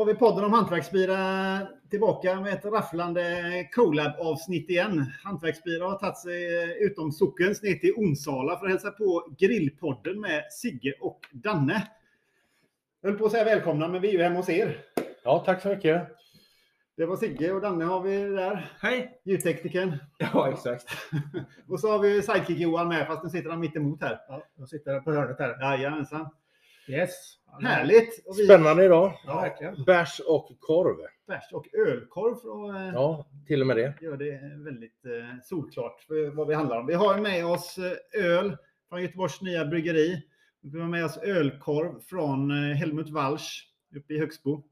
har vi podden om hantverksbira tillbaka med ett rafflande collab-avsnitt igen. Hantverksbira har tagit sig eh, utom sockens ner till Onsala för att hälsa på Grillpodden med Sigge och Danne. Jag höll på att säga välkomna, men vi är ju hemma hos er. Ja, tack så mycket. Det var Sigge och Danne har vi där. Hej! Ljudteknikern. Ja, exakt. Och så har vi sidekick Johan med, fast nu sitter han mitt emot här. Ja, jag sitter på hörnet här. Jajamensan. Yes. Härligt! Vi Spännande idag. Ja, verkligen. Bärs och korv. bärs och ölkorv för att eh, Ja, till och med det. gör det väldigt eh, solklart vad vi handlar om. Vi har med oss eh, öl från Göteborgs nya bryggeri. Vi har med oss ölkorv från eh, Helmut Walsch uppe i Högsbo.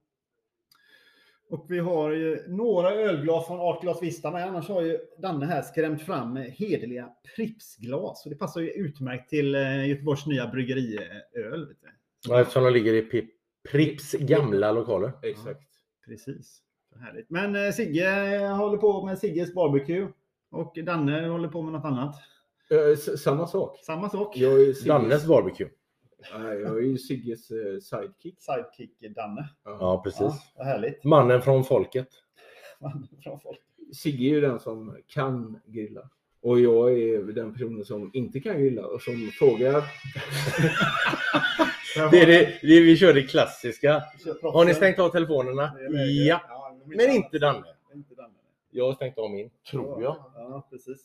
Och vi har ju några ölglas från Artglas Vista med. Annars har ju Danne här skrämt fram hederliga Pripsglas. Och det passar ju utmärkt till Göteborgs nya bryggeriöl. vet du. Ja, eftersom de ligger i Pip- Pripps gamla lokaler. Exakt. Precis. Så härligt. Men eh, Sigge eh, håller på med Sigges barbecue. Och Danne håller på med något annat. Eh, samma sak. Samma sak. Jag är Sigges, Dannes barbecue. Nej, jag är ju Sigges eh, sidekick. Sidekick Danne. Ja, precis. Ja, härligt. Mannen från folket. Bra folk. Sigge är ju den som kan grilla. Och jag är den personen som inte kan grilla och som frågar. Det är det, det, vi kör det klassiska. Har ni stängt av telefonerna? Det. Ja. Ja, Men inte Danne. Jag har stängt av min, tror jag. Ja, precis.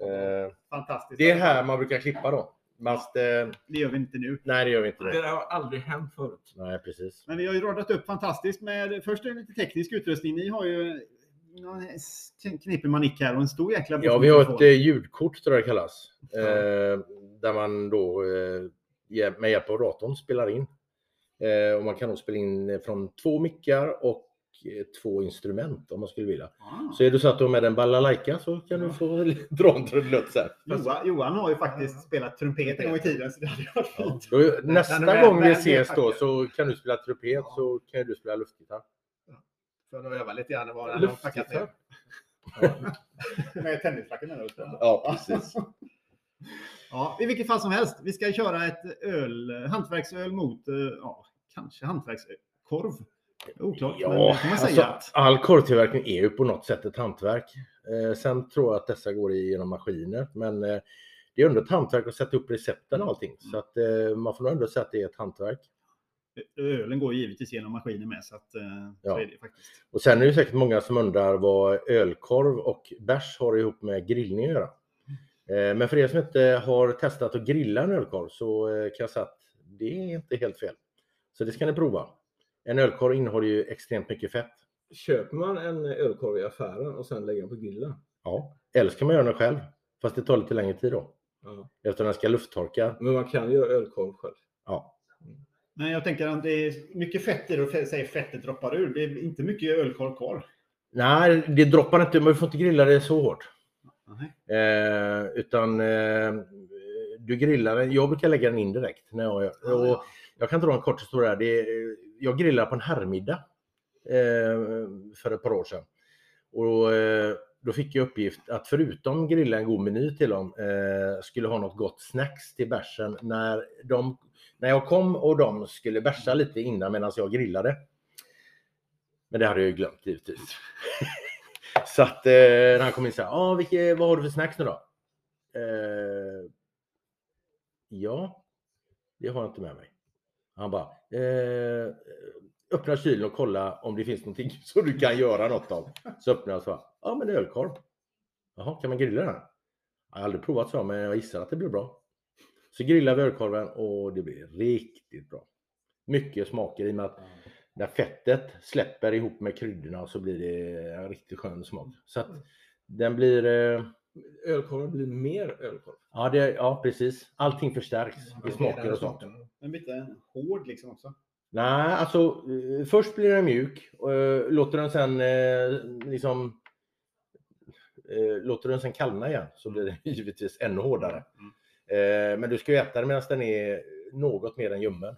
Eh, Fantastiskt. Det är här man brukar klippa då. Fast, eh, Det gör vi inte nu. nej, det gör vi inte. Det. har aldrig hänt förut. Nej, precis. Men vi har ju radat upp fantastiskt med först en lite teknisk utrustning. Ni har ju någon knepig manick här och en stor jäkla Ja, vi har ett eh, ljudkort tror jag det kallas. Eh, där man då eh, med hjälp av datorn spelar in. Eh, och man kan då spela in från två mickar och eh, två instrument om man skulle vilja. Ah. Så är det så att du har med en balalaika så kan du få dra en trudelutt sen. Johan, Johan har ju faktiskt spelat trumpet en gång i tiden så det hade varit. Då, nästa är gång vi ses då så kan du spela trumpet Ja. så kan du spela luftgitarr. För att öva lite grann vad han har packat ner. Med tennisracket menar du? Ja, precis. Ja, i vilket fall som helst. Vi ska köra ett öl, hantverksöl mot, eh, ja, kanske hantverkskorv. Oklart, men det Ja, får man alltså, säga. att- all korvtillverkning är ju på något sätt ett hantverk. Eh, sen tror jag att dessa går igenom maskiner, men eh, det är ändå ett hantverk att sätta upp recepten och allting. Så att eh, man får nog ändå säga att det är ett hantverk. Ölen går givetvis genom maskinen med, så, att, eh, så Ja. är det faktiskt. Och sen är det säkert många som undrar vad ölkorv och bärs har ihop med grillning att göra. Eh, men för er som inte har testat att grilla en ölkorv så eh, kan jag säga att det är inte helt fel. Så det ska ni prova. En ölkorv innehåller ju extremt mycket fett. Köper man en ölkorv i affären och sen lägger den på grillen? Ja. Eller så kan man göra den själv. Fast det tar lite längre tid då. Ja. Eftersom den ska lufttorka. Men man kan göra ölkorv själv. Ja. Men jag tänker att det är mycket fett i det och säger fettet droppar ur. Det är inte mycket ölkorv kvar. Nej, det droppar inte. Man får inte grilla det så hårt. Eh, utan eh, du grillar den. Jag brukar lägga den in direkt. När jag, och jag kan dra en kort historia. Det är, jag grillade på en herrmiddag eh, för ett par år sedan. Och, eh, då fick jag uppgift att förutom grilla en god meny till dem eh, skulle ha något gott snacks till bärsen när, de, när jag kom och de skulle bärsa lite innan medan jag grillade. Men det hade jag ju glömt givetvis. Så att eh, när han kom in så här, ah, vilka, vad har du för snacks nu då? Eh, ja, det har jag inte med mig. Han bara, eh, öppna kylen och kolla om det finns någonting så du kan göra något av. Så öppnar jag och så, ja men det är ölkorv. Jaha, kan man grilla den? Jag har aldrig provat så, men jag gissar att det blir bra. Så grillar vi ölkorven och det blir riktigt bra. Mycket smaker i och med att mm när fettet släpper ihop med kryddorna så blir det en riktigt skön smak. Så att den blir, eh, Ölkorven blir mer ölkorv. ja, det, ja precis. Allting förstärks i smaker och sånt. Men lite hård liksom också. Nej, alltså eh, först blir den mjuk. och, eh, Låter den sen eh, liksom eh, Låter den sen kallna igen så blir den givetvis ännu hårdare. Eh, Men du ska ju äta den medan den är något mer än ljummen.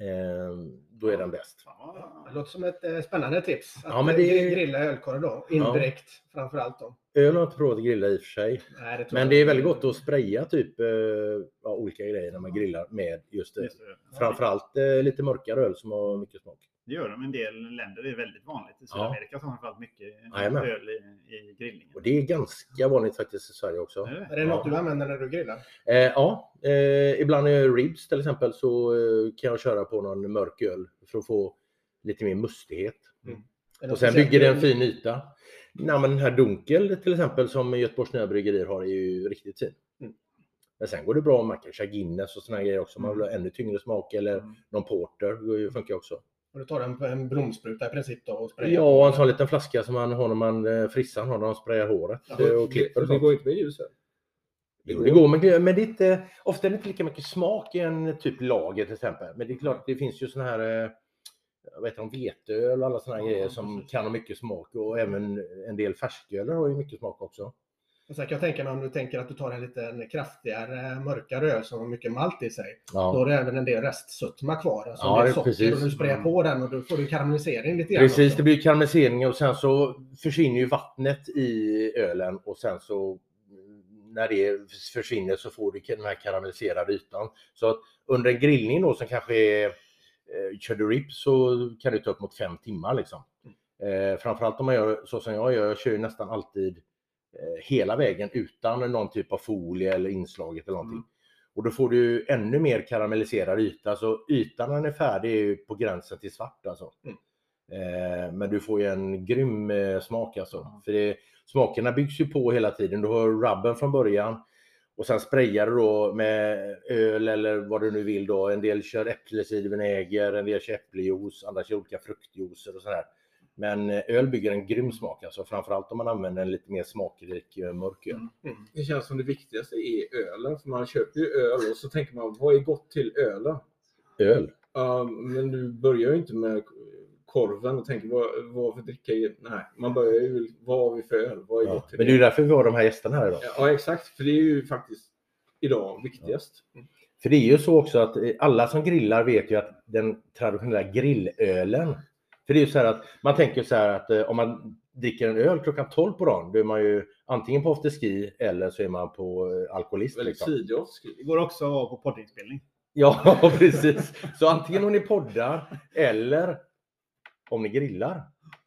Eh, Då är den bäst. Ja, Det låter som ett eh, spännande tips. Att Ja, men det är- grilla ölkorv då, indirekt framför allt då. Öl har jag inte provat att grilla i och för sig. Nej, det Men det är väldigt gott att spraya typ eh, ja, olika grejer när man grillar med just det. Framförallt eh, lite mörkare öl som har mycket smak. Det gör de i en del länder. Det är väldigt vanligt. I Ja. Sydamerika så har man framförallt mycket Jajamän. öl i, i grillningen. Och det är ganska vanligt faktiskt i Sverige också. Är det? Är det något du använder när du grillar? Eh, ja, eh, ibland är ribs till exempel så eh, kan jag köra på någon mörk öl för att få lite mer mustighet. Är det Och sen bygger det en fin yta. Nej, men den här Dunkel till exempel som Göteborgs Nya Bryggerier har är ju riktigt fin. Mm. Men sen går det bra om man kan köra Guinness och såna här grejer också. Man Mm. vill ha ännu tyngre smak eller Mm. någon porter. Det funkar också. Och du tar en, en bromspruta i princip då och sprayar? Ja, och en sån liten flaska som man har när man eh, frissan har när man sprayar håret Ja, eh, och klipper. det, Och det går inte med ljus här. Jo, det går, men, men det är inte, ofta är det inte lika mycket smak i en typ lager till exempel. Men det är klart, det finns ju såna här eh, jag vet inte, veteöl och alla såna här Ja, grejer som precis. kan ha mycket smak och även en del färsköl har ju mycket smak också. Och sen kan jag tänka mig om du tänker att du tar en lite kraftigare, mörkare öl som har mycket malt i sig. Då Ja, har du även en del restsötma kvar. Alltså Ja, det- socker precis. och du sprayar Mm. på den och då får du karamellisering lite grann. precis. också. Det blir karamellisering och sen så försvinner ju vattnet i ölen och sen så mm, när det försvinner så får du den här karamelliserade ytan. Så att under en grillning då som kanske är eh, kör du ribs så kan det ta upp mot fem timmar liksom. Eh, framförallt om man gör så som jag gör, jag kör ju nästan alltid hela vägen utan någon typ av folie eller inslaget eller någonting. Mm. Och då får du ännu mer karamelliserad yta, så ytan när den är färdig är på gränsen till svart alltså. Mm. Eh, men du får ju en grym eh, smak alltså. Ja. För det, smakerna byggs ju på hela tiden. Du har rubben från början och sen sprayar du då med öl eller vad du nu vill då. En del kör äppelcidervinäger, en del kör äppeljuice, andra kör olika fruktjuicer och sådär. Men eh, öl bygger en grym smak alltså, framförallt om man använder en lite mer smakrik eh, mörk öl. Mm. Mm. Det känns som det viktigaste är ölen. För man köper ju öl och så tänker man, vad är gott till ölen? Öl. Ja, men du börjar ju inte med korven och tänker, vad, vad för dricka är Nej, man börjar ju, vad har vi för öl? Vad är Ja. gott till Men det är ju därför vi har de här gästerna här idag. Ja, exakt. För det är ju faktiskt idag viktigast. För det är ju så också att eh, alla som grillar vet ju att den traditionella grillölen, för det är ju så här att man tänker så här att eh, om man dricker en öl klockan 12 på dagen, då är man ju antingen på afterski eller så är man på eh, alkoholist. Väldigt Liksom. tidig avskriv. Det går också att vara på poddinspelning. Ja, precis. Så antingen om ni poddar eller om ni grillar.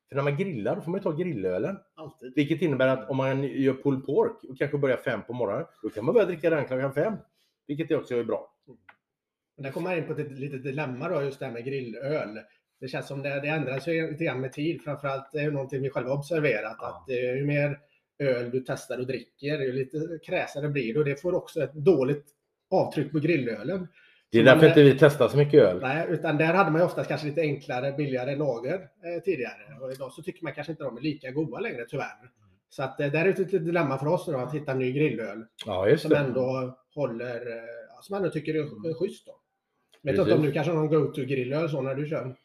För när man grillar då får man ju ta grillölen. Alltid. Vilket innebär att om man gör pulled pork och kanske börjar fem på morgonen, då kan man börja dricka den klockan fem. Vilket också är bra. Men där kommer man in på ett litet dilemma då, just det här med grillöl. Det känns som det, det ändras ju lite grann med tid. Framförallt det är ju någonting vi själva observerat. Ja. Att ju mer öl du testar och dricker, ju lite kräsare blir det. Och det får också ett dåligt avtryck på grillölen. Det är därför man- inte vi testar så mycket öl. Nej, utan där hade man ju oftast kanske lite enklare, billigare lager eh, tidigare. Och idag så tycker man kanske inte de är lika goda längre tyvärr. Så att eh, där är ett litet dilemma för oss nu då, att hitta ny grillöl Ja, just som det. ändå håller, eh, som ändå tycker är Mm. är schysst då. Vet inte om du kanske har någon go-to grillöl så när du kör?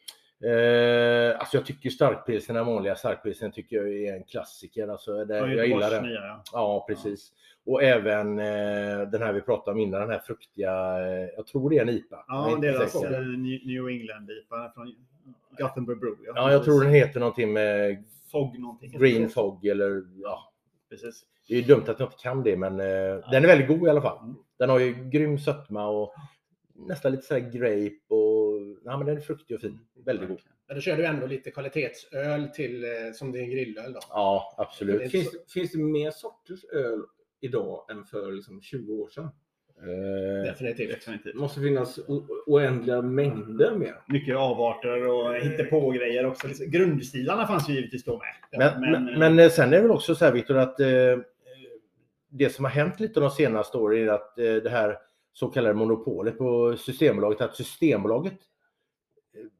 Eh, alltså jag tycker starkpilsen, den vanliga starkpilsen tycker jag är en klassiker. Alltså det, Ja, jag gillar den. ja. Ja, precis. Och även eh, den här vi pratade om innan, den här fruktiga, eh, jag tror det är en IPA. Jag är Ja, inte deras säker. eh, New England-IPA från Gothenburg Brew. Ja, jag tror den heter någonting med Fog någonting. Green Fog eller ja. Precis. Det är ju dumt att jag inte kan det, men eh, den är väldigt god i alla fall. Mm. Den har ju grym sötma och nästan lite sådär grape och ja, men den är fruktig och fin. Väldigt god. Men då kör du ändå lite kvalitetsöl till, eh, som din grillöl då? Ja, absolut. Finns, finns det mer sorters öl idag än för liksom 20 år sedan? Eh, Definitivt. Definitivt. Det måste finnas oändliga mängder mer. Mycket avarter och hittepå-grejer också. Liksom, Grundstilarna fanns ju givetvis då med. Men, men, men, eh, sen är det väl också så här Viktor att eh, det som har hänt lite de senaste åren är att eh, det här så kallade monopolet på Systembolaget, att Systembolaget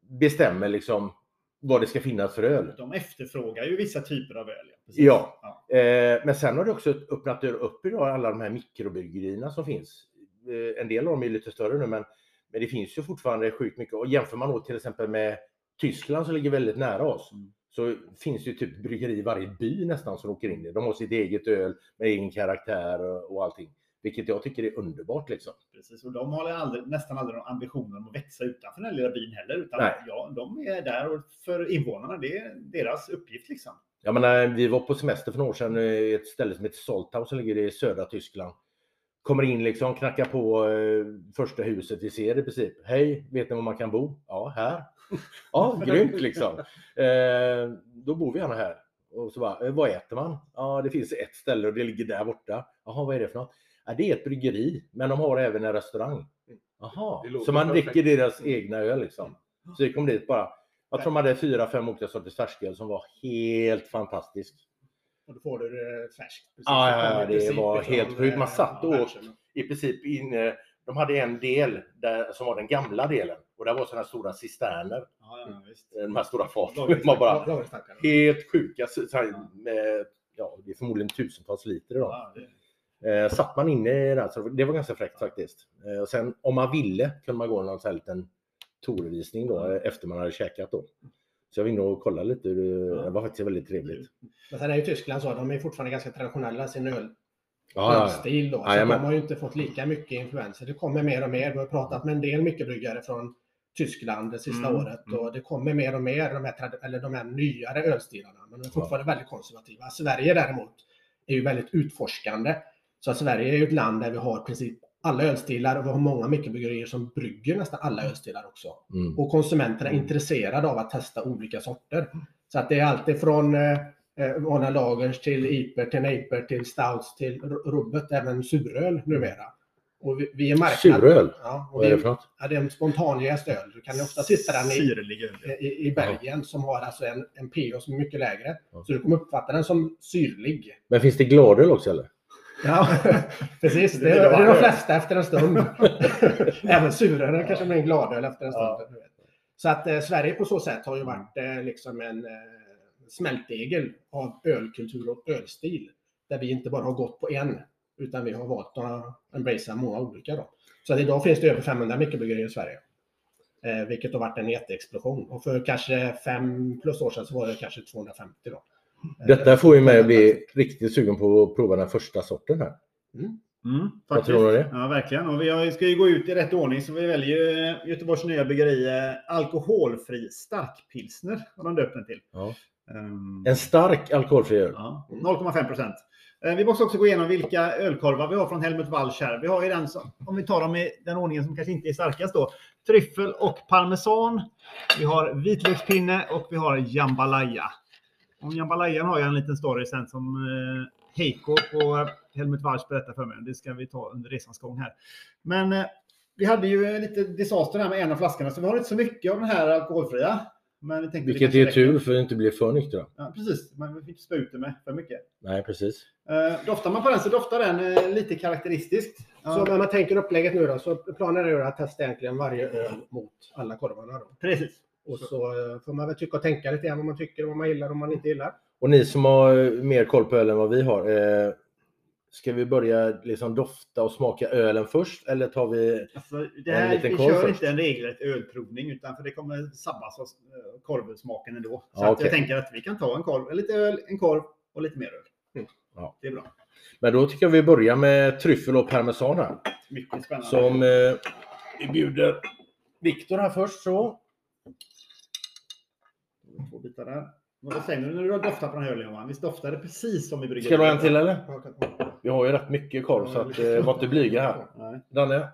bestämmer liksom vad det ska finnas för öl. de efterfrågar ju vissa typer av öl. precis. Ja. ja. Eh, men sen har det också öppnat upp idag alla de här mikrobryggerierna som finns. Eh, en del av dem är lite större nu men, men det finns ju fortfarande sjukt mycket. Och jämför man då till exempel med Tyskland som ligger väldigt nära oss Mm. så finns det ju typ bryggeri i varje by nästan som åker in i. De har sitt eget öl med egen karaktär och, och allting. Vilket jag tycker är underbart liksom. Precis. Och de har aldrig, nästan aldrig någon ambition om att växa utanför den här lilla byn heller. Utan Nej. ja, de är där och för invånarna. Det är deras uppgift liksom. Jag menar, vi var på semester för några år sedan i ett ställe som heter Soltau som ligger i södra Tyskland. Kommer in liksom, knackar på eh, första huset vi ser i princip. Hej, vet ni var man kan bo? Ja, här. Ja, grymt liksom. Eh, då bor vi gärna här. Och så bara, eh, vad äter man? Ja, det finns ett ställe och det ligger där borta. Jaha, vad är det för något? Ja, det är ett bryggeri, men de har även en restaurang. Jaha, Det låter så man perfekt. dricker deras egna öl liksom. Så vi kom dit bara. Jag tror man hade fyra, fem olika sorters färsköl som var helt fantastisk. Och då får du det färskt. precis. Ja, ja, ja, det var helt sjukt. Man eh, satt och ja, åt. I princip in, de hade en del där, som var den gamla delen och där var sådana stora cisterner, Ja, ja, visst. de här stora faten. Man bara, helt sjuka, så, så med, ja, det är förmodligen tusentals liter idag. Ja, Eh, satt man inne i det, så det var ganska fräckt faktiskt. Eh, och sen om man ville kunde man gå någon sån här liten tourvisning då eh, efter man hade käkat då. Så jag var inne och kollade lite, det det var faktiskt väldigt trevligt. Men sen är ju Tyskland så, de är fortfarande ganska traditionella i sin öl. Ja, ja, ja. ölstil då. Så Jajamän. de har ju inte fått lika mycket influenser. Det kommer mer och mer. Vi har pratat med en del mikrobryggare från Tyskland det sista Mm, året mm. och det kommer mer och mer de här, eller de här nyare ölstilarna. Men de är fortfarande väldigt konservativa. Sverige däremot är ju väldigt utforskande. Så att Sverige är ju ett land där vi har i princip alla ölstilar och vi har många mikrobryggerier som brygger nästan alla ölstilar också. Mm. Och konsumenterna är intresserade av att testa olika sorter. Så att det är alltid från eh, eh, vanliga lagers till iper, till nejper, till stouts, till rubbet, även suröl numera. Och vi, vi är marknad... Suröl? Ja, och Vad är det för något? ja, det är en spontanjäst öl. Du kan ju ofta hitta den i, i, i Belgien som har alltså en, en pH som är mycket lägre. Ja. Så du kommer uppfatta den som syrlig. Men finns det gladöl också eller? Ja, precis. Det, Det är- de flesta efter en stund. Även surölen kanske blir en gladöl efter en stund. Ja. Så att eh, Sverige på så sätt har ju varit eh, liksom en eh, smältdegel av ölkultur och ölstil. Där vi inte bara har gått på en, utan vi har valt att embracea många olika. Då. Så att idag finns det över 500 mikrobryggerier i Sverige. Eh, vilket har varit en jätteexplosion. Och för kanske fem plus år sedan så var det kanske 250 då. Eh, Detta får ju mig att bli riktigt sugen på att prova den första sorten här. Mm, Vad faktiskt. tror du det? Ja, verkligen. Och vi ska ju gå ut i rätt ordning så vi väljer ju Göteborgs nya bryggeri eh, alkoholfri starkpilsner. Har de döpt den till. Ja. Ehm, En stark alkoholfri öl. Ja, 0,5 procent. Eh, Vi måste också gå igenom vilka ölkorvar vi har från Helmut Walsch här. Vi har ju den som, om vi tar dem i den ordningen som kanske inte är starkast då. Tryffel och parmesan. Vi har vitlökspinne och vi har jambalaya. Om jambalayan har jag en liten story sen som eh, Heiko på Helmut Walsch berättar för mig. Det ska vi ta under resans gång här. Men eh, vi hade ju lite disaster här med en av flaskorna så vi har inte så mycket av den här alkoholfria. Men vi tänkte Vilket är räcker. tur för att inte bli för nyktra. Ja, precis, men vi fick inte spä ut det med för mycket. Nej, precis. Eh, doftar man på den så doftar den eh, lite karaktäristiskt. Så Ja, när man tänker upplägget nu då, så planen är ju att testa egentligen varje öl mot alla korvarna. Då. precis. Och så eh, får man väl tycka och tänka lite grann vad man tycker, vad man gillar och vad man inte gillar. Och ni som har eh, mer koll på öl än vad vi har. Eh, ska vi börja liksom dofta och smaka ölen först eller tar vi... Alltså, det En här, liten vi korv kör först. inte en regelrätt ölprovning utan för det kommer sabbas av eh, korvsmaken ändå. Så Ja, att jag tänker att vi kan ta en korv, lite öl, en korv och lite mer öl. Mm. Ja. Det är bra. Men då tycker jag vi börjar med tryffel och parmesan här. Mycket spännande. Som eh, vi bjuder Viktor här först så. Två bitar där. Vad säger du när du har doftat på den här ölen Johan? Visst doftar det precis som i bryggeriet? Ska du ha en till eller? Vi har ju rätt mycket korv så att eh, var inte blyga här. Nej. Danne?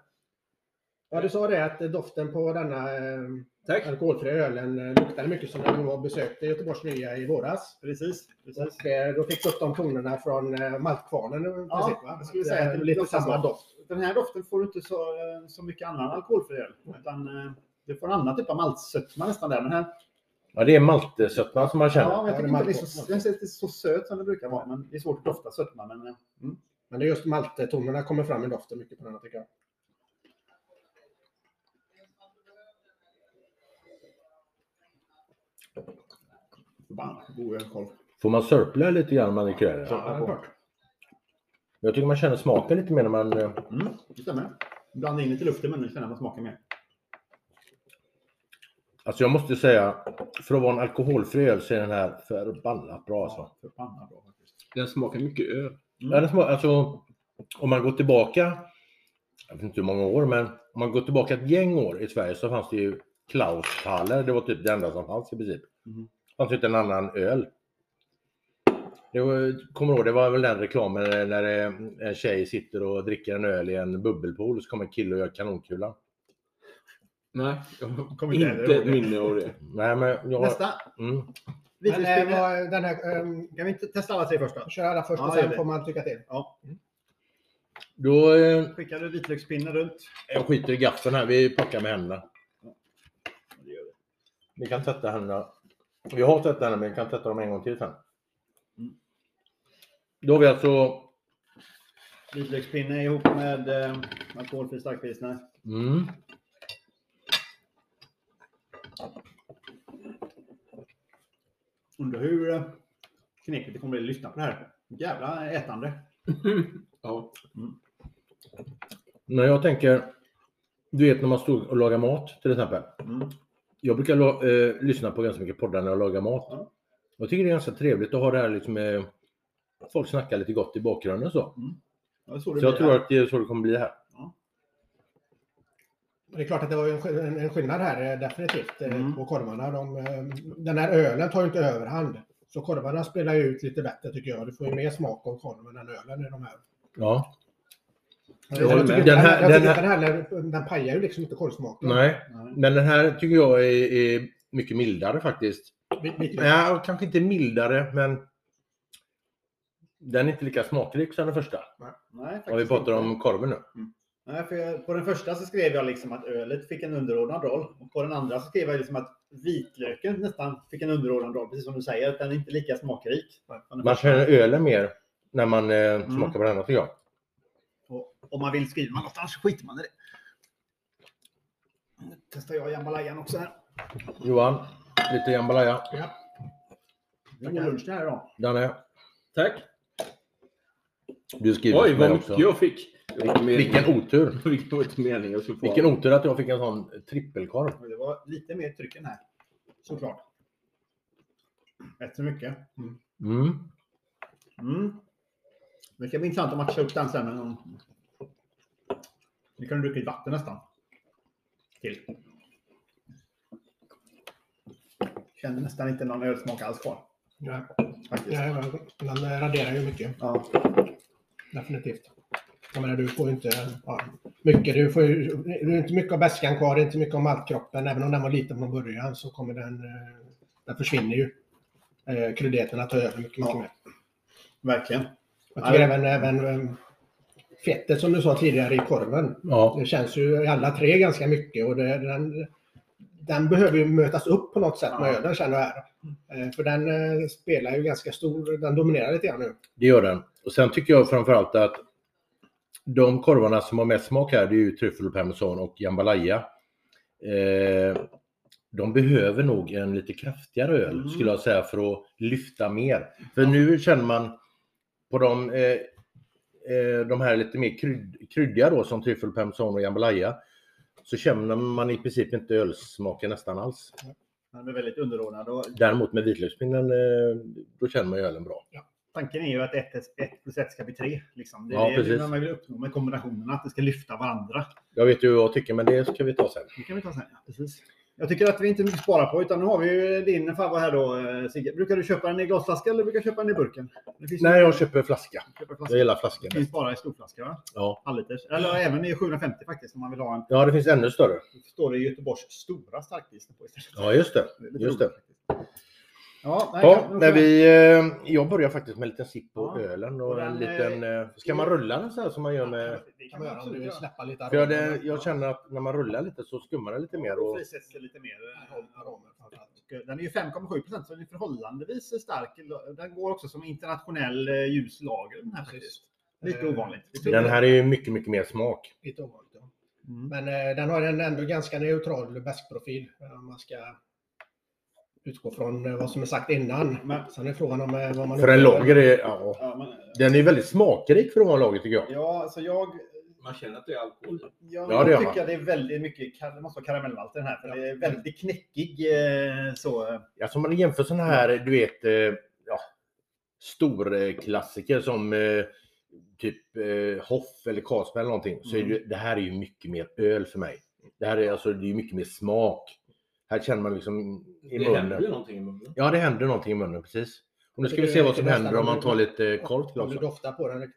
Ja, du sa det att eh, doften på denna eh, Tack. alkoholfria ölen eh, luktade mycket som när vi besökte Göteborgs nya i våras. Presis. precis. Och eh, då fick du upp de tonerna från eh, maltkvarnen. Ja, princip, va? jag skulle säga eh, att det lite doftar samma doft. Den här doften får du inte så, eh, så mycket annan alkoholfri öl. Utan eh, du får en annan typ av maltsötma nästan där. Men här, Ja, det är maltsötman som man känner. ja, jag Ja, tycker det är inte det är så, den är inte så söt som det brukar vara. Men det är svårt att dofta sötma. Men, eh, mm. Men det är just malttonerna kommer fram i doften mycket på den här tycker jag. God ölkorv. Får man sörpla lite grann när man dricker öl? Ja, är. Jag tycker man känner smaken lite mer när man... eh, Mm, det stämmer. Blanda in lite luft i munnen och känna vad smakar mer. Alltså jag måste säga, för att vara en alkoholfri öl så är den här förbannat bra alltså. Förbannat bra faktiskt. Den smakar mycket öl. Ja, den smakar, alltså, om man går tillbaka, jag vet inte hur många år, men om man går tillbaka ett gäng år i Sverige så fanns det ju Klausthaler. Det var typ det enda som fanns i princip. Mhm. Det fanns ju inte en annan öl. Det var, kommer ihåg, det var väl den reklamen när eh, en tjej sitter och dricker en öl i en bubbelpool och så kommer en kille och gör kanonkulan. Nej, jag Kommer inte inte ett minne av det. Nej, men jag... Nästa. Mm. Men eh, vad, den här, um, Kan vi inte testa alla tre först då? kör alla först Ja, och gör sen det. får man tycka till. Ja. Då, eh, Skickar du vitlökspinne runt? jag skiter i gaffeln här. Vi plockar med händerna. Vi kan tvätta händerna. Vi har tvättat händerna, men vi kan tvätta dem en gång till sen. Mm. Då har vi alltså... Vitlökspinne ihop med eh, alkoholfri starkpilsner. Mm. Undrar hur eh, knepigt det kommer bli att lyssna på det här. Jävla ätande. Ja. När jag tänker... Du vet när man står och lagar mat till exempel. Mm. Jag brukar la- eh, lyssna på ganska mycket poddar när jag lagar mat. Ja. Jag tycker det är ganska trevligt att ha det här liksom med... Folk snackar lite gott i bakgrunden så. Ja, så Så jag tror att det är så det kommer bli här. Det är klart att det var ju en, skill- en, en skillnad här eh, definitivt eh, Mm. på korvarna. De, eh, den här ölen tar ju inte överhand. Så korvarna spelar ju ut lite bättre tycker jag. Du får ju mer smak av korven än ölen i de här. Ja. Jag Jag tycker den Den här, här- jag den tycker den, här, den pajar ju liksom inte korvsmaken. Nej, Nej. men den här tycker jag är, är mycket mildare faktiskt. Vi- Ja, kanske inte mildare, men den är inte lika smakrik som den första. Nej, Om vi pratar inte. om korven nu. Nej, för jag, på den första så skrev jag liksom att ölet fick en underordnad roll. Och på den andra så skrev jag liksom att vitlöken nästan fick en underordnad roll. Precis som du säger, att den är inte lika smakrik. Man känner ölen mer när man eh, smakar på den här tycker jag. Och om man vill skriva någonstans skiter man i det. Nu testar jag jambalayan också här. Johan, lite jambalaya. Ja. Det är god lunch det här idag. Danne, Tack. du skriver Oj, vad mycket jag fick. Meningen. Vilken otur! Vilken meningen jag skulle få. Vilken otur att jag fick en sån trippelkorv. Det var lite mer tryck än här. Såklart. Rätt så mycket. Mm. Mm. Det ska bli intressant att matcha upp den sen med någon... Vi kan dricka lite vatten nästan. Till. Kände nästan inte någon ölsmak alls kvar. Ja, Faktiskt. ja, men den raderar ju mycket. Ja. Definitivt. Jag menar, du får ju inte ja, mycket. Du får ju, är inte mycket av bäskan kvar, inte mycket av maltkroppen. Även om den var liten från början så kommer den... eh, Den försvinner ju. Eh, Kryddigheterna tar över mycket, mycket Ja. mer. Verkligen. Jag tycker även, även eh, fettet som du sa tidigare i korven. Ja. Det känns ju i alla tre ganska mycket och det, den, den behöver ju mötas upp på något sätt med Ja. ölen känner jag. här. Eh, För den spelar ju ganska stor, den dominerar lite grann nu. Det gör den. Och sen tycker jag framförallt att de korvarna som har mest smak här, det är ju tryffel, parmesan och jambalaya. Eh, de behöver nog en lite kraftigare öl, Mm. skulle jag säga, för att lyfta mer. För nu känner man på de, eh, eh, de här lite mer krydd, kryddiga då, som tryffel, parmesan och jambalaya, så känner man i princip inte ölsmaken nästan alls. Den är väldigt underordnad. Däremot med vitlökspinnen, eh, då känner man ju ölen bra. Tanken är ju att 1 plus 1 ska bli 3. Liksom. Det är Ja, det precis. man vill uppnå med kombinationerna, att det ska lyfta varandra. Jag vet ju hur jag tycker, men det ska vi ta sen. Det kan vi ta sen. Ja, precis. Jag tycker att vi inte mycket spara på, utan nu har vi ju din farbror här då, eh, Sigge. Brukar du köpa den i glasflaska eller brukar du köpa den i burken? Det Nej, jag köper flaska. köper Jag flaska. gillar flaskan. Det finns bara i storflaska, va? Ja. Halvliters. Eller även i 750 faktiskt, om man vill ha en. ja, det finns ännu större. Det står det Göteborgs stora på istället. Ja, just det. Det Just det. roligt faktiskt. Ja, nej, Ja, kan- när vi, eh, jag börjar faktiskt med en liten sipp på Ja. ölen och Och en den, liten... eh, Ska man rulla den så här som man gör med... Det kan man göra om du vill göra. släppa lite För jag, jag känner att när man rullar lite så skummar det lite mer. Och, frisätts det lite mer. eh, Aromer framförallt. Den är ju 5,7 procent så den är förhållandevis stark. Den går också som internationell eh, ljuslager. Den här faktiskt. Lite Eh, ovanligt. den här är ju mycket, mycket mer smak. Lite ovanligt, ja. Mm. Men eh, den har en ändå ganska neutral bäskprofil. eh, Om man ska utgå från eh, vad som är sagt innan. Men, Sen är frågan om eh, vad man För en lager är... Ja, ja, men, den är väldigt smakrik för att vara en lager tycker jag. ja, alltså jag, Man känner att det är alkohol. jag, Ja, det jag man. tycker att det är väldigt mycket, det måste vara karamellmalt i den här. För Ja. det är väldigt knäckig eh, så. Alltså man jämför sådana här, du vet, ja, storklassiker som typ eh, Hoff eller Carlsberg eller någonting. Så är Mm. det, det här är ju mycket mer öl för mig. Det här är alltså, det är mycket mer smak. Här känner man liksom i Det händer ju munnen. någonting i munnen. Ja, det händer någonting i munnen, precis. Och nu ska vi se det vad som händer om man tar lite korv till Om du också. doftar på den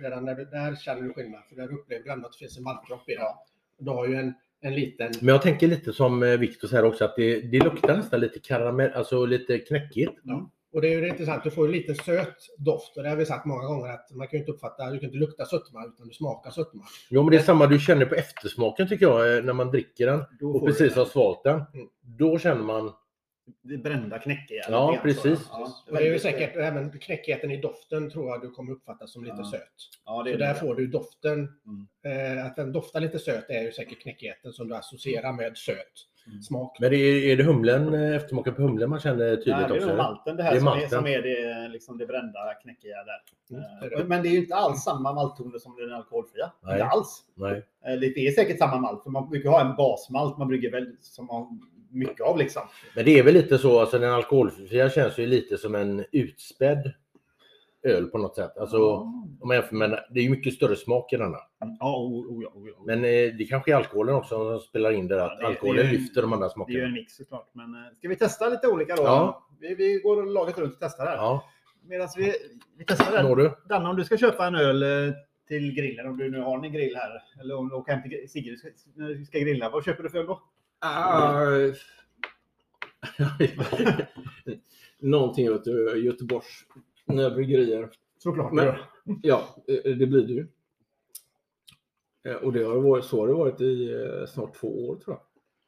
redan du, där känner du skillnad. För där upplever du ändå att det finns en maltkropp i den. Ja. Du har ju en, en liten... Men jag tänker lite som eh, Viktor säger också att det, det luktar nästan lite karamell, alltså lite knäckigt. Och det är ju intressant, du får ju lite söt doft och det har vi sagt många gånger att man kan ju inte uppfatta, du kan inte lukta sötma utan du smakar sötma. Jo men det är samma du känner på eftersmaken tycker jag eh, när man dricker den och precis har svalt den. Mm. Då känner man, brända knäckiga. Ja, så. precis. Ja, Och det är ju säkert, även knäckigheten i doften tror jag du kommer uppfatta som lite Ja. söt. Ja, det Så är där det. får du doften, Mm. eh, att den doftar lite söt är ju säkert knäckigheten som du associerar med söt Mm. smak. men det är, är det humlen, eh, eftersmaken på humlen man känner tydligt Nej, det är också? nog eller? malten det här Det är som, är, malten. som är det, liksom det brända knäckiga där. Mm, det är Eh, det. Men det är ju inte alls samma malttoner som den alkoholfria. Nej. Inte alls. Nej. Eh, Det är säkert samma malt, för man brukar ha en basmalt man brygger väl som man mycket av liksom. Men det är väl lite så, alltså den alkoholfria känns ju lite som en utspädd öl på något sätt. Alltså, om man jämför med, det är ju mycket större smak i denna. Ja, oh, oh, ja, oh. Men eh, det kanske är alkoholen också som spelar in där, att Ja, det- alkoholen lyfter de andra det är ju smakerna. en mix såklart. Men eh, ska vi testa lite olika då? Ja. Vi, vi går laget runt och testar här. Ja, Medan vi, vi testar når den. du? Danne, om du ska köpa en öl eh, till grillen, om du nu har en grill här, eller om du åker hem till ska, när du ska grilla, vad köper du för öl då? Ah, Någonting åt eh, Göteborgs bryggerier. Såklart. Men- Ja, eh, det blir det ju. Eh, Och det har varit, så har det varit i snart två år tror jag.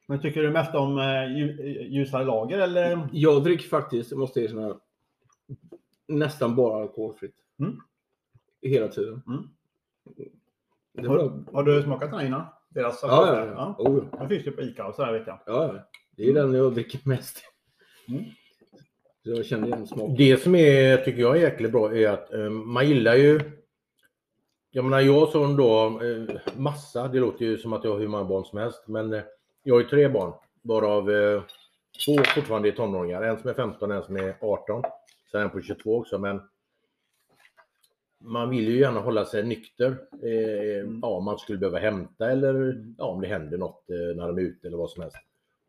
Men tycker du mest om lju- ljusare lager eller? Jag dricker faktiskt, jag måste erkänna, nästan bara alkoholfritt. Mm. Hela tiden. Mm. Har, har du smakat den här innan? Deras ja, ja, ja. Oh, ja. Den finns ju på Ica och sådär vet jag. ja. Det är den jag dricker mest. Mm. Så jag kände igen smaken. Det som är, tycker jag är jäkligt bra är att eh, man gillar ju jag menar jag som då eh, massa, det låter ju som att jag har hur många barn som helst, men eh, jag har ju tre barn, varav eh, två fortfarande är tonåringar, en som är 15 och en som är 18. Sen en på 22 också, men man vill ju gärna hålla sig nykter. Eh, Mm. ja, om man skulle behöva hämta eller ja, om det händer något eh, när de är ute eller vad som helst.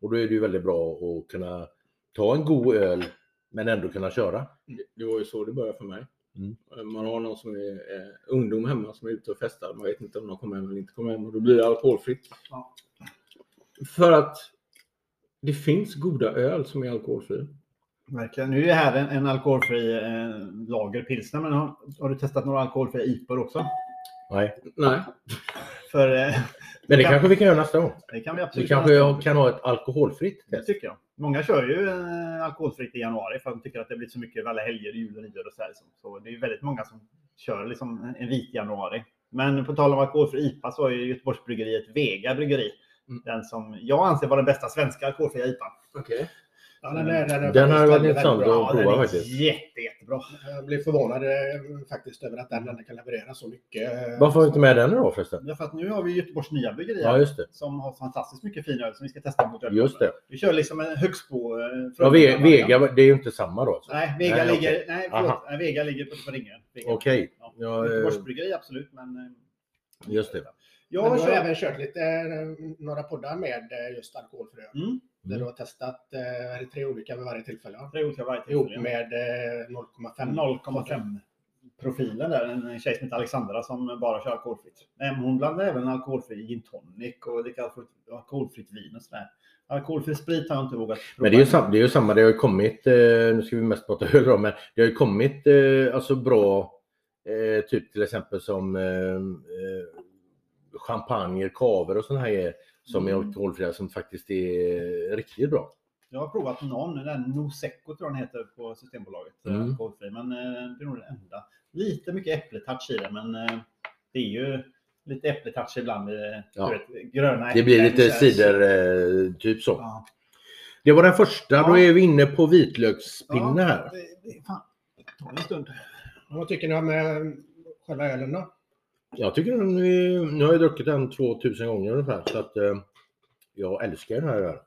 Och då är det ju väldigt bra att kunna ta en god öl men ändå kunna köra. Det var ju så det började för mig. Mm. Man har någon som är eh, ungdom hemma som är ute och festar. Man vet inte om de kommer hem eller inte kommer hem och då blir det alkoholfritt. Ja. För att det finns goda öl som är alkoholfria. Verkligen. Nu är det här en, en alkoholfri eh, lager pilsner, men har, har du testat några alkoholfria IPor också? Nej. Nej, För eh, Men det kan- kanske vi kan göra nästa gång. det kan vi Vi absolut kanske göra. kan ha ett alkoholfritt Det test. tycker jag. Många kör ju eh, alkoholfritt i januari för att de tycker att det blir så mycket alla helger, jul och nyår och så, här. Så- Så det är väldigt många som kör liksom en- en vit januari. Men på tal om alkoholfri IPA så är ju Göteborgsbryggeriet Vega bryggeri Mm. den som jag anser vara den bästa svenska alkoholfria IPAn. okej. Ja, den, är, den, är Den har varit väldigt, intressant att prova faktiskt. jätte, jättebra. Jag blir förvånad eh, faktiskt över att den ändå kan leverera så mycket. Varför har vi inte med den då förresten? Därför att nu har vi Göteborgs nya bryggeri Ja, just det. som har fantastiskt mycket fin öl som vi ska testa mot öl. Just det. Vi kör liksom en Högsbo. eh, Ja, från- Ve- Vega, det är ju inte samma då. alltså. Nej, Vega Nej, ligger, okej. nej, förlåt, nej, Vega ligger på, på Ringön. Vega. Okej. Ja. Ja, eh, Göteborgsbryggeri absolut, men... Just det. Jag har även kört lite, några poddar med just alkoholfri öl. Mm, Där du har testat eh, är det tre olika vid varje tillfälle. va? tre olika varje Ihop tillfälle. med eh, 0,5. 0,5 profilen där. En tjej som heter Alexandra som bara kör alkoholfritt. Hon blandar även alkoholfri gin tonic och dricker alkohol- alkoholfritt vin och sådär. Alkoholfri sprit har jag inte vågat prova. Men det är ju samma, det är ju samma, det har ju kommit, eh, nu ska vi mest prata öl då, men det har ju kommit eh, alltså bra, typ till exempel som eh, eh, champagne, kaver och sådana här grejer som är Mm. alkoholfria som faktiskt är riktigt bra. Jag har provat någon, den Nosecco tror jag den heter på Systembolaget. Mm. Alkoholfri, men eh, det är nog den enda. Lite mycket äppletouch i det, men eh, det är ju lite äppletouch ibland. i det, Ja. Du vet, gröna Det blir lite cider, eh, typ så. Ja. Det var den första, Ja. då är vi inne på vitlökspinne här. det, det, fan. Ta en stund. Vad tycker ni om eh, själva ölen då? Jag tycker den är, nu har jag druckit den 2000 gånger ungefär så att eh, jag älskar den här ölen.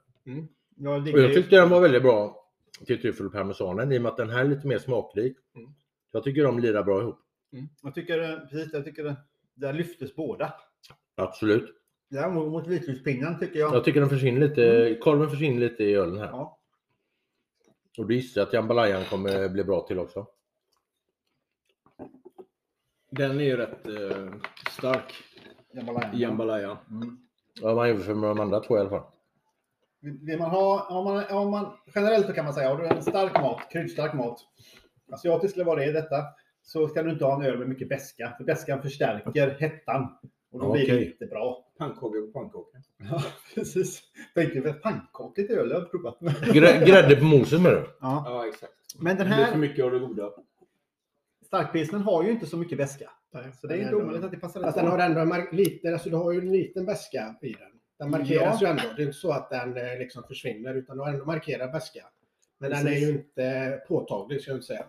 Jag, Och diggar jag tyckte den var väldigt bra till tryffelparmesanen i och med att den här är lite mer smakrik. Mm. Jag tycker de lirar bra ihop. jag tycker, eh, precis, jag tycker det, där lyftes båda. Absolut. Däremot mot vitlökspinnen tycker jag... Jag tycker den försvinner lite, korven försvinner lite i ölen här. Ja. Och du gissar att jamбalayan kommer bli bra till också. Den är ju rätt eh, stark, Jambalaya. jambalaya. Mm. Ja, man jämför med de andra två i alla fall. Vill man ha, om man, om man, generellt så kan man säga, har du en stark mat, kryddstark mat, asiatisk eller vad det är detta, så ska du inte ha en öl med mycket beska. För beskan förstärker hettan. Och då blir det inte bra. Pannkaka på pannkaka. Ja, precis. Tänker vi pannkakor till öl, jag har provat. Grä, grädde på moset med du? Ja. Ja, exakt. Men den Det blir för här mycket av det goda. Starkpilsnern har ju inte så mycket beska. Så det är inte omöjligt att det passar Fast den har ändå liten, alltså du har ju en liten beska i den. Den markeras Ja. ju ändå. Det är inte så att den eh, liksom försvinner utan du har ändå markerad beska. Men den är Precis. ju inte påtaglig ska jag inte säga.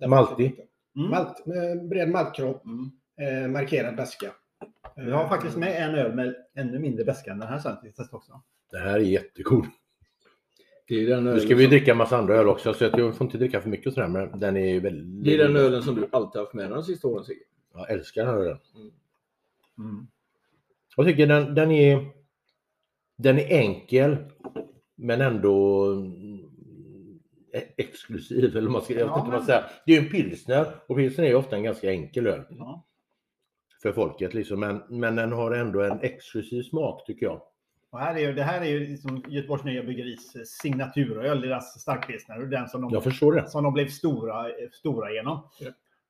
Den Maltig. Mm. Malt, med bred maltkropp, Mm. eh, markerad beska. Vi har faktiskt med en öl med ännu mindre beska än den här sen också. Det här är jättegod. Det är den Nu ska vi som- dricka en massa andra öl också, så jag får inte dricka för mycket sådär, men den är ju väldigt... Det är den ölen som du alltid haft med dig de sista åren Sigge. Jag älskar den här ölen. Mm. Jag tycker den, den är... Den är enkel, men ändå mm, e- exklusiv, eller vad man ska, jag Ja, inte vad man men- säga. Det är ju en pilsner, och pilsner är ju ofta en ganska enkel öl Ja. för folket, liksom, men, men den har ändå en exklusiv smak, tycker jag. Och här är ju, det här är ju liksom Göteborgs Nya Bryggeris eh, signaturöl, deras starkpilsner. Den som de Jag förstår det. som de blev stora, stora genom.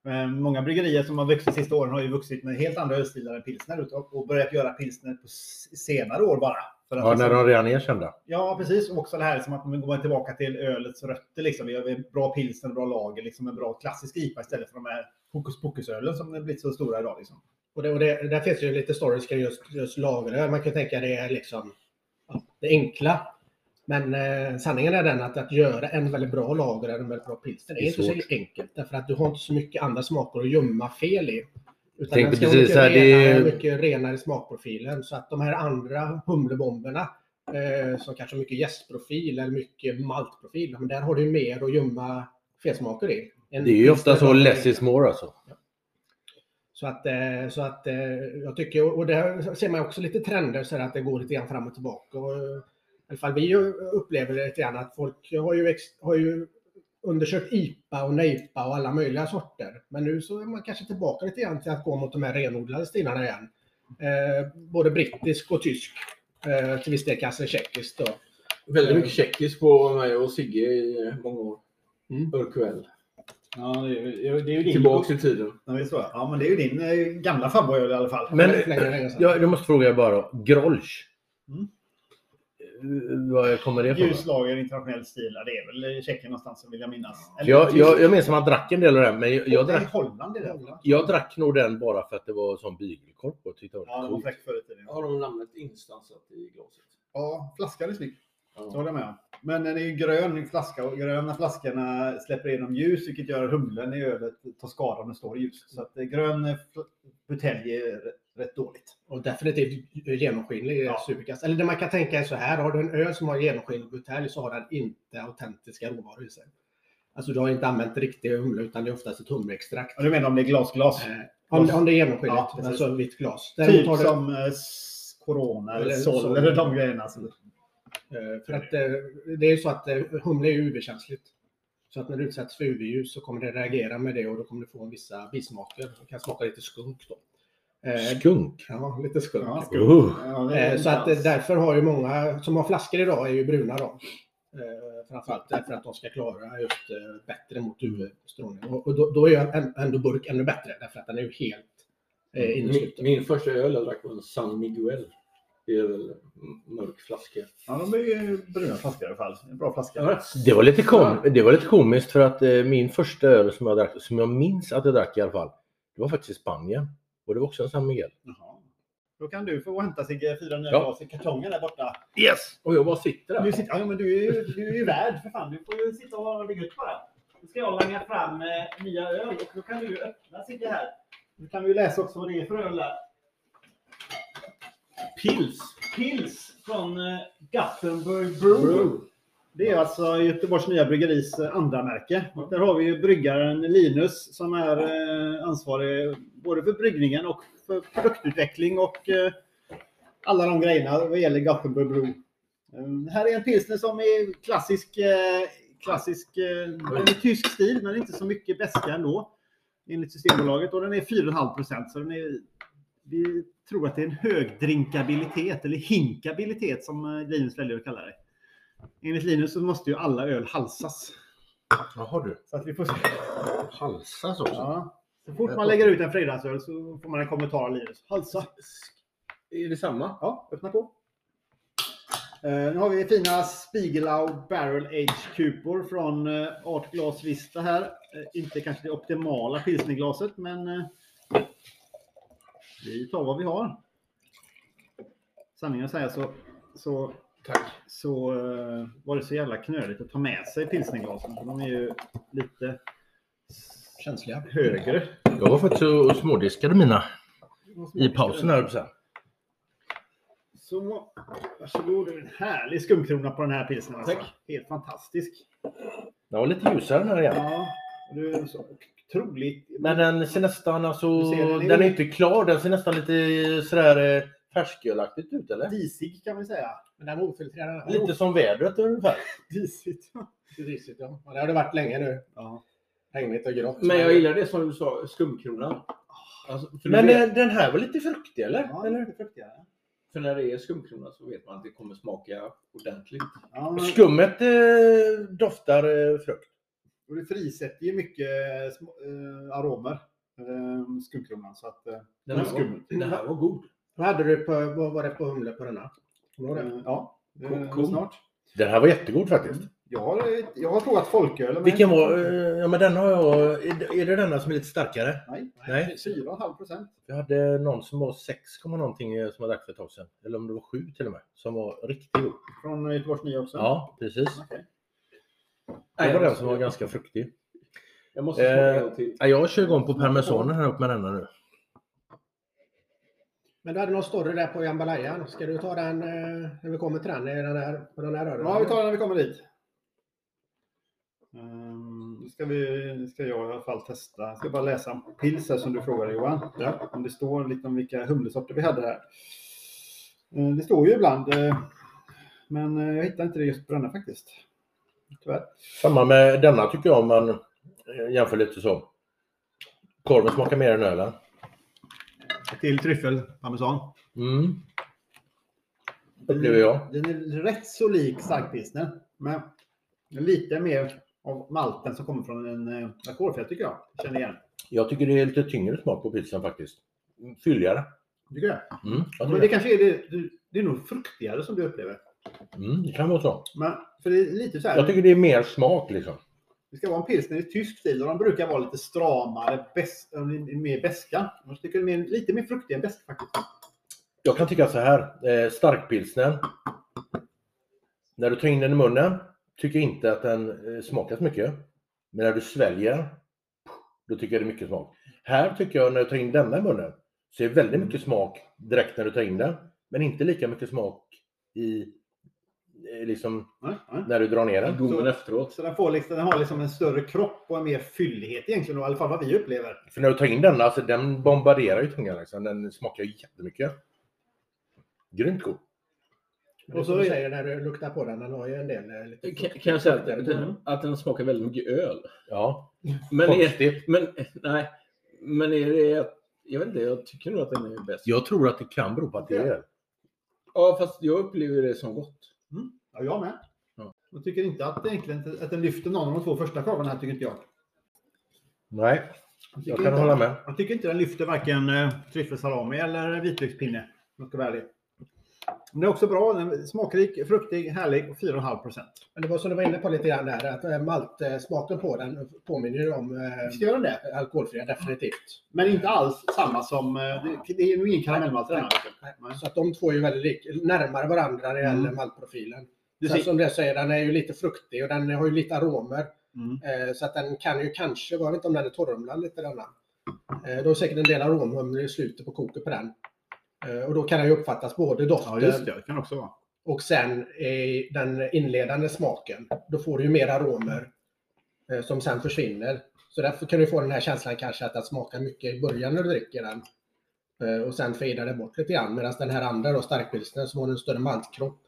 Eh, Många bryggerier som har vuxit de sista åren har ju vuxit med helt andra ölstilar än pilsner och- och börjat göra pilsner på senare år bara. För att Ja, liksom- när de redan är kända. ja precis. Och också det här som att man går tillbaka till ölets rötter. Liksom. Vi har bra pilsner, bra lager, liksom en bra klassisk IPA istället för de här hokus pokus-ölen som har blivit så stora idag. Liksom. Och det, och det, där finns ju lite stories kring just, just lageröl. Man kan tänka det är liksom ja, det enkla. Men eh, sanningen är den att, att göra en väldigt bra lager eller en väldigt bra pilsner är Det är inte svårt. så enkelt. Därför att du har inte så mycket andra smaker att gömma fel i. Utan Tänkte den ska precis mycket, det är- renare, mycket renare i smakprofilen. Så att de här andra humlebomberna eh, som kanske har mycket jästprofil eller mycket maltprofil. Men där har du mer att gömma felsmaker i. En Det är ju ofta så less is more alltså. Så att, eh, så att eh, jag tycker, och där ser man också lite trender så att det går lite grann fram och tillbaka. Och, eh, I alla fall vi upplever det lite grann att folk har ju, har ju undersökt IPA och NEIPA och alla möjliga sorter. Men nu så är man kanske tillbaka lite grann till att gå mot de här renodlade stilarna igen. Eh, både brittisk och tysk. Eh, till viss del kanske tjeckisk då. Väldigt mycket tjeckisk på mig och Sigge i många år. Mm. Örkväll. Ja, det är, ju- det är din... Tillbaks i tiden. Ja, visst så. ja, men det är ju din eh, gamla favorit i alla fall. Men Länge, länge, jag, jag måste fråga bara, Grolsch. Mm. Eh, Vad kommer det ifrån? Ljuslager internationell stil. ja, Det är väl Tjeckien någonstans vill jag minnas. För Jag, jag, jag minns att man drack en del av den, men jag, jag, drack, Holland är det. jag drack nog den bara för att det var sån bygelkorv på. Tyckte det Ja, var det var coolt. Har de namnet instansat i glaset? Ja, flaskan är snygg. Det Ja. håller jag med om. Men den är ju grön flaska och gröna flaskorna släpper igenom ljus vilket gör humlen i ölet tar skada om den står i ljus. Så att eh, grön eh, butelj är rätt- dåligt. Och definitivt genomskinlig Ja. ja. superkast. Eller det man kan tänka är så här, har du en öl som har genomskinlig butelj så har den inte autentiska råvaror i sig. Alltså du har inte använt riktig humle utan det är oftast ett humleextrakt. Du menar om det är glasglas? Eh, om, om det är genomskinligt, Ja, alltså vitt glas. typ Däremot har du, som eh, Corona eller Sol eller de grejerna. Så. Eh, för att eh, det är ju så att eh, humle är UV-känsligt. Så att när du utsätts för UV-ljus så kommer det reagera med det och då kommer du få vissa bismaker. Det kan smaka lite skunk då. Skunk. ja, lite skunk. Ja, är Eh, Så att därför har ju många som har flaskor idag är ju bruna då. Framförallt därför att de ska klara just bättre mot UV-strålning. Och, då, då är ju ändå burk ännu bättre därför att den är ju helt Min, innesluten. min första öl jag drack var en San Miguel. Det är väl mörk flaska. Ja, de är bruna flaskor i alla fall. En bra flaska. Ja, Det var, lite kom, det var lite komiskt för att eh, min första öl som jag drack, som jag minns att jag drack i alla fall, det var faktiskt i Spanien. Och det var också en San Miguel. Jaha. Då kan du få hämta Sigge fyra nya Ja. glas i kartongen där borta. Yes! Och jag bara sitter där. Du, sitter, ja, men du, är, du är ju värd för fan. Du får ju sitta och ha det gött bara. Nu ska jag langa fram eh, nya öl och då kan du öppna Sigge här. Nu kan vi läsa också vad det är för öl där. Pils. Pils från eh, Gothenburg Brew. Det är alltså Göteborgs Nya Bryggeris eh, andra märke. Och där har vi ju bryggaren Linus som är eh, ansvarig både för bryggningen och för produktutveckling och alla de grejerna vad gäller Gothenburg Brew. Här är en pilsner som är klassisk, klassisk tysk stil men inte så mycket beska ändå. Enligt Systembolaget och den är 4,5 procent så den är vi tror att det är en hög drinkabilitet, eller hinkabilitet som eh, Linus väljer att kalla det. Enligt Linus så måste ju alla öl halsas. Jaha du. Så att vi får. Halsas också. Ja. Så fort man lägger ut en fredagsöl så får man en kommentar av Linus. Halsa! Är det samma? Ja, öppna på. Eh, nu har vi fina Spiegelau Barrel Age Kupor från eh, Art Glas Vista här. Eh, inte kanske det optimala pilsnerglaset, men eh, vi tar vad vi har. Sanningen att säga så, så, Tack. så eh, var det så jävla knöligt att ta med sig pilsnerglasen. för De är ju lite Känsliga. högre. Jag var faktiskt och smådiskade mina i pausen här. säga. Så, varsågod. En härlig skumkrona på den här pilsnern. Alltså. Helt fantastisk. Den var lite ljusare den här igen. Ja, och du är så otroligt... Men den ser nästan alltså, den är den är inte klar. Den ser nästan lite sådär eh, färskölaktigt ut eller? disig kan vi säga. Men den var ofiltrerad. Lite som vädret ungefär. Disigt. Lite risigt, ja. ja. Det har det varit länge nu. Ja. Regnigt och grått. Men jag gillar det som du sa, skumkronan. Alltså, för, Men vet, eh, den här var lite fruktig eller? Ja, eller? lite fruktigare. för när det är skumkrona så vet man att det kommer smaka ordentligt. Ja, men, Skummet eh, doftar eh, frukt. Och det frisätter ju mycket eh, aromer. Eh, skumkronan. Så att, eh, Den här, Skum. var, den här var god. Vad hade du på, vad var det på humle på denna? Du ihåg det? ja, Cool, cool. snart. Den här var jättegod faktiskt. Jag har, jag har provat folköl. Vilken var... Ja men den har jag... Är det- är det denna som är lite starkare? Nej, Nej. 4,5 procent. Jag hade någon som var 6, komma någonting som jag drack för ett tag sedan. Eller om det var 7 till och med. Som var riktigt god. Från Göteborgs Nya också. Ja, precis. Okej. Det var den som var ganska fruktig. Jag måste smaka Eh, en gång till. Ja, jag kör igång på parmesanen här uppe med denna nu. Men du hade någon story där på jambalaya. Ska du ta den eh, när vi kommer till den? Den här, på den här rören? Ja, vi tar den när vi kommer dit. Um, ska, vi, ska jag i alla fall testa. Jag ska bara läsa om pils här som du frågade Johan. Ja. Om det står lite om vilka humlesorter vi hade här. Eh, Det står ju ibland. eh, Men jag hittar inte det just på denna faktiskt. Tyvärr. Samma med denna tycker jag om man eh, jämför lite så. Korven smakar mer än ölen. Till tryffel parmesan. Mm. Upplever jag. Den är rätt så lik starkpilsner. Men lite mer av malten som kommer från en eh, alkoholfri tycker jag. Känner igen. Jag tycker det är lite tyngre smak på pilsen faktiskt. Fylligare. Tycker du det? Mm, jag Men tycker det kanske är det. Det är nog fruktigare som du upplever. Mm, det kan vara så. Men för det är lite så här. Jag tycker det är mer smak liksom. Det ska vara en pilsner i tysk stil och de brukar vara lite stramare, bäst, äh, mer beska. Jag tycker det är lite mer fruktig än besk faktiskt. Jag kan tycka så här. Eh, starkpilsnen. När du tar in den i munnen tycker jag inte att den eh, smakar så mycket. Men när du sväljer, då tycker jag det är mycket smak. Här tycker jag när du tar in denna i munnen så är det väldigt mycket smak direkt när du tar in den. Men inte lika mycket smak i liksom Nej, nej. när du drar ner den. Gommen efteråt. Så den, får liksom, den har liksom en större kropp och en mer fyllighet egentligen, i alla fall vad vi upplever. För när du tar in den, alltså den bombarderar ju tungan liksom. Den smakar ju jättemycket. Grymt god. Och så är- säger när du luktar på den, den har ju en del eh, lite Kan, kan jag säga att den, att den smakar väldigt mycket öl. Ja, Men är, konstigt. men, nej, men är det... Jag vet inte, jag tycker nog att den är bäst. Jag tror att det kan bero på att det är Ja, fast jag upplever det som gott. Ja, jag med. Ja. Jag tycker inte att, egentligen, att den lyfter någon av de två första korvarna här, tycker inte jag. Nej, Jag, jag kan inte, hålla med. Jag tycker inte den lyfter varken eh, tryffelsalami eller vitlökspinne. om jag ska vara ärlig. Men det är också bra. Smakrik, fruktig, härlig och 4,5 procent. Men det var som du var inne på lite grann där, att eh, maltsmaken på den påminner ju om eh, det? alkoholfria definitivt. Men inte alls samma som... eh, Det, är nog ingen karamellmalt i den här. Så att de två är ju väldigt lik, närmare varandra när det gäller Mm. maltprofilen. Du Sen som det säger, den är ju lite fruktig och den har ju lite aromer. mm. Eh, så att den kan ju kanske, jag vet inte om den är torrumlad lite denna. Eh, då är säkert en del aromhumle i slutet på koket på den. Eh, och då kan den ju uppfattas både doften Ja, det. Det och sen i den inledande smaken. Då får du ju mer aromer eh, som sen försvinner. Så därför kan du få den här känslan kanske att den smakar mycket i början när du dricker den. Eh, och sen fejdar det bort lite grann. Medan den här andra då, starkpilsnern, som har en större maltkropp,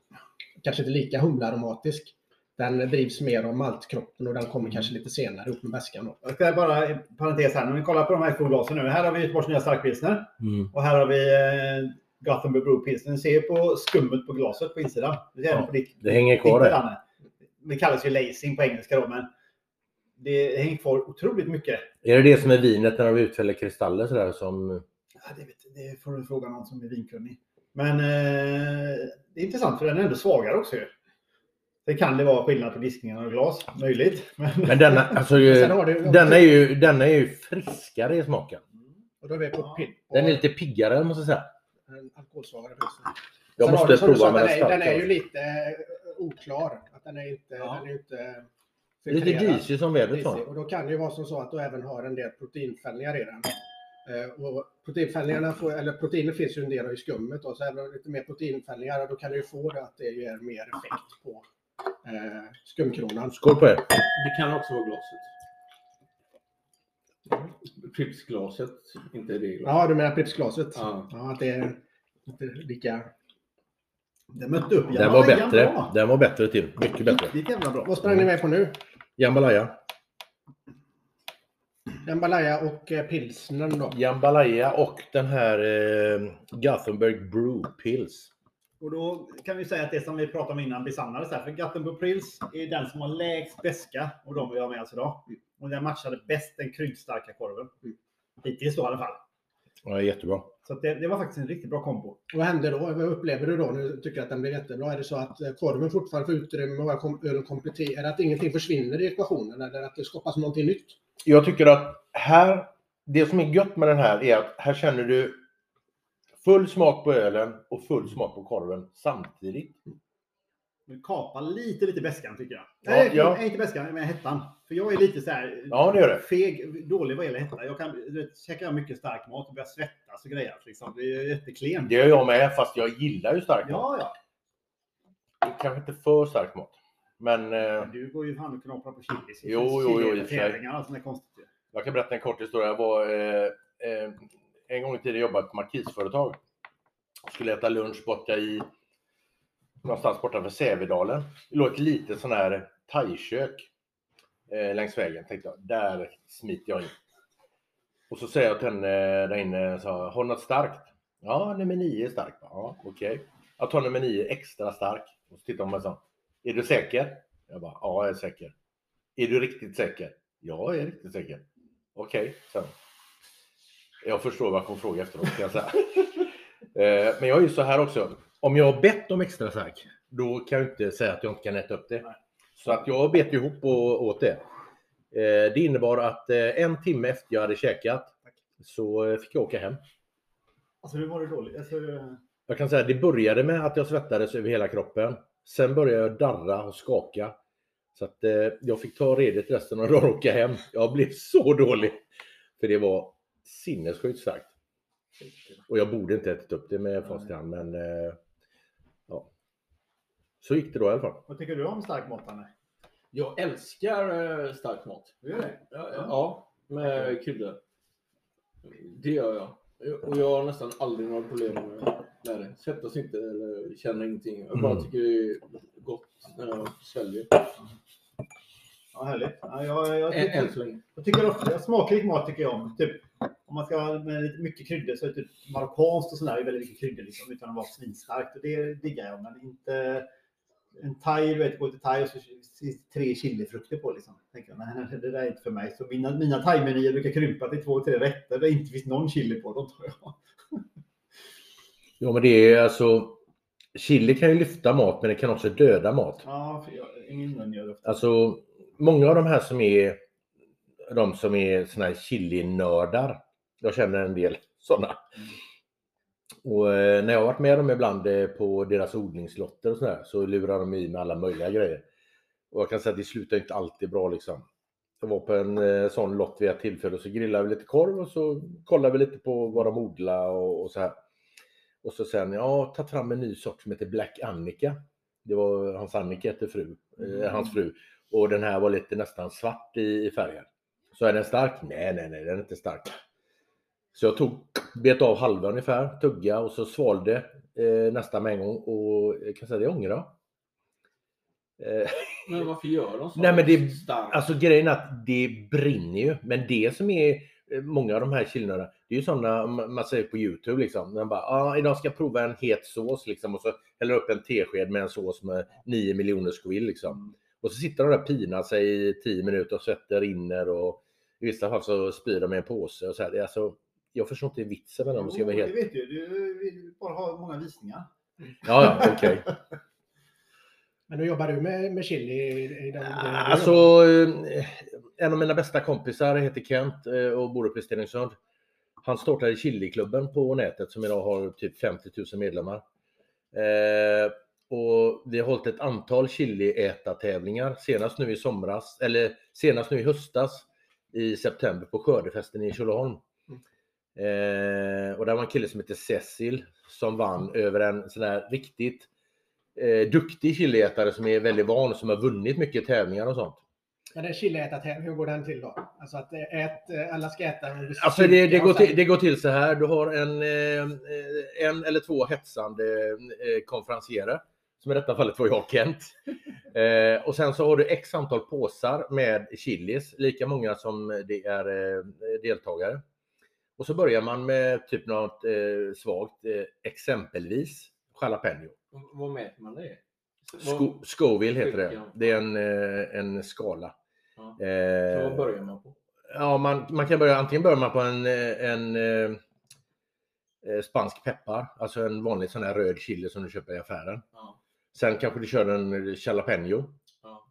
kanske inte lika humlearomatisk. Den drivs mer av maltkroppen och den kommer kanske lite senare upp med väskan. då. Jag ska bara i parentes här, när vi kollar på de här två glasen nu. Här har vi Göteborgs nya starkpilsner Mm. och här har vi eh, Gothenburg Brew Pilsner. Ni ser på skummet på glaset på insidan. Det, Ja, på ditt, det hänger kvar ditt där. Danne. Det kallas ju lacing på engelska då, men det hänger kvar otroligt mycket. Är det det som är vinet när de utfäller kristaller sådär som... Ja, det, vet, det får du fråga någon som är vinkunnig. Men eh, det är intressant för den är ändå svagare också ju. Det kan det vara skillnad på diskningen och glas, möjligt. Men, Men denna, alltså, du, denna, är ju, denna är ju friskare i smaken. och då är vi på, Ja. Den är lite piggare måste jag säga. en alkoholsvagare pilsner. Jag Sen måste du, prova sa, med den, den är, den är ju lite eh, oklar. Att den är inte, Ja. den är inte Lite disig som vädret var. Och då kan det ju vara som så att du även har en del proteinfällningar i den. Eh, och proteinfällningarna, får, eller proteiner finns ju en del i skummet då, så även om lite mer proteinfällningar, då kan du ju få det att det ger mer effekt på eh, skumkronan. Skål på er! Det kan också vara glaset. Pripsglaset, inte det glaset. Ja, du menar Pripsglaset? Ja. Ja, att det är inte lika... Den mötte upp Den var bättre. bra. Den var bättre till. Mycket bättre. Riktigt jävla bra. Vad sprang ni med på nu? Jambalaya. Jambalaya och eh, pilsnern då? Jambalaya och den här eh, Gothenburg Brew Pills. Och då kan vi säga att det som vi pratade om innan besannades här. För Gothenburg Pils är den som har lägst beska och de vi har med oss idag. Och den matchade bäst den kryddstarka korven. Hittills då i alla fall. Ja, jättebra. Så det, det var faktiskt en riktigt bra kombo. Vad händer då? Vad upplever du då när du tycker att den blir jättebra? Är det så att eh, korven fortfarande får utrymme och ölen kompletterar? Att ingenting försvinner i ekvationen eller att det skapas någonting nytt? Jag tycker att här, det som är gött med den här är att här känner du full smak på ölen och full smak på korven samtidigt. Men kapa lite, lite beskan tycker jag. Ja, Nej, ja. Inte beskan, men hettan. För jag är lite så här Ja, det gör det. feg, dålig vad gäller hetta. Jag kan, du vet, käkar jag mycket stark mat och börjar svettas och grejer. Liksom. Det är jätteklent. Det gör jag med, fast jag gillar ju stark mat. Ja, ja. Kanske inte för stark mat. Men eh, Du går ju fan och knaprar på chilis. Jo, jo, jo, i och för sig. Jag kan berätta en kort historia. Jag var eh, eh, en gång i tiden jobbade jag på markisföretag. Skulle äta lunch borta i någonstans borta för Sävedalen. Det låg ett litet sån här thaikök eh, längs vägen. Tänkte jag, där smiter jag in. Och så säger jag till henne eh, där inne, så, har du något starkt? Ja, nummer nio är starkt. Ja, okej. Jag tar nummer nio extra stark. Och så tittar hon på mig och är du säker? Jag bara, ja, jag är säker. Är du riktigt säker? Ja, jag är riktigt säker. Okej, så. Jag förstår vad hon frågar efteråt kan jag säga. Eh, Men jag är ju så här också. Om jag har bett om extra stark, då kan jag inte säga att jag inte kan äta upp det. Så att jag bet ihop och åt det. Eh, Det innebar att eh, en timme efter jag hade käkat så fick jag åka hem. Alltså hur var det dåligt? Alltså, Jag kan säga att det började med att jag svettades över hela kroppen. Sen började jag darra och skaka. Så att jag fick ta redigt resten av dagen och åka hem. Jag blev så dålig. För det var sinnessjukt starkt. Och jag borde inte ätit upp det med fast i hand, men eh, ja. Så gick det då i alla fall. vad tycker du om stark mat, Anne? Jag älskar eh, stark mat. Du gör det? Ja, ja med kryddor. Det gör jag. Och jag har nästan aldrig några problem med det. Svettas inte eller känner ingenting. Jag bara Mm. tycker det är gott när jag sväljer. Ja, härligt. Ja, jag, jag, tycker, jag tycker ofta, smakrik mat tycker jag om. Typ, om man ska ha med mycket kryddor så är typ marockanskt och sådär är väldigt mycket kryddor liksom, utan att vara svinstarkt. Och det diggar jag, men inte en thai, du vet, gå till thai och så finns det tre chilifrukter på liksom. Tänker jag, nej, nej, det där är inte för mig. Så mina, mina thai-menyer brukar krympa till två, tre rätter där det inte finns någon chili på. Dem tar jag. Ja, men det är alltså Chili kan ju lyfta mat, men det kan också döda mat. Ja, för jag, i min mun gör det. Alltså, många av de här som är de som är såna här chili-nördar. Jag känner en del sådana. Och eh, när jag har varit med dem ibland eh, på deras odlingslotter och sådär så lurar de i med alla möjliga grejer. Och jag kan säga att det slutar inte alltid bra liksom. Jag var på en eh, sån lott vid ett tillfälle och så grillade vi lite korv och så kollade vi lite på vad de odlar och, och så här. Och så sen, ja, tagit fram en ny sort som heter Black Annika. Det var hans Annika hette fru, eh, hans fru. Och den här var lite nästan svart i, i färgen. Så är den stark? Nej, nej, nej, den är inte stark. Så jag tog, bet av halva ungefär, tugga och så svalde eh, nästan med en gång och jag kan säga det ångrar. Eh, Men varför gör de så? Nej, men det-. Alltså grejen är att det brinner ju. Men det som är eh, många av de här chillerna, det är ju sådana man säger på Youtube liksom. Man bara, ah, idag ska jag prova en het sås liksom och så häller upp en tesked med en sås med 9 miljoner Scoville liksom. Och så sitter de där och pinar sig i 10 minuter och svetten rinner och i vissa fall så spyr de i en påse och så här. Det är alltså, jag förstår inte vitsen med dem om jag ska vara helt... det vet du. Du vill bara ha många visningar. Ja, ja, okej. Men hur jobbar du med, med chili? I, i den, Alltså, eh, en av mina bästa kompisar heter Kent eh, och bor uppe i Stenungsund. Han startade Chiliklubben på nätet som idag har typ 50 000 medlemmar. Eh, och vi har hållit ett antal chiliätartävlingar, senast nu i somras, eller senast nu i höstas i september på Skördefesten i Tjolöholm. Eh, och där var en kille som heter Cecil som vann över en sån här riktigt eh, duktig chiliätare som är väldigt van och som har vunnit mycket tävlingar och sånt. Men den chiliätartävlingen, hur går den till då? Alltså att eh, ät, eh, alla ska äta en Alltså det, det, går och till, det går till så här. Du har en, eh, en eller två hetsande konferencierer. Som i detta fallet var jag Kent. Eh, och sen så har du x antal påsar med chilis, lika många som det är eh, deltagare. Och så börjar man med typ något eh, svagt, eh, exempelvis jalapeno. Vad mäter man det? Sco- Scoville heter det. Det är en, eh, en skala. Ja. Eh, Så vad börjar man på? Ja, man, man kan börja, antingen börjar man på en, en eh, spansk peppar, alltså en vanlig sån här röd chili som du köper i affären. Ja. Sen kanske du kör en jalapeno. Ja.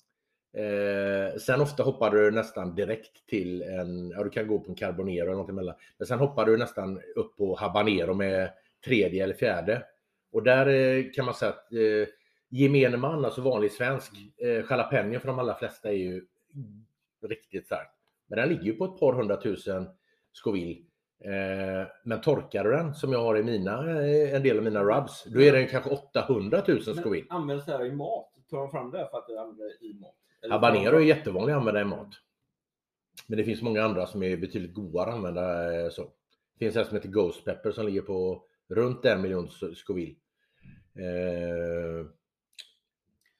Eh, sen ofta hoppar du nästan direkt till en, ja du kan gå på en carbonero eller något emellan. Men sen hoppar du nästan upp på habanero med tredje eller fjärde. Och där eh, kan man säga att eh, gemene man, alltså vanlig svensk, eh, jalapeno för de allra flesta är ju riktigt starkt. Men den ligger ju på ett par hundratusen Scoville. Eh, men torkar du den, som jag har i mina, eh, en del av mina rubs, då är den kanske 800 000 Scoville. Men används det här i mat? Tar de fram det för att det används i mat? Eller Habanero är jättevanlig att använda i mat. Men det finns många andra som är betydligt godare att använda eh, så. Det finns en som heter Ghost Pepper som ligger på runt en miljon Scoville. Eh,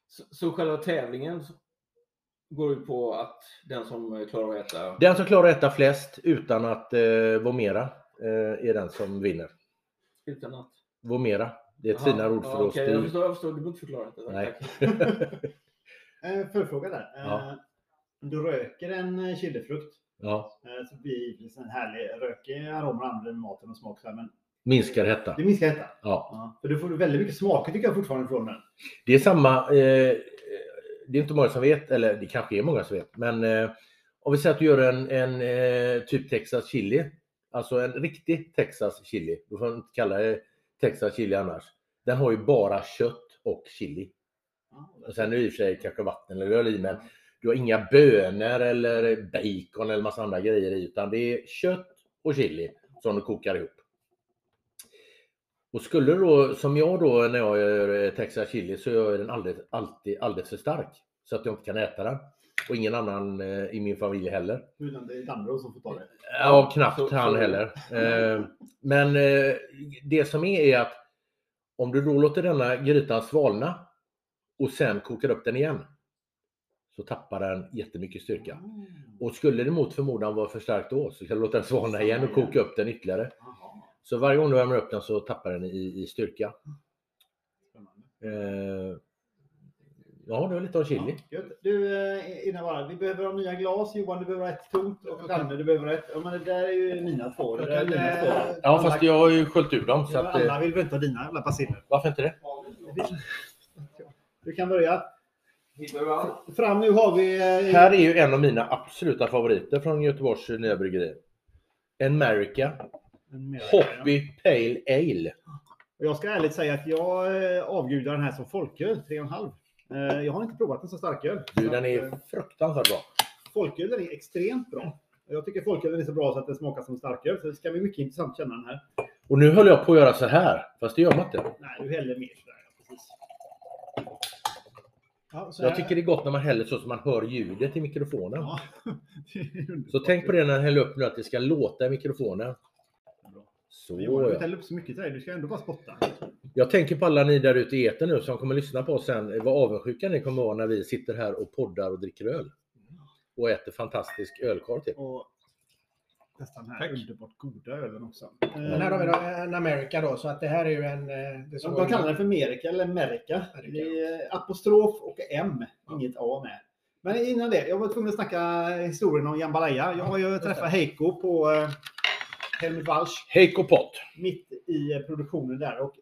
Så, så själva tävlingen går ut på att den som klarar att äta... den som klarar att äta flest utan att eh, vomera eh, är den som vinner. Utan att... Vomera, det är ett finare ord för ja, att okej, Jag förstår, jag förstår. Du behöver inte förklara det. Nej. Eh, Förfråga där. Eh, Ja. Du röker en eh, chilifrukt ja, så blir det en härlig rökig arom och använder maten och smak. Men minskar hetta. det minskar detta. Ja. Ja, för du får väldigt mycket smaker tycker jag fortfarande från den. Det är samma, eh, det är inte många som vet, eller det kanske är många som vet, men eh, om vi säger att du gör en, en eh, typ Texas chili, alltså en riktig Texas chili, du får inte kalla det Texas chili annars. Den har ju bara kött och chili. Och sen är det i och för sig kanske vatten eller öl i, men du har inga bönor eller bacon eller massa andra grejer i, utan det är kött och chili som du kokar ihop. Och skulle då, som jag då när jag gör eh, Texas chili, så gör jag den alldeles, alltid alldeles för stark. Så att jag inte kan äta den. Och ingen annan eh, i min familj heller. Utan det är Danro som får ta det. Ja, knappt så- han så- heller. Eh, men eh, det som är är att om du då låter denna grytan svalna och sen kokar upp den igen så tappar den jättemycket styrka. Mm. Och skulle det mot förmodan vara för starkt då så kan du låta den svalna igen och koka upp den ytterligare. Jaha, Så varje gång du värmer upp den så tappar den i, i styrka. Eh, ja, det var lite om chili. Ja, du, eh, innan bara, vi behöver ha nya glas. Johan, du behöver ett tomt. Och Danne, du behöver ett. Ja, men det där är ju mina två. Det där är mina två. Ja, fast jag har ju sköljt ur dem. Så Ja, att, alla eh, vill väl inte ha dina jävla pasiller? varför inte det? Du kan börja. Fram nu har vi... Här är ju en av mina absoluta favoriter från Göteborgs nya bryggeri. America Hoppy Pale Ale. Och Jag ska ärligt säga att jag eh, avgudar den här som folköl, 3,5. Eh, Jag har inte provat den som starköl. Du, den att, är eh, fruktansvärt bra. Folköl är extremt bra. Jag tycker folkölen är så bra så att den smakar som starköl. Så det ska bli mycket intressant att känna den här. Och nu höll jag på att göra så här, fast det gör man inte. Nej, du häller mer sådär. ja, Precis. Ja, så Jag tycker det är gott när man häller så, så man hör ljudet i mikrofonen. Ja. Så tänk på det när ni häller upp nu, att det ska låta i mikrofonen. Så Johan, du ja. häller upp så mycket till dig. Du ska ändå bara spotta. Jag tänker på alla ni där ute i etern nu som kommer lyssna på oss sen. Vad avundsjuka ni kommer vara när vi sitter här och poddar och dricker öl. Och äter fantastisk ölkorv till. Och testa den här Tack. underbart goda ölen också. Men här har vi då en America då, så att det här är ju en... eh, Det De, som de kallar den för Amerika eller Amerika. Det är apostrof och M, inget A med. Men innan det, jag var tvungen att snacka historien om jambalaya. Jag har ju träffat Heiko på eh, Helmut Walsch Heiko Pott. mitt i eh, produktionen där. Och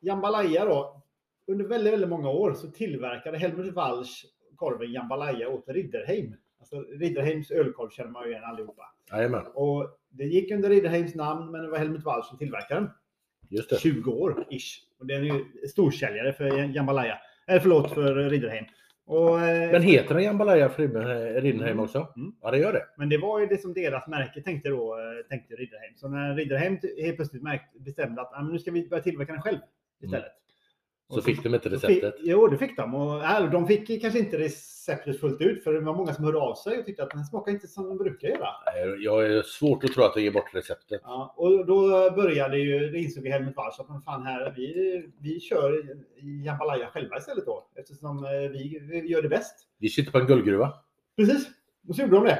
jambalaya då, under väldigt, väldigt många år så tillverkade Helmut Walsch korven jambalaya åt Ridderheim. Alltså Ridderheims ölkorv känner man ju igen allihopa. Jajamän, Och det gick under Ridderheims namn, men det var Helmut Walsch som tillverkade den. just det. 20 år ish. Och den är ju storsäljare för jambalaya. Eller förlåt, för Ridderheim. Och, eh, Men heter den Jambalaya Riddenheim- Riddenheim Mm. också? Mm. Ja, det gör det. Men det var ju det som deras märke tänkte då, eh, tänkte Ridderheim. Så när Ridderheim helt plötsligt märkte, bestämde att ah, nu ska vi börja tillverka den själv istället. Så fick de inte Då fick- receptet. Jo, det fick de. Och, äh, de fick kanske inte receptet fullt ut, för det var många som hörde av sig och tyckte att den smakar inte som de brukar göra. Jag är svårt att tro att de ger bort receptet. Ja, och då började ju, det insåg ju Helmut Walsch att fan här, vi, vi kör jambalaya själva istället då. Eftersom eh, vi, vi gör det bäst. Vi sitter på en guldgruva. Precis, och så gjorde de det.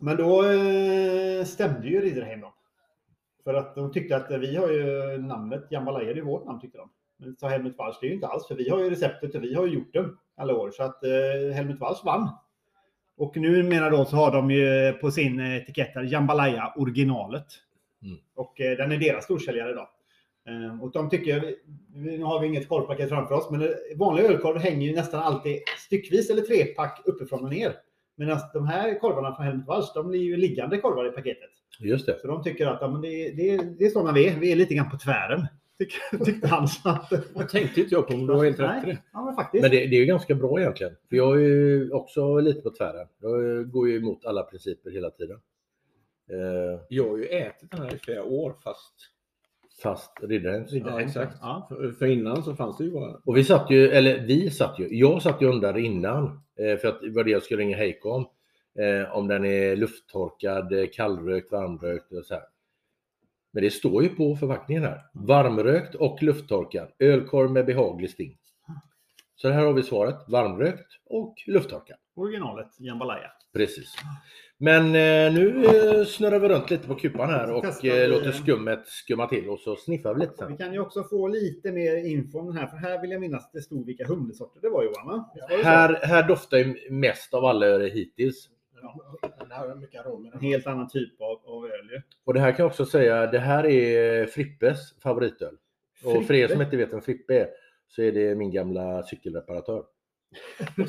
Men då eh, stämde ju Ridderheim dem. För att de tyckte att vi har ju namnet jambalaya, det är vårt namn tyckte de. Men sa Helmut Walsch, det är ju inte alls, för vi har ju receptet och vi har ju gjort det alla år. Så att eh, Helmut Walsch vann. Och nu menar då så har de ju på sin etikett här, jambalaya originalet. Mm. Och eh, den är deras storsäljare idag. Eh, och de tycker, nu har vi inget korvpaket framför oss, men eh, vanlig ölkorv hänger ju nästan alltid styckvis eller trepack uppifrån och ner. Medan de här korvarna från Helmut Walsch, de blir ju liggande korvar i paketet. Just det. Så de tycker att ja, men det, det, det är sådana vi är. Vi är lite grann på tvären. Tyck, tyckte han. Så att, Jag tänkte inte jag på om du har helt rätt det. Ja, men faktiskt. Men det, det är ju ganska bra egentligen. För jag är ju också lite på tvären. Jag går ju emot alla principer hela tiden. Eh, Jag har ju ätit den här i flera år fast... fast Riddarhems. Ja, exakt. Ja. För, för innan så fanns det ju bara... Och vi satt ju, eller vi satt ju, jag satt ju undrade innan, eh, för att det var det jag skulle ringa Heiko om, eh, om den är lufttorkad, kallrökt, varmrökt och så här. Men det står ju på förpackningen här. Varmrökt och lufttorkad. Ölkorv med behaglig sting. Så här har vi svaret. Varmrökt och lufttorkad. Originalet jambalaya. Precis. Men eh, nu eh, snurrar vi runt lite på kupan här och eh, vi- låter skummet skumma till och så sniffar vi lite Vi sen. kan ju också få lite mer info om den här, för här vill jag minnas att det stod vilka humlesorter det var Johan. va? Var? Här, här doftar ju mest av alla öl hittills. Den här har mycket aromer. En helt annan typ av, av öl. Och det här kan jag också säga, det här är Frippes favoritöl. Och för er Frippe? som inte vet vem Frippe är, så är det min gamla cykelreparatör.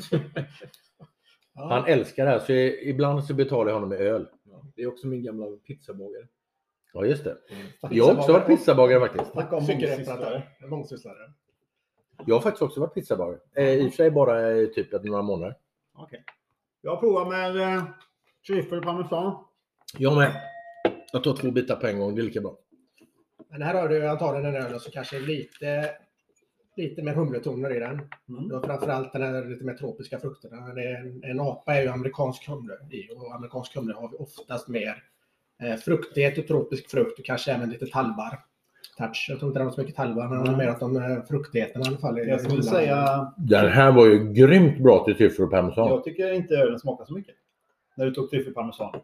Ja. Han älskar det här, så ibland så betalar jag honom med öl. Ja, det är också min gamla pizzabagare. Ja, just det. Snacka Jag har också varit pizzabagare faktiskt. Snacka om Cykelreparatör. Mångsysslare. Jag har faktiskt också varit pizzabagare. Eh, I och för sig bara eh, typ ett några månader. Okej. Jag provar med eh, tryffel parmesan. Jag med. Jag tar två bitar på en gång, det är lika bra. Men här har du antagligen en öl som kanske är lite, lite mer humletoner i den. Mm. Du har framförallt den här lite mer tropiska frukterna. En, en apa är ju amerikansk humle i och amerikansk humle har vi oftast mer eh, fruktighet och tropisk frukt och kanske även lite tallbar. Touch. Jag tror inte det var så mycket tallbar men det är mer att de eh, fruktigheten i alla fall. Jag skulle säga, Den här var ju grymt bra till tryffel och parmesan. jag tycker inte ölen smakar så mycket. När du tog tryffel parmesan.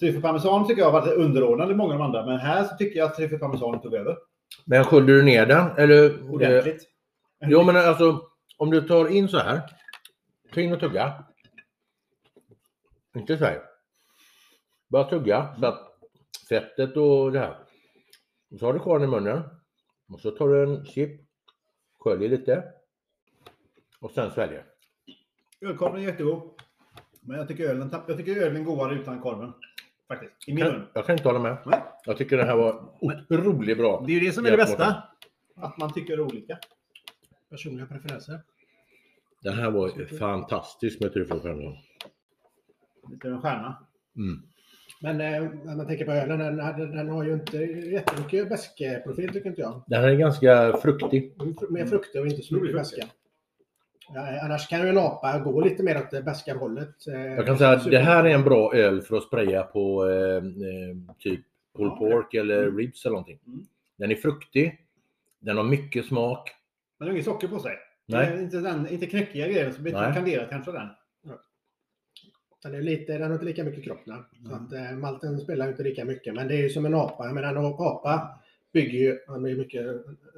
Tryffel parmesan tycker jag har varit underordnad i många av de andra, men här så tycker jag att tryffel parmesan tog över. Men sköljde du ner den? Eller, eh, Ordentligt. Jo, men alltså om du tar in så här. Ta in och tugga. Inte så här. Bara tugga så att fettet och det här. Och så har du kvar den i munnen. Och så tar du en chip. Sköljer lite. Och sen sväljer. Ölkorven är jättegod. Men jag tycker ölen, jag tycker ölen är godare utan korven. Faktiskt. I min mun. Jag kan inte hålla med. Nej. Jag tycker det här var otroligt bra. Det är ju det som är det bästa. Att man tycker olika. Personliga preferenser. Den här var fantastisk med tryffel och parmesan. Lite av en stjärna. Mm. Men eh, när man tänker på ölen, den, den, den har ju inte jättemycket bäskprofil tycker inte jag. Den är ganska fruktig. Mer frukter och inte så mycket beska. Ja, annars kan ju en apa gå lite mer åt det bäskarhållet. Eh, Jag kan säga att det här är en bra öl för att spraya på eh, eh, typ pulled Ja, pork eller Mm. ribs eller någonting. Mm. Den är fruktig. Den har mycket smak. Men det har inget socker på sig. Nej. Det är Inte, den, inte knäckiga grejer, så blir det Nej. kanderat kanske den. Den, är lite, den har inte lika mycket kropp. nej. Så Mm. att, eh, malten spelar inte lika mycket. Men det är ju som en apa. Men en apa bygger ju, det är mycket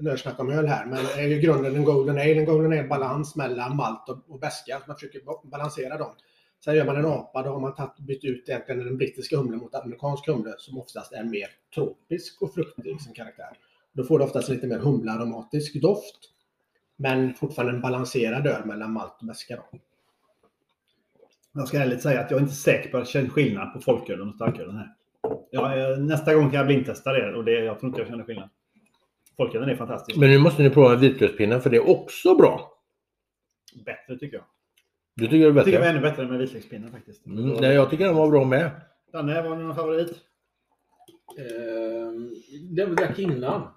nörsnack om öl här, men är ju grunden en golden ale. En golden ale balans mellan malt och, och beska. Man försöker ba- balansera dem. Sen gör man en apa, då har man tagit, bytt ut egentligen den brittiska humlen mot amerikansk humle som oftast är mer tropisk och fruktig i sin karaktär. Då får du oftast lite mer humlearomatisk doft. Men fortfarande en balanserad öl mellan malt och beska. Då. Jag ska ärligt säga att jag är inte säker på att jag känner skillnad på folkölen och starkölen här. Ja, eh, nästa gång kan jag blindtesta det och det, jag tror inte jag känner skillnad. Folkölen är fantastisk. Men nu måste ni prova vitlökspinnen för det är också bra. Bättre tycker jag. Du tycker det är Jag tycker det var bättre? ännu bättre med vitlökspinnen faktiskt. Mm, nej, jag tycker den var bra med. Danne, var det någon favorit? Ehm, den vi drack innan.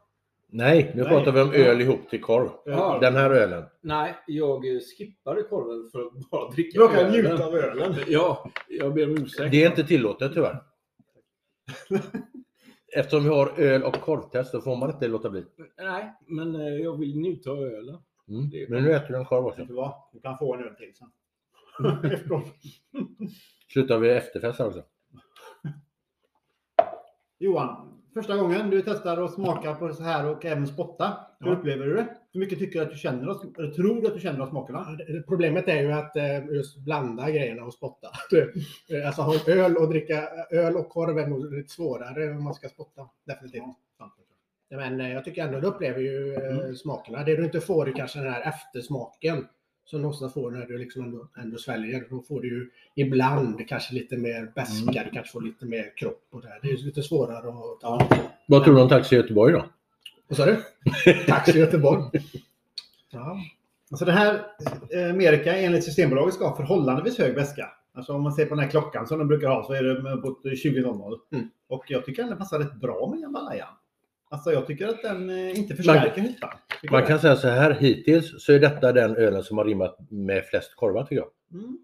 Nej, nu Nej. pratar vi om öl ihop till korv. Ja. Den här ölen. Nej, jag skippade korven för att bara dricka Du råkar ölen. njuta av ölen. Ja, jag ber om ursäkt. Det är inte tillåtet tyvärr. Eftersom vi har öl och korvtest så får man inte låta bli. Nej, men eh, jag vill njuta av ölen. Mm. Är- Men nu äter du en korv också. Vet du vad? Du kan få en öl till sen. Slutar vi efterfest här också. Johan, första gången du testar och smakar på så här och även spotta. Hur Ja. upplever du det? Hur mycket tycker du att du känner, av- eller tror du att du känner av smakerna? Ja, Problemet är ju att eh, just blanda grejerna och spotta. Eh, Alltså ha öl och dricka öl och korv är nog lite svårare om man ska spotta. Definitivt. Men eh, jag tycker ändå du upplever ju eh, Mm. smakerna. Det du inte får är kanske den här eftersmaken som du ofta får när du liksom ändå, ändå sväljer. Då får du ju ibland kanske lite mer beska, du kanske får lite mer kropp och det här. Det är ju lite svårare att ta. Vad tror du om Taxi Göteborg då? Vad sa du? Taxi Göteborg. Ja. Alltså det här eh, Amerika enligt Systembolaget ska ha förhållandevis hög väska. Alltså om man ser på den här klockan som de brukar ha så är det uppåt 20.00. Mm. Och jag tycker att den passar rätt bra med Jambalaya. Alltså jag tycker att den eh, inte förstärker hyttan. Man kan säga så här, hittills så är detta den ölen som har rimmat med flest korvar tycker jag. Mm.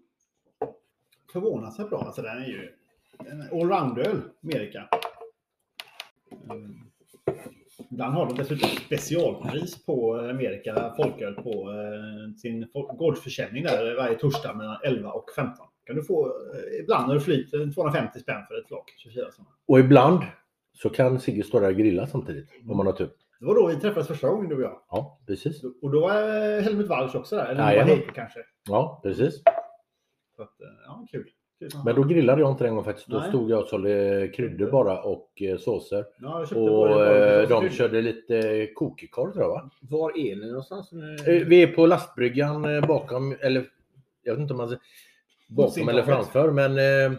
Förvånansvärt bra. Alltså den är ju en allround-öl, Amerika. Mm. Ibland har de dessutom specialpris på Amerika folköl på eh, sin gårdsförsäljning där varje torsdag mellan 11 och 15. Kan du få eh, ibland när det flyter 250 spänn för ett flak. 24 sådana. Och ibland så kan Sigge stå där och grilla samtidigt om man har tur. Det var då vi träffades första gången du och jag. Ja, precis. Och då var eh, Helmut Walch också där. Eller Jajamän. Heike kanske. Ja, precis. Så att, eh, ja, kul. kul. Men då grillade jag inte den gången faktiskt. Då Nej. stod jag och sålde kryddor bara och eh, såser. Ja, jag köpte Och både- de körde lite kokekorv tror jag va? Var är ni någonstans? Vi är på lastbryggan bakom, eller jag vet inte om man säger bakom eller framför, men eh,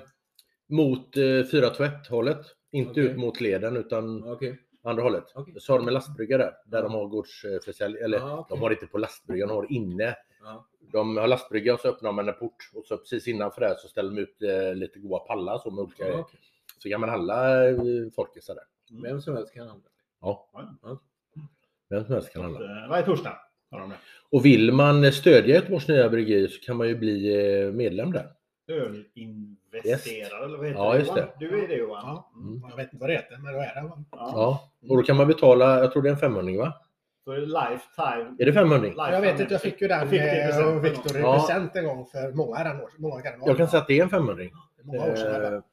mot eh, 421 hållet. Inte Okej. ut mot leden utan Okej. andra hållet. Okej. Så har de en lastbrygga där, där de har gårdsförsäljning. Eller Ja, okej. de har inte på lastbryggan, de har inne. Ja. De har lastbrygga och så öppnar man en port och så precis innanför där så ställer de ut eh, lite goda pallar så med olika Ja, okej. Så kan man handla eh, folkisar där. Vem som helst kan handla. Ja. Ja. Vem som helst kan handla. Eh, Varje torsdag har de det. Och vill man stödja Göteborgs nya bryggeri så kan man ju bli eh, medlem där. Ölinvesterare eller vad heter Ja, det? just det. Du är det Johan. Ja. Mm. Jag vet inte vad det heter, men vad är det? Ja. Ja. Och då kan man betala, jag tror det är en 500 va? Så är det lifetime. Är det 500? Jag vet inte, jag fick ju den av Viktor i Ja. present en gång för många herrans år många vara. Jag kan säga att det är en 500 Många år sedan. Eh, sedan.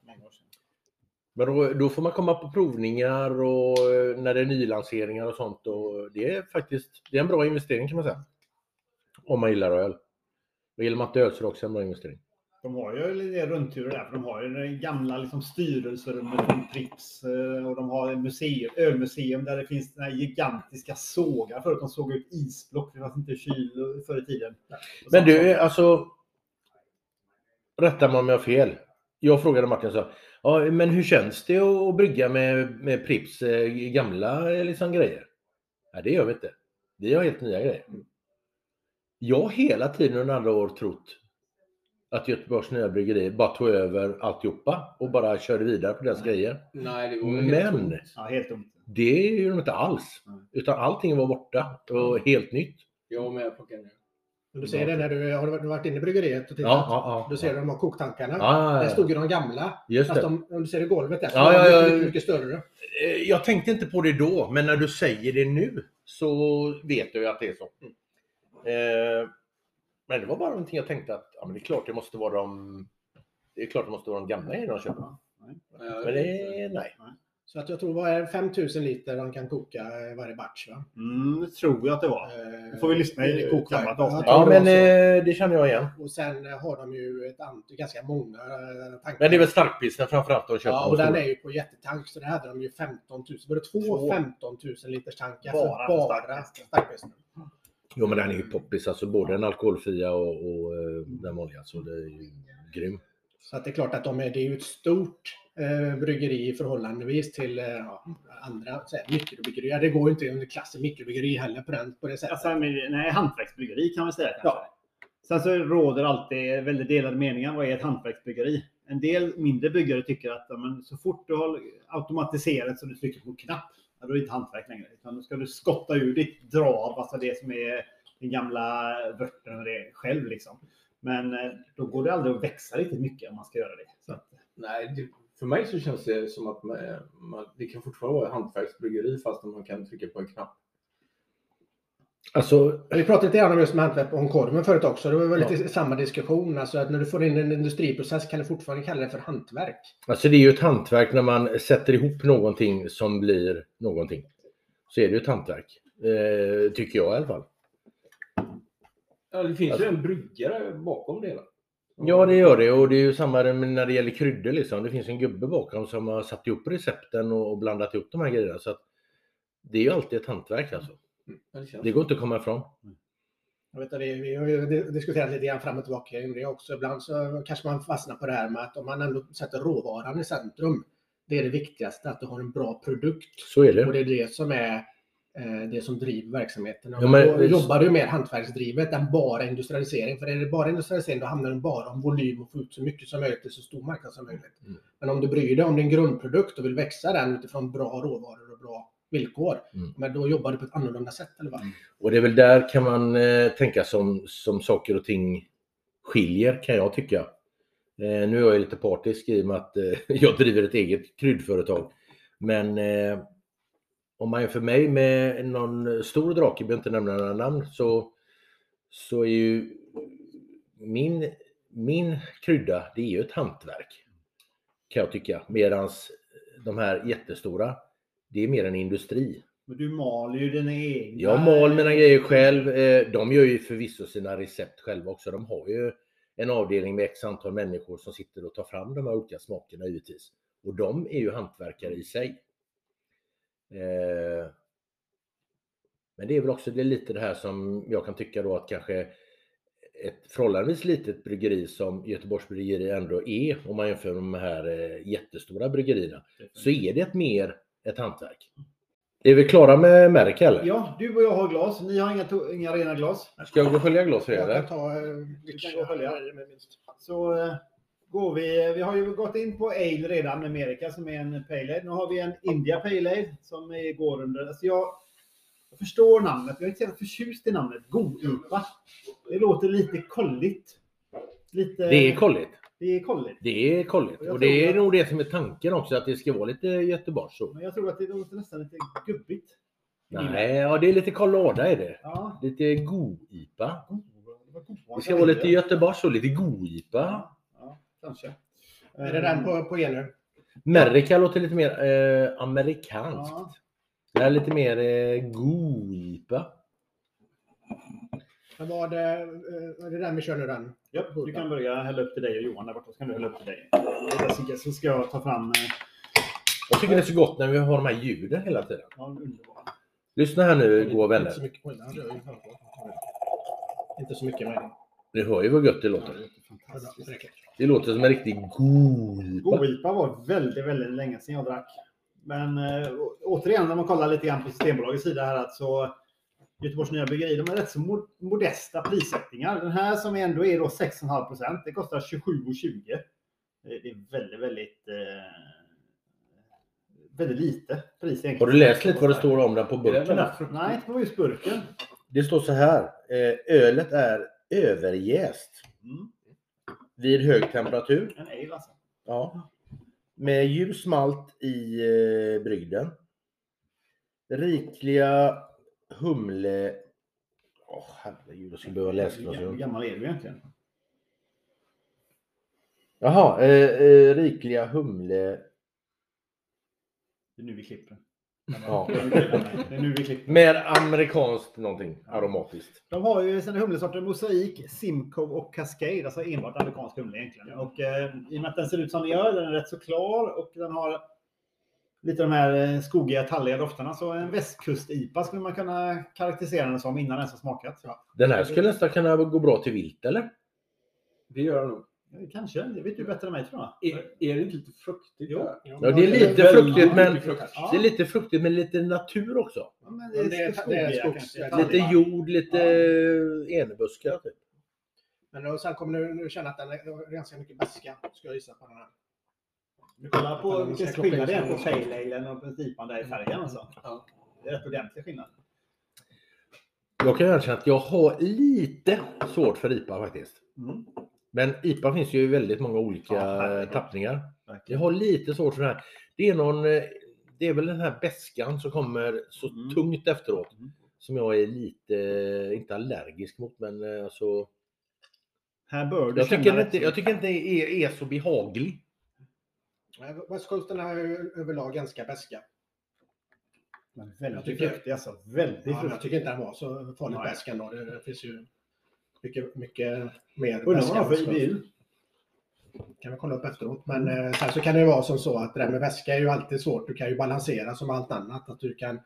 Men då, då får man komma på provningar och eh, när det är nylanseringar och sånt. Och det är faktiskt det är en bra investering kan man säga. Om man gillar öl. Och gillar man inte öl så är det också en bra investering. De har ju lite rundturer där, för de har ju det gamla liksom, styrelserummet från Pripps eh, och de har ett museum, ölmuseum där det finns den här gigantiska sågar. Förut de såg ut isblock, det fanns inte kyl förr i tiden. Men du, alltså. Rätta mig om jag har fel. Jag frågade Martin så ja, men hur känns det att brygga med, med Pripps eh, gamla eh, liksom, grejer? Nej, det gör vi inte. Vi har helt nya grejer. Jag har hela tiden under andra år trott att Göteborgs nya bryggeri bara tog över alltihopa och bara körde vidare på deras grejer. Nej, det var ju helt Men tomt. Ja, helt dumt. det är ju de inte alls. Mm. Utan allting var borta och helt nytt. Jag var med på Kenny. Du ser det när du har du varit inne i bryggeriet och tittat. Ja, ja, ja. Du ser de har koktankarna. Ja, ja, Där ja. stod ju de gamla. Just Fast de, om du ser i golvet där, så Ja, är de ja, ja. mycket, mycket större. Eh, Jag tänkte inte på det då, men när du säger det nu så vet jag ju att det är så. Eh, Men det var bara någonting jag tänkte att ja, men det är klart det måste vara de det är klart det måste vara de gamla i de köper. Men det nej. Så att jag tror vad är det, 5000 liter de kan koka varje batch va? Mm, det tror jag att det var. Eh, Då får vi lyssna i kokkammaren Ja, avsnitt. Ja det men så. eh, det känner jag igen. Och sen eh, har de ju ett antal, ganska många eh, tankar. Men det är väl starkpilsner framförallt de köper. Ja, och den stora. är ju på jättetank så där hade de ju 15 000. Var det två, Två. 15 000 liters tankar Bara för bara starkpilsner. Jo men den är ju poppis, alltså både den alkoholfria och, och eh, den vanliga. Så det är ju grym. Så att det är klart att de är, det är ju ett stort eh, bryggeri i förhållandevis till eh, andra så här, mikrobryggerier. Det går ju inte under klassen mikrobryggeri heller på, den, på det sättet. Alltså, men- nej, hantverksbryggeri kan man säga. Kanske. Ja. Sen så råder alltid väldigt delade meningar. Vad är ett hantverksbryggeri? En del mindre byggare tycker att ja, men så fort du har automatiserat så du trycker på knapp, då är det inte hantverk längre. Utan då ska du skotta ur ditt drav, alltså det som är den gamla vörten och det själv. Liksom. Men eh, då går det aldrig att växa riktigt mycket om man ska göra det. Så att, Nej, det, för mig så känns det som att man, man, det kan fortfarande vara hantverksbryggeri fast man kan trycka på en knapp. Alltså, Vi pratade lite grann om just med hantverk om korven förut också. Det var väl Ja. lite samma diskussion. Alltså att när du får in en industriprocess kan du fortfarande kalla det för hantverk. alltså det är ju ett hantverk när man sätter ihop någonting som blir någonting. Så är det ju ett hantverk. Eh, tycker jag i alla fall. Ja, det finns Alltså- ju en bryggare bakom det hela. Ja, det gör det och det är ju samma när det gäller kryddor liksom. Det finns en gubbe bakom som har satt ihop recepten och och blandat ihop de här grejerna. Så att det är ju alltid ett hantverk alltså. Det går inte att komma ifrån. Jag vet, det, vi har ju diskuterat lite grann fram och tillbaka i det också. Ibland så kanske man fastnar på det här med att om man ändå sätter råvaran i centrum. Det är det viktigaste, att du har en bra produkt. Så är Och det. det är det som är eh, det som driver verksamheten. Och Ja, men- då jobbar du mer hantverksdrivet än bara industrialisering. För är det bara industrialisering då handlar det bara om volym och få ut så mycket som möjligt till så stor marknad som möjligt. Mm. Men om du bryr dig om din grundprodukt och vill växa den utifrån bra råvaror och bra villkor. Mm. Men då jobbar du på ett annorlunda sätt. Eller vad? Och det är väl där kan man eh, tänka som, som saker och ting skiljer kan jag tycka. Eh, nu är jag lite partisk i och med att eh, jag driver ett eget kryddföretag. Men eh, om man jämför mig med någon stor drake, jag behöver inte nämna några namn, så, så är ju min, min krydda, det är ju ett hantverk. Kan jag tycka. Medans de här jättestora, det är mer en industri. men du maler ju dina egna... Jag mal mina grejer själv. Eh, De gör ju förvisso sina recept själva också. De har ju en avdelning med x antal människor som sitter och tar fram de här olika smakerna givetvis. Och de är ju hantverkare i sig. Eh, Men det är väl också det lite det här som jag kan tycka då att kanske ett förhållandevis litet bryggeri som Göteborgs bryggeri ändå är, om man jämför med de här eh, jättestora bryggerierna, så är det ett mer ett hantverk. Är vi klara med märk eller? Ja, du och jag har glas. Ni har inga, inga rena glas. Ska jag gå och skölja glas för er Jag kan ta... eh, Du kan gå och följa. med minst. Så eh, går vi. Vi har ju gått in på Ale redan, Amerika som är en Pale Ale. Nu har vi en India Pale Ale som är, går under. Alltså jag, jag förstår namnet. Jag är inte så förtjust i namnet. God-IPA. Det låter lite kolligt. Lite, Det är kolligt. Det är kolligt. Det är kolligt. Och Och det är att- nog det som är tanken också, att det ska vara lite Göteborgs så. Men jag tror att det låter nästan lite gubbigt. Nej, ja, det är lite Colada är det. Ja. Lite god-IPA. Det ska vara lite Göteborgs och lite god-IPA. Ja, ja, kanske. Är det den på, på E nu? Merika låter lite mer eh, amerikanskt. Ja. Det är lite mer eh, god-IPA. Men Vad, eh, är det den vi kör nu den? Ja, du kan börja hälla upp till dig och Johan där borta. Så kan du hälla upp till dig. Så- ska jag ta fram... eh, Jag tycker det är så gott när vi har de här ljuden hela tiden. Ja, underbara. Lyssna här nu, goa Inte vänner. så mycket. Inte så mycket med Ni hör ju vad gött det låter. det. Det låter som en riktig god-IPA. Goipa var väldigt, väldigt länge sedan jag drack. Men äh, återigen, när man kollar lite grann på Systembolagets sida här, att så Göteborgs Nya Bryggeri, de är rätt så mo- modesta prissättningar. Den här som ändå är då 6,5 procent, det kostar 27,20. Det är väldigt, väldigt, eh, väldigt lite pris egentligen. Har du läst lite vad det står om den på burken? Nej, inte på just burken. Det står så här. Eh, ölet är överjäst Mm. vid hög temperatur. En ale alltså. Ja. Med ljus malt i eh, brygden. Rikliga humle... Åh herregud, jag skulle behöva läsa Hur gammal är du egentligen? Jaha, eh, eh, rikliga humle... Det är nu vi klipper. Ja. Det är nu vi klipper. Med amerikanskt någonting aromatiskt. De har ju sina humlesorter Mosaik, Simcoe och Cascade, alltså enbart amerikansk humle egentligen. Och eh, i och med att den ser ut som den gör, den är rätt så klar och den har lite de här eh, skogiga, talliga dofterna. Så en västkust-IPA skulle man kunna karaktärisera den som innan den ens har smakat. Ja. Den här skulle nästan kunna gå bra till vilt, eller? Det gör det nog. Kanske, det vet du bättre än mig tror jag. Är, är det inte lite fruktigt? Jo. Ja, det är lite fruktigt, men. Ja. det är lite fruktigt med lite natur också. Ja, men det är- det är skogiga skogs- kanske, lite Lite jord, lite enebuskar. Typ. Men då, sen kommer du, du känna att den är ganska mycket beska, ska jag gissa på den här. Du kollar på vilken skillnad det är på. Pale Ale och där i färgen. Alltså. Ja. Det är rätt ordentlig skillnad. Jag kan erkänna att jag har lite svårt för IPA faktiskt. Mm. Men IPA finns ju i väldigt många olika Ja, tappningar. Jag har lite svårt för det här. Det är någon, eh, det är väl den här beskan som kommer så Mm. tungt efteråt. Mm. Som jag är lite, eh, inte allergisk mot, men eh, alltså. Här bör du Jag tycker inte, jag tycker inte är, är så behaglig. Nej, West Coasten är överlag ganska beska. Men väldigt Jag tycker- fruktig alltså. Väldigt Ja, men jag fruktig. tycker inte den var så farligt Nej. besk ändå. Det, finns ju mycket, mycket mer Undrar vad för. IBU. kan vi kolla upp efteråt. Men eh, sen så kan det ju vara som så att det där med väska är ju alltid svårt. Du kan ju balansera som allt annat. Att du kan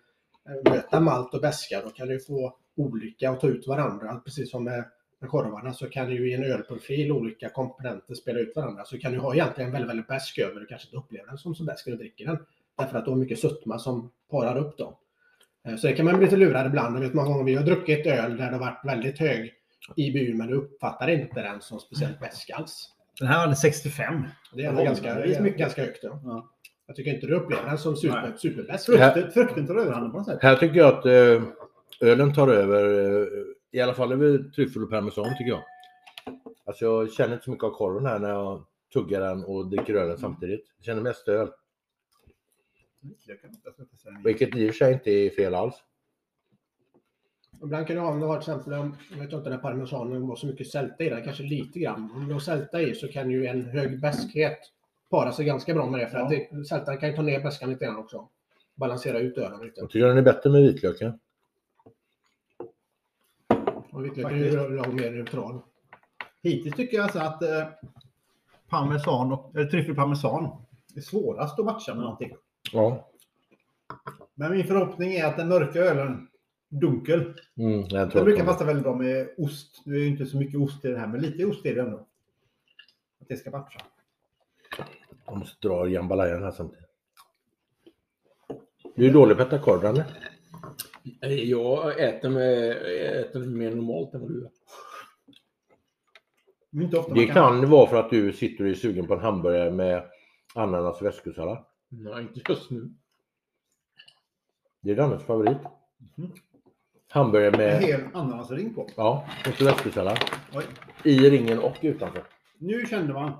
eh, möta malt och väska. Då kan du få olika och ta ut varandra. Precis som med, med korvarna så kan du ju i en ölprofil olika komponenter spela ut varandra. Så kan du ha egentligen väldigt, väldigt besk över och kanske inte uppleva den som så besk när du dricker den. Därför att du har mycket sötma som parar upp dem. Eh, Så det kan man bli lite lurad ibland. Jag vet många gånger vi har druckit öl där det har varit väldigt hög IBU men du uppfattar inte den som speciellt besk alls. Den här hade 65. Det är ändå ganska, det är mycket. ganska högt. Ja. Ja. Jag tycker inte du upplever den som super, superbäst. Frukten, frukten tar överhanden på något sätt. Här tycker jag att eh, ölen tar över, eh, i alla fall över tryffel och parmesan tycker jag. Alltså jag känner inte så mycket av korven här när jag tuggar den och dricker ölen samtidigt. Jag känner mest öl. Vilket i och för sig inte är fel alls. Ibland kan du ha, om du har till exempel, jag vet inte när parmesanen var så mycket sälta i den, kanske lite grann. Om du har sälta i så kan ju en hög bäskhet para sig ganska bra med det. För Ja. att det, sältan kan ju ta ner bäskan lite grann också. Balansera ut ölen lite. Jag tycker den är bättre med vitlöken. Och är Faktiskt. ju mer neutral. Hittills tycker jag alltså att eh, parmesan och, eller tryffelparmesan är svårast att matcha med någonting. Ja. Men min förhoppning är att den mörka ölen, dunkel, Mm, jag den brukar jag passa väldigt bra med ost. Nu är ju inte så mycket ost i den här, men lite ost är det ändå. Att det ska matcha. Jag måste dra jambalayan här samtidigt. Du är dålig på att äta korv, Danne. Jag äter, med, jag äter mer normalt än vad du gör. Men inte ofta Det man kan vara för att du sitter och är sugen på en hamburgare med ananas och väskusallad. Nej, inte just nu. Det är Dannes favorit. Mhm. Hamburgare En med, hel ananasring på. ja, och så väskusallad. Oj. I ringen och utanför. Nu kände man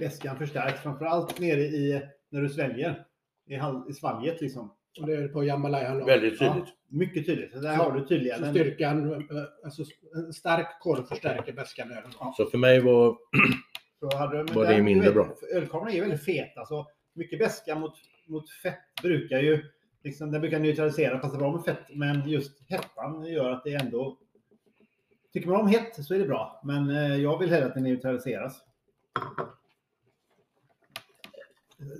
väskan förstärkt, framförallt nere i, när du sväljer. I, hal- i svalget liksom. Och det är på jamalayan. då. Väldigt Ja, tydligt. mycket tydligt. Så där har du tydliga. Så styrkan, eh, alltså en stark korv förstärker bäskan i ölen. Så för mig var hade, Var det mindre du bra? vet, Ölkorven är väldigt fet. Alltså, mycket beska mot, mot fett brukar ju liksom, den brukar neutralisera, passa bra med fett. Men just hettan gör att det ändå... Tycker man om hett så är det bra. Men eh, jag vill hellre att det neutraliseras.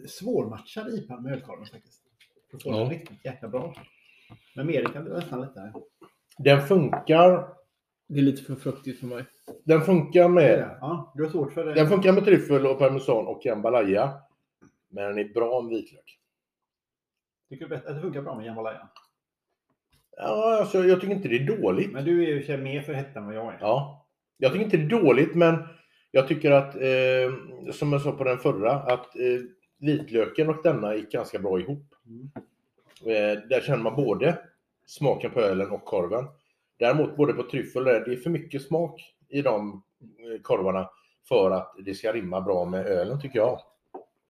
Svårmatchad IPA med ölkorven faktiskt. För att få Ja. den riktigt jäkla bra. Men mer kan det nästan lättare. Den funkar. Det är lite för fruktigt för mig. Den funkar Det med, det. Ja, du har svårt för det. den funkar med tryffel och parmesan och jambalaya. Men den är bra med vitlök. Tycker du att det funkar bra med jambalaya? Ja, alltså, jag tycker inte det är dåligt. Men du är ju mer för hett än vad jag är. Ja, jag tycker inte det är dåligt, men jag tycker att, eh, som jag sa på den förra, att eh, vitlöken och denna gick ganska bra ihop. Mm. Eh, där känner man både smaken på ölen och korven. Däremot både på tryffel och det, är för mycket smak i de eh, korvarna för att det ska rimma bra med ölen tycker jag.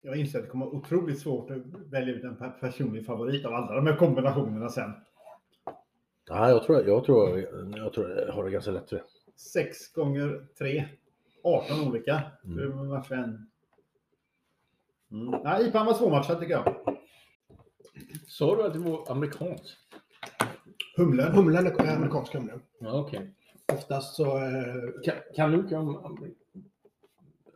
Jag inser att det kommer vara otroligt svårt att välja ut en per- personlig favorit av alla de här kombinationerna sen. Ja, jag tror jag, tror, jag, tror jag har det ganska lätt för det. 6 gånger 3. 18 olika. Mm. Hur många matcher än? Mm. Nej, IPAn var svårmatchad tycker jag. Sa du att det var amerikanskt? Humlen. Humlen är amerikansk humlen. Ja, okej. Oftast så... eh, Kan, kan du mycket om,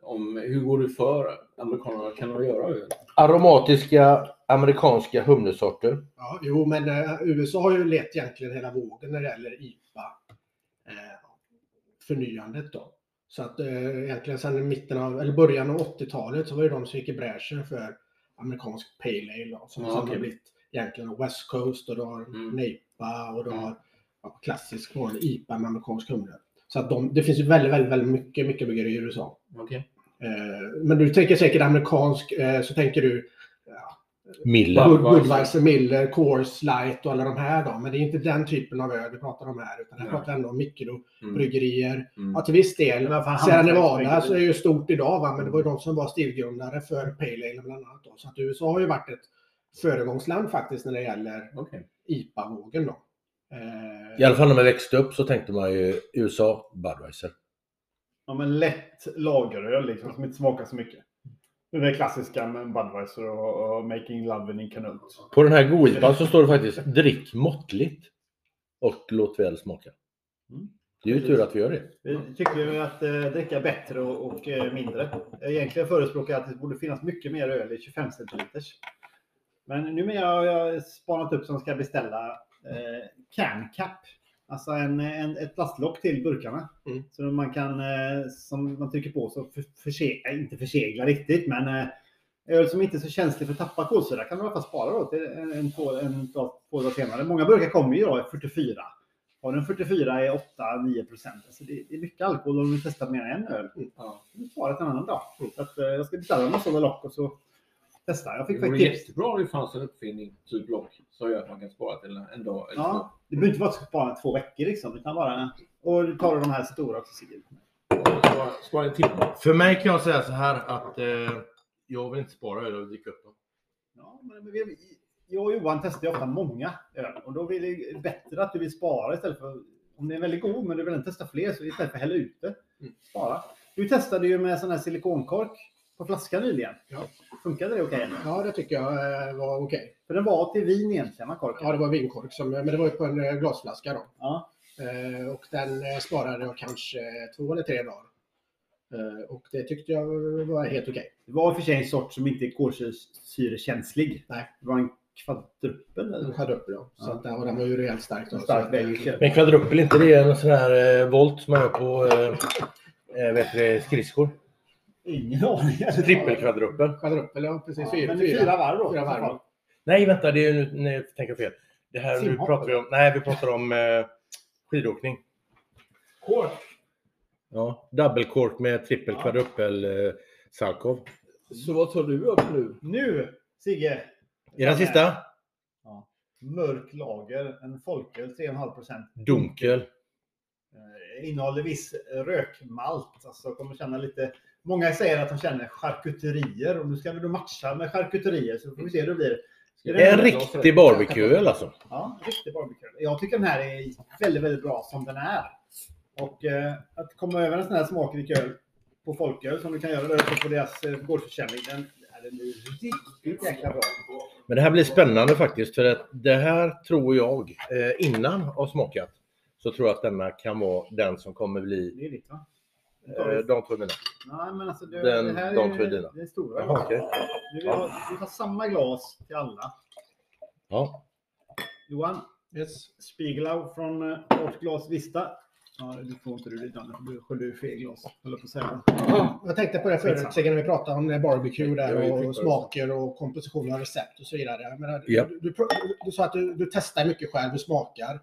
om hur går det för amerikanerna? Kan de göra öl? Aromatiska amerikanska humlesorter. Ja, jo, men eh, USA har ju lett egentligen hela vågen när det gäller IPA. Eh, förnyandet då. Så att eh, egentligen sedan mitten av, eller början av 80-talet så var det de som gick i bräschen för amerikansk Pale Ale. Som Ja, sen har blivit egentligen West Coast och du har Mm. NEIPA och du har ja, klassisk vanlig IPA med amerikansk humle. Så att de, det finns ju väldigt, väldigt, väldigt mycket, mycket bryggerier i USA. Okej. Eh, men du tänker säkert amerikansk, eh, så tänker du Miller. Bud- Budweiser. Miller, Coors Light och alla de här då. Men det är inte den typen av öl vi pratar om här. Utan jag Nej. pratar ändå om Mm. mikrobryggerier. Mm. Ja, till viss del. Sierra. Nevada så är ju stort idag va. Men det var ju de som var stilgrundare för Pale Ale bland annat. Då. Så att USA har ju varit ett föregångsland faktiskt när det gäller Okej. IPA-vågen då. Eh, I alla fall när man växte upp så tänkte man ju USA, Budweiser. Ja, men lätt lageröl liksom, som inte smakar så mycket. Det är det klassiska med Budweiser och, och Making Love in Canut. På den här Goipan så står det faktiskt drick måttligt och låt väl smaka. Mm. Det är ju tur att vi gör det. Vi tycker ju att eh, dricka bättre och, och eh, mindre. Egentligen förespråkar jag att det borde finnas mycket mer öl i 25 centiliters. Men numera har jag spanat upp som ska beställa eh, can cap. Alltså en, en, ett plastlock till burkarna. Mm. Så man kan, eh, som man trycker på så för, förse, eh, inte försegla riktigt, men eh, öl som inte är så känslig för att tappa kolsyra kan man i alla fall spara då till en, en, två, en två dagar senare. Många burkar kommer ju då i 44. Har du en 44 är 8-9 procent. Alltså det, det är mycket alkohol om du testar mer än en öl. Ja. Du sparar till en annan dag. Mm. Så att, jag ska beställa några sådana lock och så testa. Jag fick Det vore faktiskt tips. jättebra om det fanns en uppfinning, typ lock, som gör att man kan spara till en dag eller Ja, det behöver inte vara att du ska spara två veckor liksom. Utan bara, och du tar de här stora också två. Spara, spara en timme. För mig kan jag säga så här att eh, jag vill inte spara öl och dricka upp dem. Ja, men vi, jag och Johan testar ju ofta många öl och då vill det bättre att du vill spara istället för om det är väldigt god men du vill inte testa fler så istället för att hälla ut det. Mm. Spara. Du testade ju med sån här silikonkork på flaskan nyligen. Ja. Funkade det okej? ja, det tycker jag eh, var okej. För den var till vin egentligen, va, korken? Ja, det var vinkork, som, men det var ju på en eh, glasflaska då. Ja. Eh, och den sparade jag kanske två eller tre dagar. Och det tyckte jag var helt okej. Det var i och för sig en sort som inte är kolsyrekänslig. Nej. Det var en kvadruppel. Hade upp då. Så Ja. att, ja, och den var ju rejält stark. Då, En så stark att. Men kvadruppel, inte det en sån här eh, volt som man gör på eh, eh, vet du, skridskor? Ingen aning. Trippelkvadruppel. Kvadruppel, ja precis. Ja, fyra, fyra varv då. Fyra varv. Nej, vänta, det är nu, nej, jag tänker fel. Det här, nu pratar vi om, nej, vi pratar om eh, skidåkning. Kork. Ja, double cork med trippel Ja. eh, Salkov. Så vad tar du upp nu? Nu, Sigge. Är den sista? Ja. Mörk lager, en folköl 3,5 procent. Dunkel. Eh, innehåller viss rökmalt. Alltså kommer känna lite... Många säger att de känner charkuterier och nu ska vi då matcha med charkuterier så får vi se hur det blir. Det- En riktig barbecue alltså. Ja, riktig barbecue. Jag tycker den här är väldigt, väldigt bra som den är. Och eh, att komma över en sån här smakrik öl på folköl som du kan göra där uppe på deras eh, gårdsförsäljning. Den, den är riktigt jäkla bra. Men det här blir spännande faktiskt för att det här tror jag, eh, innan har smakat, så tror jag att denna kan vara den som kommer bli Det är ditt va? eh, de två mina. Nej, men alltså det, Den- det här de är, två är dina. det är stora. Jaha, okej. Vi, vill ha, vi tar samma glas till alla. Ja. Johan, Yes. Spiegelau från eh, vårt glas Vista. Ja, du får inte du dit Danne. Du sköljde ur fel glas. Höll på att säga. Ja, jag tänkte på det förut, Sigge, när vi pratade om barbecue Jag där är och smaker och komposition av recept och så vidare. Jag menar, Ja. du, du, du sa att du, du testar mycket själv, du smakar.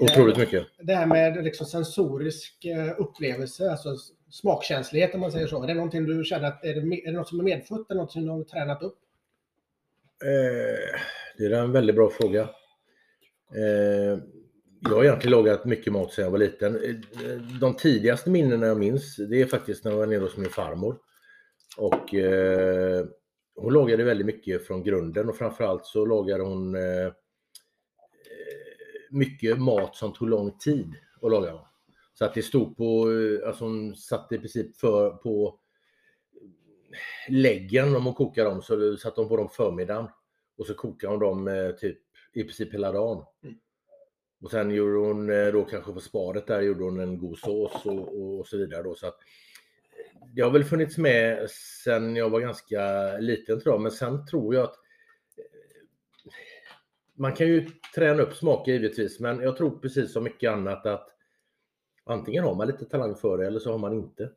Otroligt mycket. Det här med liksom sensorisk eh, upplevelse, alltså smakkänslighet om man säger så. Är det någonting du känner att är det, är det något som är medfött eller något som du har tränat upp? Eh, det är en väldigt bra fråga. Eh, jag har egentligen lagat mycket mat sedan jag var liten. Eh, De tidigaste minnena jag minns, det är faktiskt när jag var nere hos min farmor. Och eh, hon lagade väldigt mycket från grunden och framförallt så lagade hon eh, eh, mycket mat som tog lång tid att laga. Så att det stod på, eh, alltså hon satte i princip för, på läggen om hon kokade dem så satte hon på dem förmiddagen. Och så kokade hon dem eh, typ i princip hela dagen. Mm. Och sen gjorde hon eh, då kanske på sparet där gjorde hon en god sås och, och så vidare då. Så att, det har väl funnits med sen jag var ganska liten tror jag, men sen tror jag att man kan ju träna upp smaker givetvis, men jag tror precis som mycket annat att antingen har man lite talang för det eller så har man inte.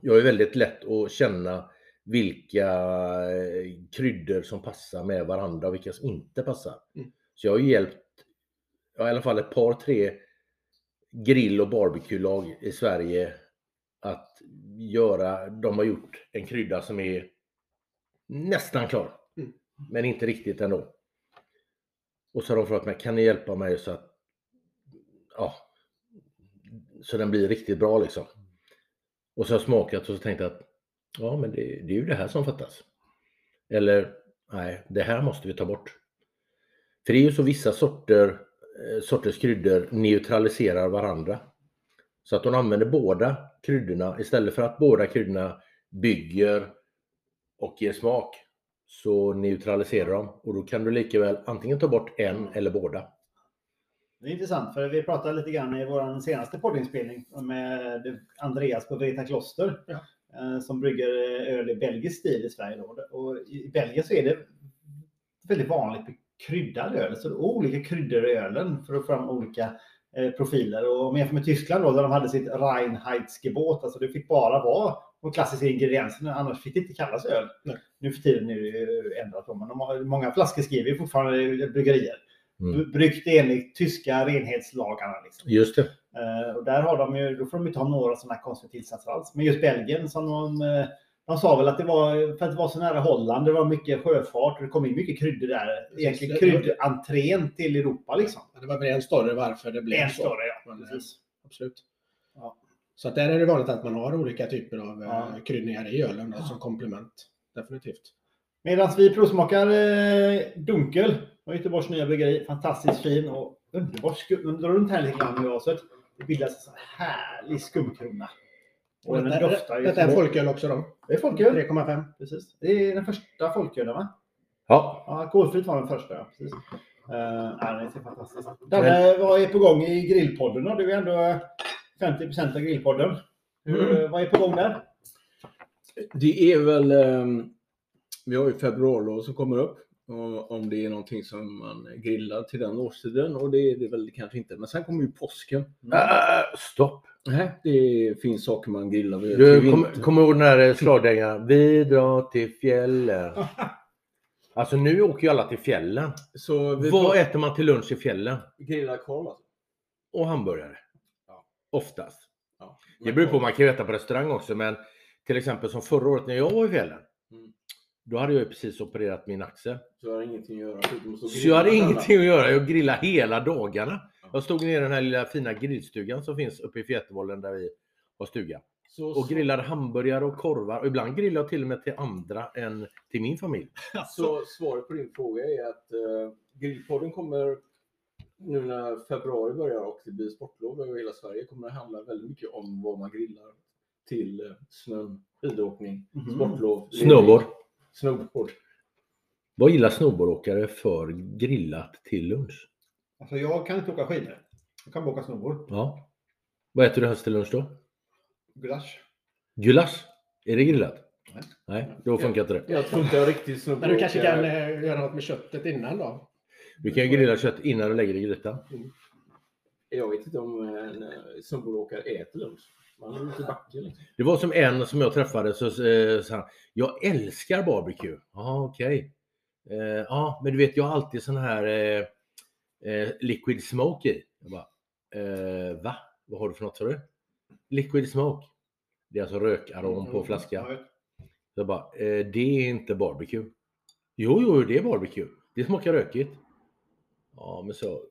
Jag är väldigt lätt att känna vilka eh, kryddor som passar med varandra och vilka som inte passar. Mm. Så jag har ju hjälpt ja, i alla fall ett par, tre grill och barbecue-lag i Sverige att göra, de har gjort en krydda som är nästan klar. Mm. Men inte riktigt ändå. Och så har de frågat mig, kan ni hjälpa mig så att ja, så den blir riktigt bra liksom. Och så har jag smakat och så tänkte jag att ja, men det, det är ju det här som fattas. Eller nej, det här måste vi ta bort. För det är ju så vissa sorter, eh, sorters kryddor neutraliserar varandra. Så att hon använder båda kryddorna istället för att båda kryddorna bygger och ger smak så neutraliserar de och då kan du lika väl antingen ta bort en eller båda. Det är intressant för vi pratade lite grann i vår senaste poddinspelning med Andreas på Vreta Kloster. Ja. eh, Som brygger öl i belgisk stil i Sverige. Då. Och I Belgien så är det väldigt vanligt med kryddad öl. Så olika kryddor i ölen för att få fram olika eh, profiler. Och om jag jämför med Tyskland då, där de hade sitt Reinheitsgebot. Alltså det fick bara vara de klassiska ingredienserna, annars fick det inte kallas öl. Nej. Nu för tiden är det ju ändrat men de har, många flaskor skriver ju fortfarande bryggerier. Mm. Bryggt enligt tyska renhetslagarna. Liksom. Just det. Eh, och där har de ju, då får de inte ha några sådana konstiga tillsatser alls. Men just Belgien som de, eh, de sa väl att det var för att det var så nära Holland, det var mycket sjöfart och det kom in mycket kryddor där. Egentligen kryddentrén till Europa liksom. Ja, Det var väl en story varför det blev En så. större ja. Men, eh, Precis. Absolut. Ja. Så att där är det vanligt att man har olika typer av Ja. ja. kryddningar i ölen då, som komplement. Definitivt. Medan vi provsmakar eh, Dunkel och Göteborgs nya bryggeri. Fantastiskt fin och underbart skum. Nu drar runt här lite grann med glaset. Det bildas en sån härlig skumkrona. Och den detta, doftar ju detta är folköl också då. Det är folköl. 3,5. Precis. Det är den första folkölen va? Ja, Ja, alkoholfritt var den första. Ja. Precis. Uh, ja, det är fantastiskt. Danne, vad är på gång i grillpodden? då? Du är ändå eh, 50 av grillpodden. Hur, Mm. eh, Vad är på gång där? Det är väl, ehm, vi har ju februarlov som kommer upp. Och om det är någonting som man grillar till den årstiden och det är det väl kanske inte. Men sen kommer ju påsken. Äh, stopp! Nej, det finns saker man grillar vid Du kommer kom ihåg den här slagdängan? Vi drar till fjällen. Alltså nu åker ju alla till fjällen. Så vi Vad äter man till lunch i fjällen? grillar korv alltså. Och hamburgare. Oftast. Ja. Det beror på, man kan ju äta på restaurang också, men till exempel som förra året när jag var i fjällen. Mm. Då hade jag ju precis opererat min axel. Så jag har ingenting att göra. Så jag hade ingenting att göra. Jag grillade hela dagarna. Ja. Jag stod nere i den här lilla fina grillstugan som finns uppe i Fjätervollen där vi har stuga. Så, Och grillade hamburgare och korvar. Och ibland grillade jag till och med till andra än till min familj. Så svaret på din fråga är att uh, Grillpodden kommer nu när februari börjar och det blir sportlov över hela Sverige kommer det handla väldigt mycket om vad man grillar till uh, snön, skidåkning, Mhm. sportlov, Snowboard. snowboard. Vad gillar snowboardåkare för grillat till lunch? Alltså, jag kan inte åka skidor. Jag kan bara åka snowboard. Ja. Vad äter du helst till lunch då? Gulasch. Gulasch? Är det grillat? Nej. Nej, då funkar inte det. Jag tror inte jag riktigt snowboard. Men du kanske kan eh, göra något med köttet innan då? Du kan ju grilla kött innan du lägger det i grytan. Jag vet inte om en eh, snowboardåkare äter lunch. Man är ute i backen liksom. Det var som en som jag träffade så eh, sa han, jag älskar barbecue. Ja, okej. Eh, ja, men du vet, jag har alltid sån här eh, liquid smoke i. Jag bara, eh, va? Vad har du för något sa du? Liquid smoke. Det är alltså rökarom på Mm, flaska. Ja, Jag bara, det är inte barbecue. Jo, jo, det är barbecue. Det smakar rökigt. Ja, men så,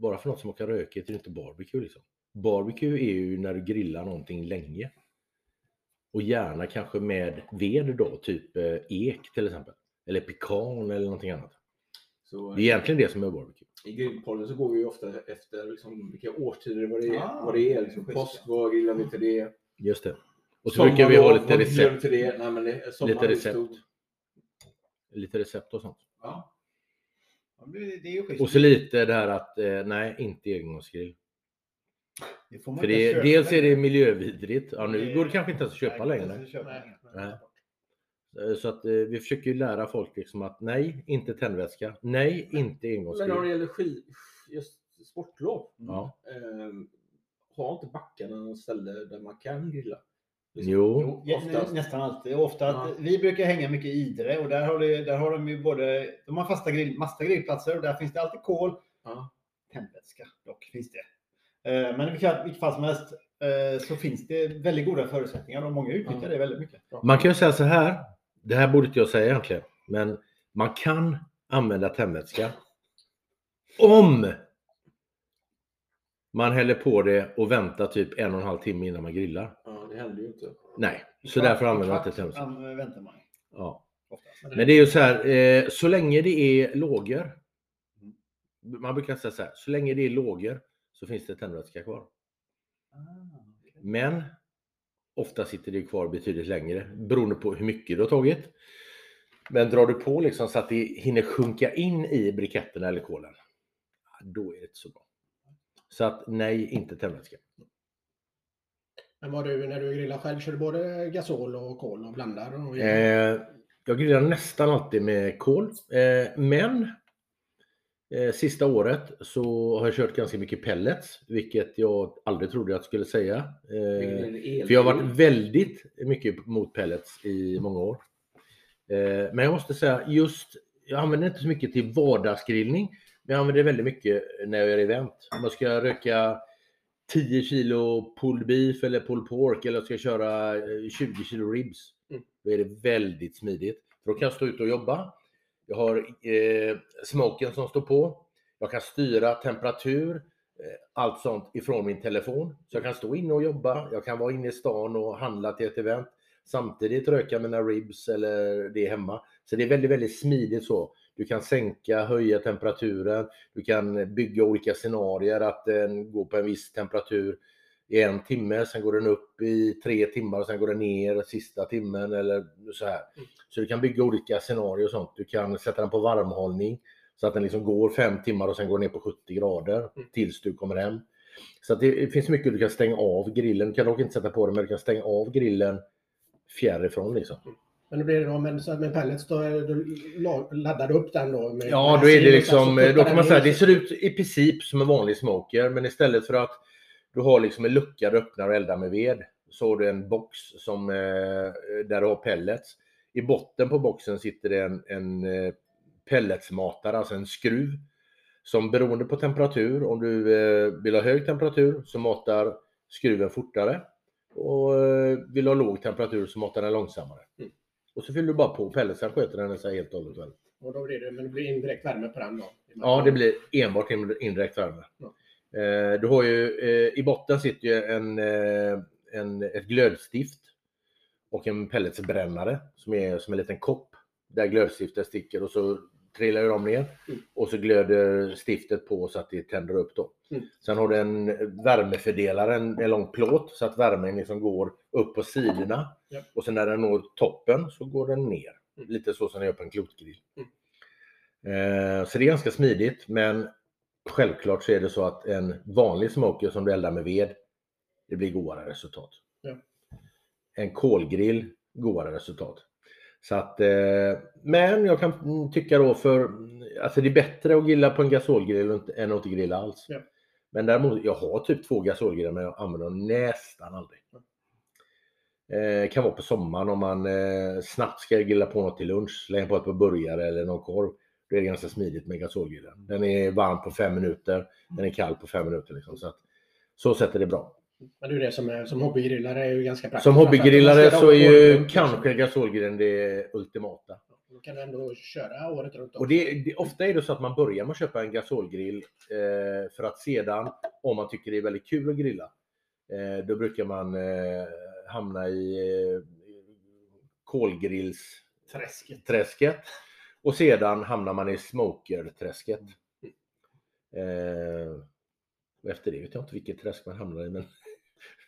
bara för något som smakar rökigt är det inte barbecue liksom. Barbecue är ju när du grillar någonting länge. Och gärna kanske med ved då, typ eh, ek till exempel. Eller pekan eller någonting annat. Så Det är egentligen det som är barbecue. i grillpodden så går vi ju ofta efter liksom, vilka årstider vad det är. Ah, vad det är liksom, påsk, vad grillar vi till det? Just det. Och så Sommar brukar vi ha lite recept, till det? Nej, men det, sommar lite är recept. lite recept och sånt. Ja. Ja, men Det är ju schysst. Och så lite det här att, eh, nej, inte engångsgrill. Det får man För det, köpa dels är det miljövidrigt. Ja, nu Det- går det kanske inte ens att köpa Nej, längre. köpa Nej. Eh, Så att eh, vi försöker ju lära folk liksom att nej, inte tändvätska. Nej, inte Men när det engångsgrill. gäller ski, just sportlov, Ja. eh, har inte backarna något ställe där man kan grilla? Liksom. Jo, Jo, Oftast. nästan alltid. Ofta att, Ja. Vi brukar hänga mycket i Idre och där har, det, där har de ju både de har fasta grill, massa grillplatser och där finns det alltid kol. Ja. Tändvätska dock finns det. Eh, Men i vilket fall som helst eh, så finns det väldigt goda förutsättningar och många utnyttjar Ja. det väldigt mycket. man kan ju säga så här. Det här borde inte jag säga egentligen, men man kan använda tändvätska om man häller på det och väntar typ en och en halv timme innan man grillar. Det händer ju inte. Nej, så därför använder man inte an- väntar man Ja. Men det är ju så här, eh, så länge det är lågor. Man brukar säga så här, så länge det är lågor så finns det tändvätska kvar. Ah. Men ofta sitter det kvar betydligt längre beroende på hur mycket du har tagit. Men drar du på liksom så att det hinner sjunka in i briketterna eller kolen, då är det inte så bra. Så att nej, inte tändvätska. Men vad du, när du grillar själv, kör du både gasol och kol och blandar? Och Eh, jag grillar nästan alltid med kol, eh, men eh, sista året så har jag kört ganska mycket pellets, vilket jag aldrig trodde jag skulle säga. Eh, För jag har varit väldigt mycket mot pellets i många år. Eh, Men jag måste säga just, jag använder inte så mycket till vardagsgrillning, men jag använder det väldigt mycket när jag gör event. Om jag ska röka 10 kilo pulled beef eller pulled pork eller jag ska köra eh, 20 kilo ribs. Mm. Då är det väldigt smidigt. För då kan jag stå ute och jobba. Jag har eh, smoken som står på. Jag kan styra temperatur, eh, allt sånt ifrån min telefon. Så jag kan stå inne och jobba. Jag kan vara inne i stan och handla till ett event. Samtidigt röka mina ribs eller det hemma. Så det är väldigt, väldigt smidigt så. Du kan sänka, höja temperaturen. Du kan bygga olika scenarier att den går på en viss temperatur i en timme, sen går den upp i tre timmar och sen går den ner sista timmen eller så här. Så du kan bygga olika scenarier och sånt. Du kan sätta den på varmhållning så att den liksom går fem timmar och sen går ner på 70 grader tills du kommer hem. Så det finns mycket du kan stänga av grillen. Du kan dock inte sätta på den, men du kan stänga av grillen fjärrifrån liksom. Men då blir det då med, så med pellets, då, är- då la- laddar du upp den då? Med, Ja, då är det liksom, då kan man säga, det ser ut i princip som en vanlig smoker, men istället för att du har liksom en lucka du öppnar och eldar med ved, så har du en box som, eh, där du har pellets. I botten på boxen sitter det en, en eh, pelletsmatare, alltså en skruv, som beroende på temperatur, om du eh, vill ha hög temperatur så matar skruven fortare. Och vill ha låg temperatur så matar den långsammare. Mm. Och så fyller du bara på pelletsen, sköter den sig helt och hållet själv. Och då blir det, men det blir indirekt värme på den då? Ja, det blir enbart in- indirekt värme. Ja. Eh, Du har ju, eh, i botten sitter ju en, eh, en, ett glödstift och en pelletsbrännare som är som en liten kopp där glödstiftet sticker och så trillar de ner Mm. och så glöder stiftet på så att det tänder upp då. Mm. Sen har du en värmefördelare, en, en lång plåt så att värmen liksom går upp på sidorna Ja. och sen när den når toppen så går den ner. Mm. Lite så som den gör på en klotgrill. Eh, Så det är ganska smidigt, men självklart så är det så att en vanlig smoker som du eldar med ved, det blir godare resultat. Ja. En kolgrill, godare resultat. Så att, eh, men jag kan tycka då för, alltså det är bättre att grilla på en gasolgrill än att inte grilla alls. Ja. Men däremot, jag har typ två gasolgrillar men jag använder dem nästan aldrig. Eh, kan vara på sommaren om man eh, snabbt ska grilla på något till lunch, slänga på ett par burgare eller någon korv. Då är det ganska smidigt med gasolgrillen. Den är varm på fem minuter, den är kall på fem minuter. Liksom, så, att, så sätter det bra. Men det är det som, är, som hobbygrillare är ju ganska praktiskt. Som hobbygrillare så är ju kanske gasolgrillen det ultimata. Då kan du ändå köra året runt. Och det, det, ofta är det så att man börjar med att köpa en gasolgrill eh, för att sedan, om man tycker det är väldigt kul att grilla, eh, då brukar man eh, hamna i eh, kolgrillsträsket. Träsket. Och sedan hamnar man i smokerträsket. Eh, och efter det vet jag inte vilket träsk man hamnar i. Men...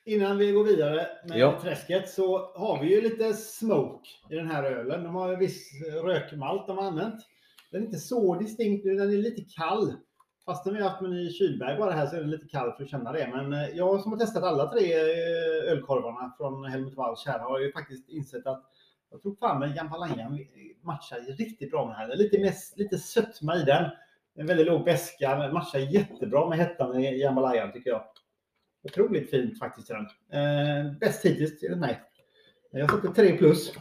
Innan vi går vidare med Ja. träsket så har vi ju lite smoke i den här ölen. De har ju viss rökmalt de har använt. Den är inte så distinkt nu, den är lite kall. Fastän vi har haft den i kylberg bara här så är den lite kall för att känna det. Men eh, jag som har testat alla tre eh, ölkorvarna från Helmut Walsch här har ju faktiskt insett att jag tror fan med Jambalaya matchar riktigt bra med den här. Lite, mest, lite sötma i den. En väldigt låg beska, matchar jättebra med hettan i Jambalaya tycker jag. Otroligt fint faktiskt den. Eh, bäst hittills enligt mig. Jag sätter 3 plus.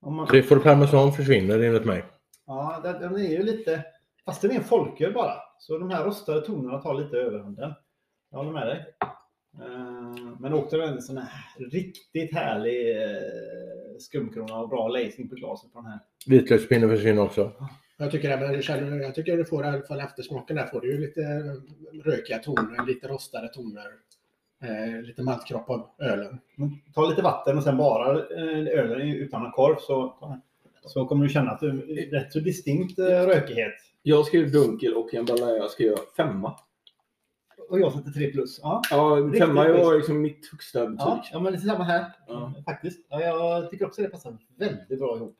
Om man, Tryffel parmesan försvinner enligt mig. ja, den, är ju lite... Fast den är en folköl bara. Så de här rostade tonerna tar lite överhanden. Jag håller med dig. Eh, men också en sån här riktigt härlig eh, skumkrona och bra lacing på glaset på den här. Vitlökspinne försvinner också. Jag tycker, även, jag känner- jag tycker du får i alla fall eftersmaken där får du ju lite eh, rökiga toner, lite rostade toner. Eh, lite maltkropp av ölen. Men Ta lite vatten och sen bara eh, ölen utan någon korv så, så kommer du känna att är rätt så distinkt eh, rökighet. Jag skrev dunkel och Jambalaya skrev jag femma. Och jag sätter 3 plus. Ja, Ja, femma var liksom mitt högsta betyg. ja, ja men det är samma här. Ja. Faktiskt. Ja, jag tycker också det passar väldigt bra ihop.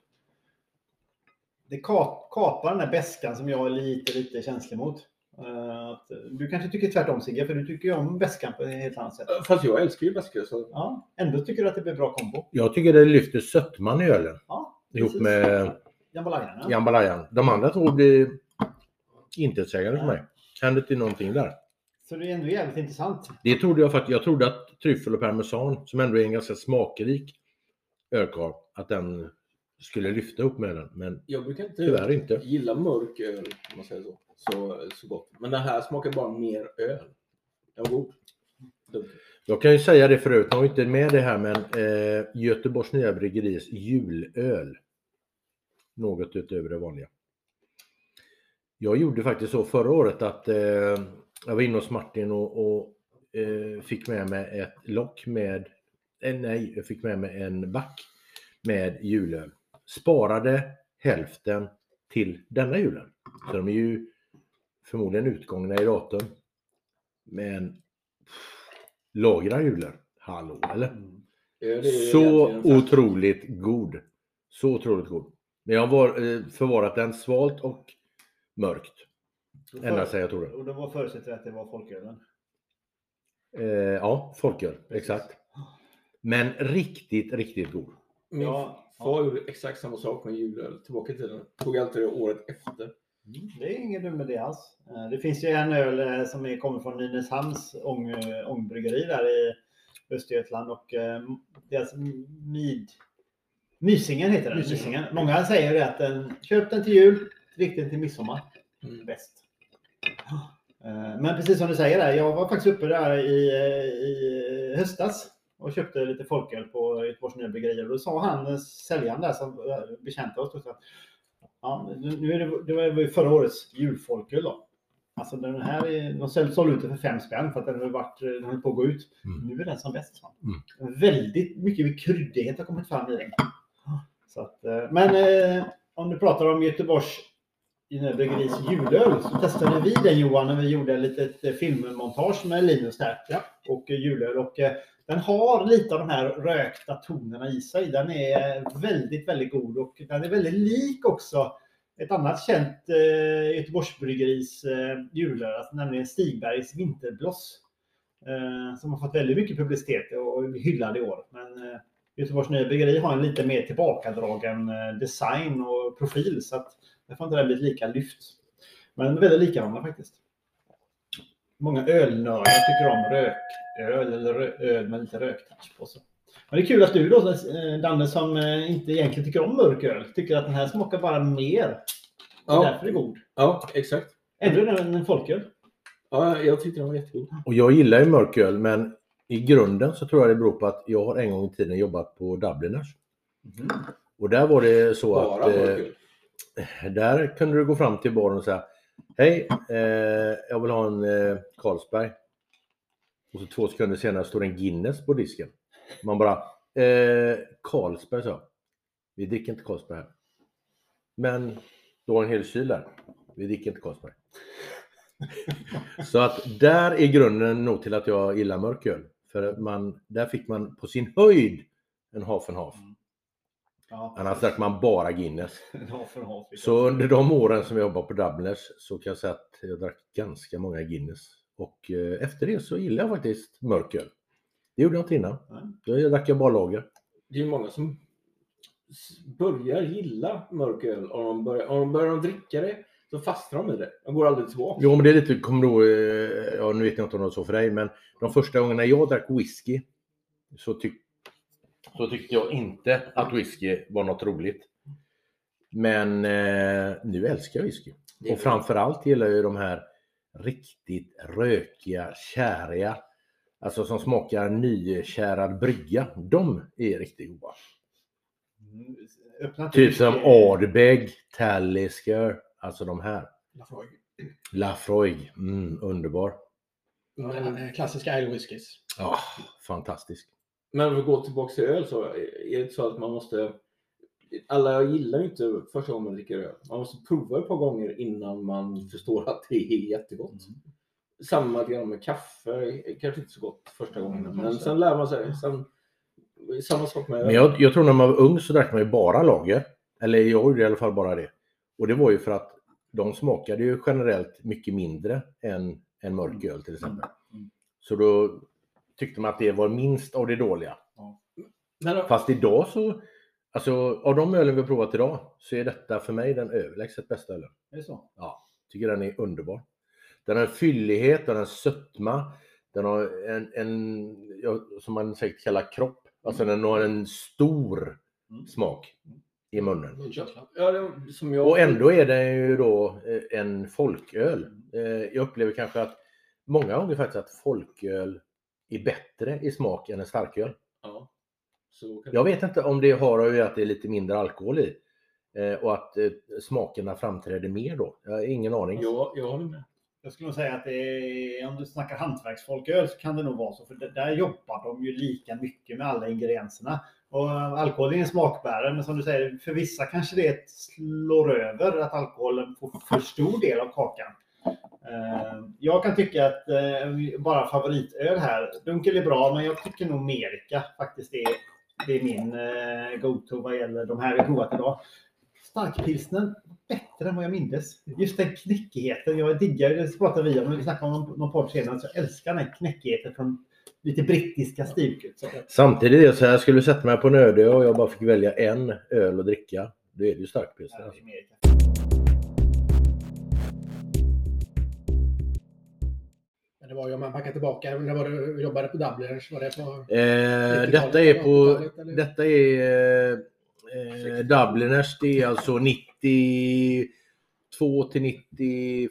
Det ka- kapar den där beskan som jag är lite, lite känslig mot. Eh, att, eh, du kanske tycker tvärtom Sigge, för du tycker ju om beskan på ett helt annat sätt. Fast jag älskar ju beska så Ja, ändå tycker du att det blir bra kombo. Jag tycker det lyfter sötman i ölen Ja, ihop precis. med Jambalayan. ja. Jambalayan. De andra två blir intetsägande för mig. Händer till någonting där. Så det är ändå jävligt intressant. Det trodde jag faktiskt. Jag trodde att tryffel och parmesan, som ändå är en ganska smakrik ölkorv, att den skulle lyfta upp med den. Men jag brukar inte tyvärr inte. gilla mörk öl om man säger så. Så, så gott. Men den här smakar bara mer öl. Den var god. Jag kan ju säga det förut, jag har inte med det här men eh, Göteborgs Nya Bryggeris julöl. Något utöver det vanliga. Jag gjorde faktiskt så förra året att eh, jag var inne hos Martin och, och eh, fick med mig ett lock med, eh, nej, jag fick med mig en back med julöl. Sparade hälften till denna julen. Så de är ju förmodligen utgångna i datum. Men lagra julen. Hallå eller? Ja, det är Så otroligt god. Så otroligt god. Men jag har eh, förvarat den svalt och mörkt. Ända sedan jag tog den. Och då förutsätter jag att det var folkölen. Eh, ja, folköl. Exakt. Men riktigt, riktigt god. Ja, far gjorde exakt samma sak med julöl tillbaka i tiden. Tog alltid det året efter. Det är ingen dum med det alls. Eh, Det finns ju en öl eh, som är, kommer från Nynäshamns ång, eh, ångbryggeri där i Östergötland och deras mid... Mysingen heter den. Mysingen. Mysingen. Många säger det att den, köp den till jul, drick den till midsommar. Mm. Bäst. Men precis som du säger där, jag var faktiskt uppe där i, i höstas och köpte lite folköl på Göteborgs Nya Bryggerier. Och då sa han, eh, säljaren där som eh, betjänade oss, att, ja, nu är det, det var ju förra årets julfolköl då. Alltså den här, är, de sålde ut det för fem spänn för att den varit, den höll på att gå ut. Mm. Nu är den som bäst. Mm. Väldigt mycket kryddighet har kommit fram i den. Så att, eh, men eh, om du pratar om Göteborgs Bryggeriis julöl så testade vi den Johan när vi gjorde ett litet eh, filmmontage med Linus där. Ja. Och eh, julöl. Och eh, den har lite av de här rökta tonerna i sig. Den är väldigt, väldigt god och den är väldigt lik också ett annat känt eh, Göteborgsbryggeris eh, julöl, alltså, nämligen Stigbergs Vinterbloss. Eh, som har fått väldigt mycket publicitet och hyllad i år. Men eh, Göteborgs Nya Bryggeri har en lite mer tillbakadragen eh, design och profil så att det får inte den blivit lika lyft. Men väldigt likadana faktiskt. Många ölnördar tycker om rököl eller öl med lite röktouch på sig. Men det är kul att du då, eh, Danne, som eh, inte egentligen tycker om mörk öl, tycker att den här smakar bara mer. Ja. därför är god. Ja, exakt. Ändå är den en folköl. Ja, jag tyckte den var jättegod. Och jag gillar ju mörköl men i grunden så tror jag det beror på att jag har en gång i tiden jobbat på Dubliners. Och där var det så Bara att eh, mörköl. där kunde du gå fram till baren och säga Hej, eh, jag vill ha en eh, Carlsberg. Och så två sekunder senare står en Guinness på disken. Man bara eh, Carlsberg så. Vi dricker inte Carlsberg här. Men du har en hel kyl där. Vi dricker inte Carlsberg. Så att där är grunden nog till att jag gillar mörköl. För att man, där fick man på sin höjd en half and half. Ja, Annars drack man bara Guinness. För. Så under de åren som jag jobbade på Dubliners så kan jag säga att jag drack ganska många Guinness. Och eh, efter det så gillar jag faktiskt mörköl. Det gjorde jag inte innan. Nej. Då drack jag bara lager. Det är många som börjar gilla mörköl och de börjar, om de börjar dricka det så fastnar de i det. De går aldrig tillbaka. Jo, men det är lite, kommer ihåg, eh, ja nu vet jag inte om det var så för dig, men de första gångerna jag drack whisky så, tyck, så tyckte jag inte att whisky var något roligt. Men eh, nu älskar jag whisky. Och framförallt gillar jag ju de här riktigt rökiga, käriga, alltså som smakar nykärad brygga. De är riktigt goda. Mm, Öppna Typ som Ardbeg, Talisker, alltså de här. Lafroig. Lafroig, mm, underbar. Den eh, klassiska ale whiskys. Ja, fantastisk. Men för att gå tillbaka till öl så är det så att man måste alla gillar inte första gången man dricker öl. Man måste prova ett par gånger innan man förstår att det är jättegott. Samma grann med kaffe, kanske inte så gott första gången. Mm, Men sen lär man sig. Sen, samma sak med. Men jag, jag tror när man var ung så drack man ju bara lager. Eller jag gjorde i alla fall bara det. Och det var ju för att de smakade ju generellt mycket mindre än en mörk öl till exempel. Mm. Så då tyckte man att det var minst av det dåliga. Men, Fast idag så, alltså av de ölen vi har provat idag så är detta för mig den överlägset bästa ölen. Är det så? Ja, tycker den är underbar. Den har en fyllighet, den har en sötma, den har en, en ja, som man säkert kallar kropp. Alltså den har en stor Mm. smak i munnen. Munkänsla. ja, det, som jag, Och ändå är den ju då eh, en folköl. Eh, Jag upplever kanske att många gånger faktiskt att folköl är bättre i smak än en starköl. Ja, Jag vet inte om det har att göra att det är lite mindre alkohol i eh, och att eh, smakerna framträder mer då. Jag har ingen aning. Ja, jag håller med. Jag skulle nog säga att det är, om du snackar hantverksfolköl så kan det nog vara så. För det- där jobbar de ju lika mycket med alla ingredienserna. Och alkohol är en smakbärare, men som du säger, för vissa kanske det slår över att alkoholen får för stor del av kakan. Eh, Jag kan tycka att bara favoritöl här, Dunkel är bra, men jag tycker nog Amerika faktiskt är, det är min eh, go-to vad gäller de här vi provat idag. Starkpilsnen, bättre än vad jag mindes. Just den knäckigheten. Jag diggar, det pratade vi om, vi snackade om någon podd senare, så jag älskar den här knäckigheten från lite brittiska stilkut. Samtidigt är det så här, skulle du sätta mig på en öde och jag bara fick välja en öl att dricka, då är det ju starkpilsner. Ja, alltså. Det var ju om man backar tillbaka, när var du jobbade på Dubliners? Var det på... Eh, 90-talet, detta är på, 80-talet, eller? detta är eh, Dubliners, det är alltså 92 till 95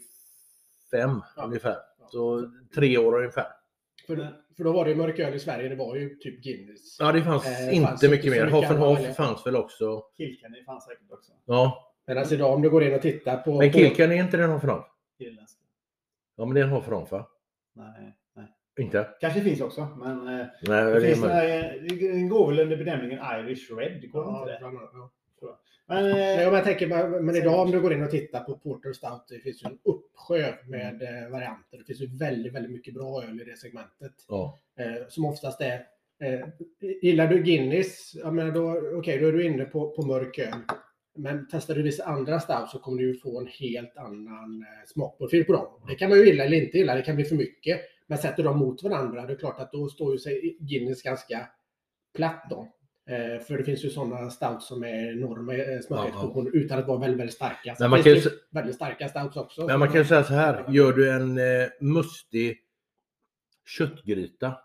Ja. ungefär. Så tre år ungefär. För, för då var det ju mörköl i Sverige, det var ju typ Guinness. Ja, det fanns Eh, inte fanns inte mycket mer. välja. fanns väl också. Kilkenny fanns säkert också. Ja, Men alltså idag om du går in och tittar på... men på- Kilkan är inte den and half? Irländska. Ja, men det är en half va? Nej, nej. Inte? Kanske finns också, men eh, Nej, det, det finns är den det går väl under benämningen Irish Red. Det går Ja, inte det? ja. Men, Nej, eh, men jag tänker, men idag om du går in och tittar på Porter Stout, det finns ju en uppsjö med eh, varianter. Det finns ju väldigt, väldigt mycket bra öl i det segmentet. Ja. Eh, som oftast är, eh, gillar du Guinness, ja, men då, okej, då är du inne på, på mörk öl. Men testar du vissa andra stout så kommer du få en helt annan eh, smakprofil på dem. Det kan man ju gilla eller inte gilla, det kan bli för mycket. Men sätter de mot varandra, det är klart att då står ju sig Guinness ganska platt då. Eh, för det finns ju sådana stouts som är enorma eh, smakexplosioner utan att vara väldigt, väldigt starka. Men man kan ju väldigt starka stouts också. Men man kan ju säga så här, gör du en eh, mustig köttgryta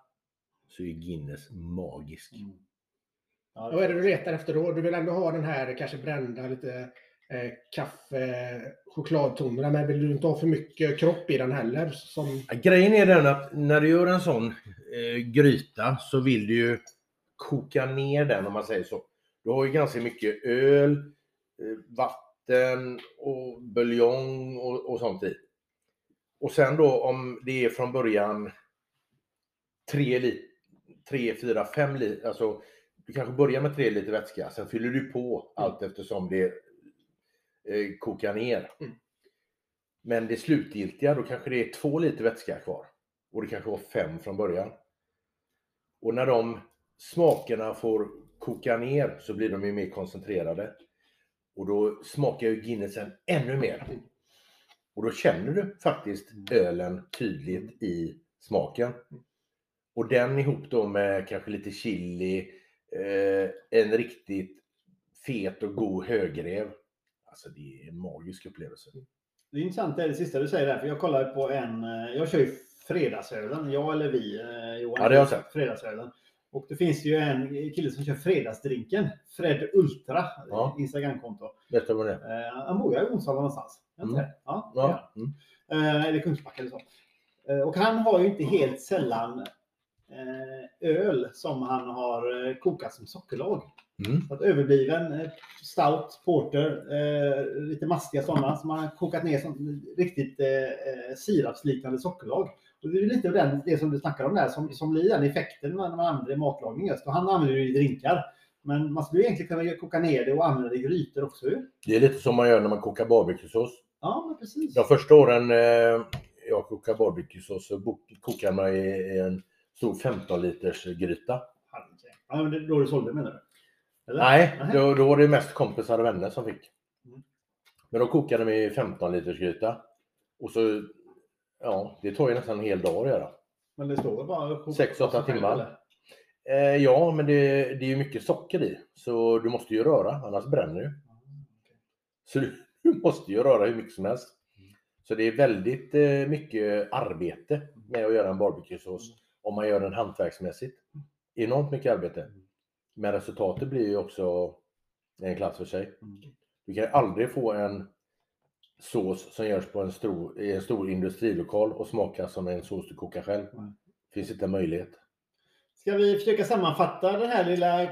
så är Guinness magisk. Mm. Ja, Vad är det du letar efter då? Du vill ändå ha den här kanske brända lite eh, kaffe, chokladtonerna, men vill du inte ha för mycket kropp i den heller? Som, Grejen är den att när du gör en sån eh, gryta så vill du ju koka ner den om man säger så. Du har ju ganska mycket öl, eh, vatten och buljong och, och sånt i. Och sen då om det är från början 3 liter, 3, 4, 5 liter, alltså du kanske börjar med 3 liter vätska, sen fyller du på allt eftersom det eh, kokar ner. Mm. Men det slutgiltiga, då kanske det är 2 liter vätska kvar. Och det kanske var 5 från början. Och när de smakerna får koka ner så blir de ju mer koncentrerade. Och då smakar ju Guinnessen ännu mer. Och då känner du faktiskt ölen tydligt i smaken. Och den ihop då med kanske lite chili, eh, en riktigt fet och god högrev. Alltså det är en magisk upplevelse. Det är intressant det, är det sista du säger där, för jag kollade på en, eh, jag kör ju fredagsölen, jag eller vi, eh, Johan. Ja, det har jag sett. Fredagsölen. Och det finns ju en kille som kör fredagsdrinken, Fred Ultra, Ja. Instagramkonto. Vet du vad det är? Eh, han bor ju i Onsala någonstans. Mm. Ja, Ja. han. Mm. Eh, eller Kungsbacka eller så. Eh, och han har ju inte helt sällan eh, öl som han har eh, kokat som sockerlag. Mm. Så att överbliven eh, stout, porter, eh, lite mastiga sådana som har kokat ner som riktigt eh, eh, sirapsliknande sockerlag. Och det är lite av den, det som du snackar om där som, som blir den effekten när man använder i matlagning just. Och han använder det i drinkar. Men man skulle egentligen kunna koka ner det och använda det i grytor också ju. Det är lite som man gör när man kokar barbecuesås. Ja, men precis. De första åren eh, jag kokade barbecuesås så kokade man i i en stor 15 liters gryta. Ja, men det då du sålde menar du? Eller? Nej, då, då var det mest kompisar och vänner som fick. Mm. Men då kokade de i 15 liters gryta. Och så, ja, det tar ju nästan en hel dag att göra. Men det står väl bara... koka Sex, åtta sig timmar. eller? Eh, ja, men det, det är ju mycket socker i. Så du måste ju röra, annars bränner du. Så du, du måste ju röra hur mycket som helst. Så det är väldigt eh, mycket arbete med att göra en barbecuesås om man gör den hantverksmässigt. Enormt mycket arbete. Men resultatet blir ju också en klass för sig. Mm. Du kan aldrig få en sås som görs på en stor, i en stor industrilokal och smaka som en sås du kokar själv. Nej. Finns inte en möjlighet. Ska vi försöka sammanfatta den här lilla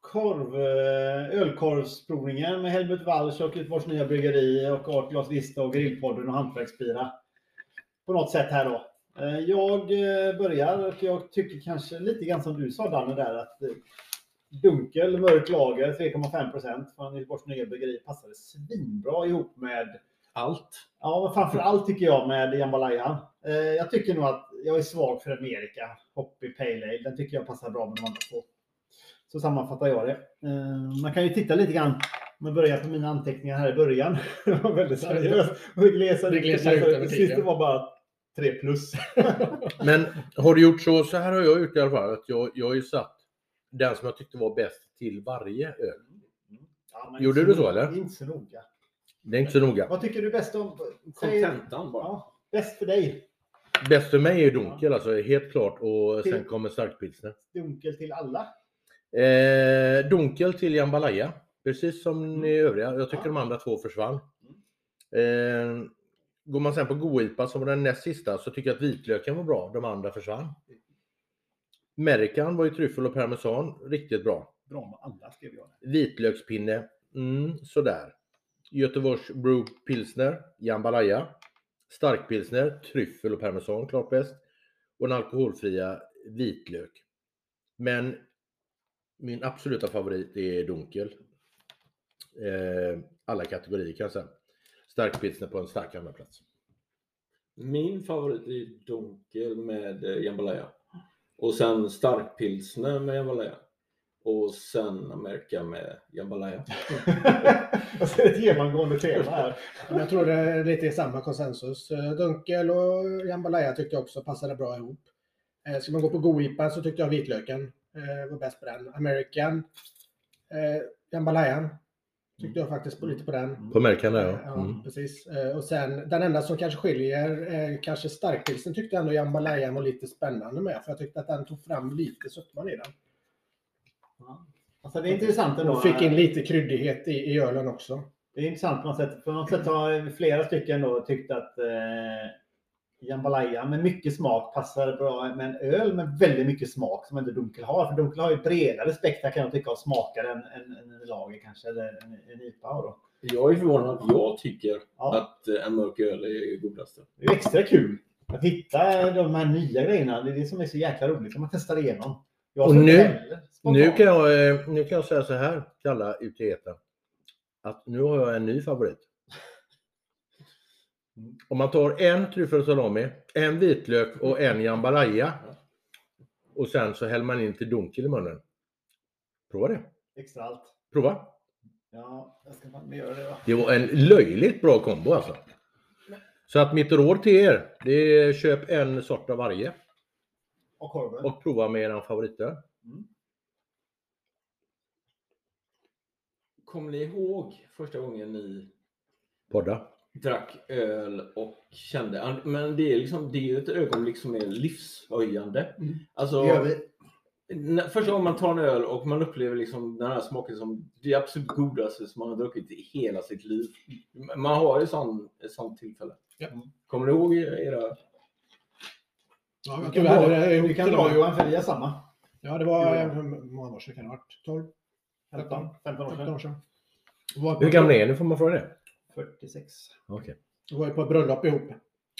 korv, eh, ölkorvsprovningen med Helmut Walsch och Göteborgs Nya Bryggeri och Art Glas Vista och Grillpodden och Hantverksbira. På något sätt här då. Eh, Jag eh, börjar och jag tycker kanske lite grann som du sa Danne där att eh, dunkel mörk lager 3,5 procent från Göteborgs Nya Bryggeri passade svinbra ihop med Allt. Ja, framför allt tycker jag med jambalaya. Jag tycker nog att jag är svag för Amerika. Hoppy Pale Ale. Den tycker jag passar bra med de andra två. Så sammanfattar jag det. Man kan ju titta lite grann. Jag börjar på mina anteckningar här i början. Det var väldigt seriöst. Det glesade ut det var bara 3 plus. Men har du gjort så, så här har jag gjort i alla fall, att jag, jag har ju satt den som jag tyckte var bäst till varje öl. Ja, men Gjorde du så, noga. eller? Det är Inte så noga. Det är inte så noga. Vad tycker du bäst om? Säg- Kontentan bara. Ja, bäst för dig. Bäst för mig är dunkel alltså, helt klart. Och Till- sen kommer starkpilsner. Dunkel till alla. Eh, dunkel till jambalaya. Precis som i övriga. Jag tycker Ja. de andra två försvann. Eh, går man sen på goipa som var den näst sista så tycker jag att vitlöken var bra. De andra försvann. Amerikan var ju tryffel och parmesan. Riktigt bra. Bra med alla skrev jag. Vitlökspinne. Mm, sådär. Göteborgs Brew Pilsner. Jambalaya. Starkpilsner. Tryffel och parmesan. Klart bäst. Och den alkoholfria vitlök. Men min absoluta favorit är dunkel. Eh, alla kategorier kan jag säga. Starkpilsner på en stark andra plats. Min favorit är dunkel med eh, jambalaya. Och sen starkpilsner med jambalaya. Och sen Amerika med jambalaya. jag ser ett genomgående tema här. Men Jag tror det är lite samma konsensus. Eh, Dunkel och jambalaya tyckte jag också passade bra ihop. Eh, Ska man gå på goipan så tyckte jag vitlöken var bäst på den. American, jambalayan tyckte jag faktiskt på, lite på den. På Amerikan där Ja, ja. Mm. precis. Eh, Och sen den enda som kanske skiljer, eh, kanske starkpilsen tyckte jag ändå jambalayan var lite spännande med. För jag tyckte att den tog fram lite sötman i den. Alltså det är intressant ändå. Och fick in lite kryddighet i, i ölen också. Det är intressant på något sätt. På något sätt har flera stycken då tyckt att eh, jambalaya med mycket smak passar bra med en öl med väldigt mycket smak som inte Dunkel har. För Dunkel har ju bredare spektra kan jag tycka av smakar än, en lager kanske, eller en, en IPA. Då. Jag är förvånad att jag tycker Ja. att eh, en mörk öl är godaste. Det är extra kul att hitta de här nya grejerna. Det är det som är så jäkla roligt när man testar igenom. Jag Och nu- heller Nu kan, jag, eh, nu kan jag säga så här till alla ute i etern. Att nu har jag en ny favorit. Om man tar en tryffel salami, en vitlök och en jambalaya. Och sen så häller man in till dunkel i munnen. Prova det. Extra allt. Prova. Ja, jag ska fan göra det då. Det var en löjligt bra kombo alltså. Så att mitt råd till er, det är köp en sort av varje Och korven. och prova med er favoritöl. Kommer ni ihåg första gången ni Podda. Drack öl och kände, men det är liksom, det är ju ett ögonblick som är livshöjande. Mm. Alltså, Det gör vi. när- första gången man tar en öl och man upplever liksom den här smaken som det absolut godaste som man har druckit i hela sitt liv. Man har ju sån, ett sånt tillfälle. Ja. Kommer ni ihåg era? Ja, Vi jag kan vi hade Vi kan dra. Johan, för vi samma. Ja, det var... Hur många år sedan kan det ha varit? 12? 15, 15 år 15 sedan. år sedan. Hur gamla är ni? Får man fråga det? 46. Okej. Jag var ju på ett bröllop ihop.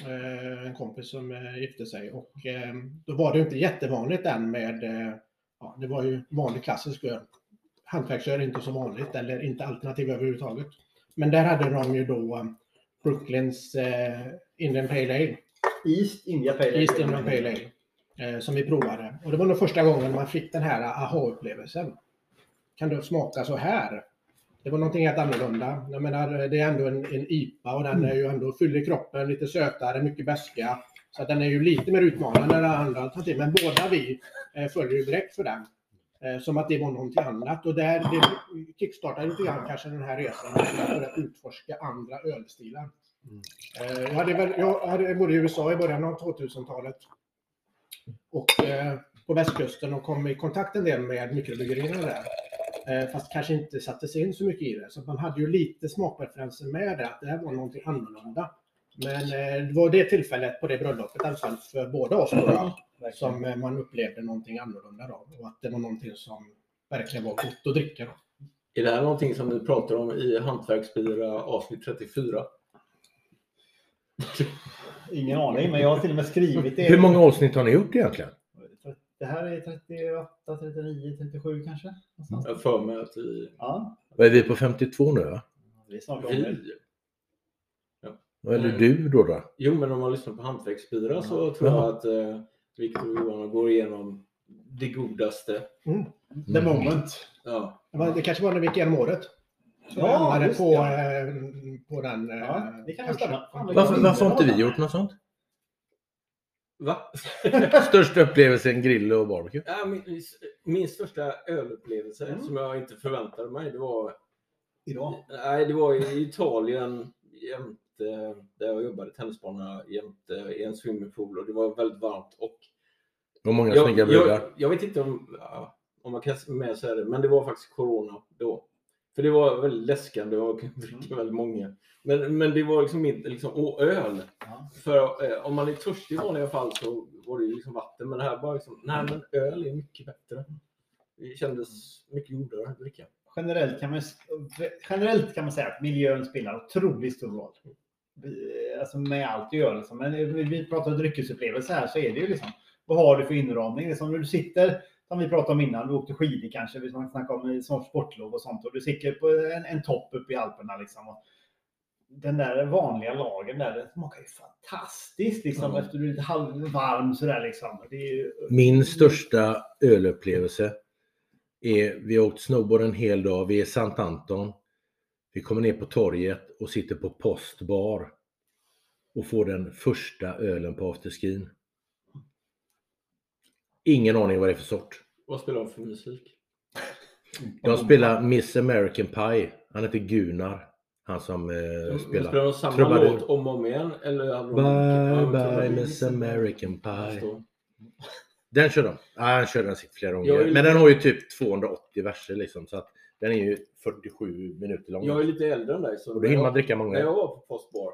Eh, en kompis som eh, gifte sig och eh, då var det inte jättevanligt än med, ja, det var ju vanlig klassisk öl. Hantverksöl är inte så vanligt eller inte alternativ överhuvudtaget. Men där hade de ju då Brooklyns eh, Indian Pale Ale, East India Pale Ale. East Indian Pale Ale, eh, som vi provade. Och det var nog första gången man fick den här aha-upplevelsen. Kan det smaka så här? Det var någonting helt annorlunda. Jag menar, det är ändå en, en IPA och den är ju ändå fyller kroppen, lite sötare, mycket beska. Så att den är ju lite mer utmanande än andra alternativ. Men båda vi eh, följer ju direkt för den. Eh, som att det var någonting annat. Och där, det kickstartade lite grann kanske den här resan. Att börja utforska andra ölstilar. Eh, jag, hade väl, jag hade, bodde i USA i början av 2000-talet. Och eh, på västkusten och kom i kontakt en del med mikrobryggerierna där. Eh, fast kanske inte satte sig in så mycket i det. Så man hade ju lite smakpreferenser med det, att det här var någonting annorlunda. Men eh, det var det tillfället på det bröllopet, i alla fall för båda oss jag, som eh, man upplevde någonting annorlunda då. Och att det var någonting som verkligen var gott att dricka. Då. Är det här någonting som ni pratar om i Hantverksbira avsnitt 34? Ingen aning, men jag har till och med skrivit det. Hur många avsnitt har ni gjort egentligen? Det här är 38, 39, 37 kanske. någonstans. Jag för mig att vi... Ja, Vad är vi på 52 nu? Va? vi är snart vi Eller Mm. du då? då? Jo, men om man lyssnar på Hantverksbira så tror jag att eh, Viktor och Johan går igenom det godaste. The moment. Ja. Det kanske var när vi gick igenom året. Ja, på, det. eh, på den. eh, Ja, det kan Varför, varför har inte vi gjort något sånt? Va? Största upplevelsen grill och barbecue? Ja, min, min största ölupplevelse Mm. som jag inte förväntade mig, det var, Idag. nej, det var i Italien jämte, där jag jobbade i tennisbana jämte i en swimmingpool och det var väldigt varmt. Och Och många jag, snygga jag, brudar. jag vet inte om, ja, om man kan med säga det, men det var faktiskt corona då. För det var väldigt läskande och jag kunde dricka väldigt många. Men, men det var liksom inte, liksom, och öl. Ja. För eh, om man är törstig i vanliga fall så var det ju liksom vatten. Men det här var liksom, nej men öl är mycket bättre. Det kändes mycket godare att dricka. Generellt kan, man, generellt kan man säga att miljön spelar otroligt stor roll. Alltså med allt du gör. Liksom. Men vi- vi pratar om dryckesupplevelse här så är det ju liksom. Vad har du för inramning? Det är som när du sitter, som vi pratade om innan, du åkte skidor kanske, vi snackade om snart sportlov och sånt. Och du sitter på en, en topp uppe i Alperna liksom. Och den där vanliga lagen där, den smakar ju fantastiskt liksom. Ja. Efter du är lite halvvarm sådär liksom. Ju, Min största ölupplevelse är, vi har åkt snowboard en hel dag, vi är i Sant Anton. Vi kommer ner på torget och sitter på postbar och får den första ölen på afterskin. Ingen aning vad det är för sort. Vad spelar de för musik? De spelar Miss American Pie. Han heter Gunnar. Han som eh, Spelar spelar. de samma Trubadur. låt om och om igen? Eller de Bye bye. Miss American Pie. Den kör de. Ja, han kör den flera gånger. Är- Men den har ju typ 280 verser liksom. Så att den är ju 47 minuter lång. Jag är lite äldre än dig. Så Och då hinner man när dricka När många. jag var på Postbar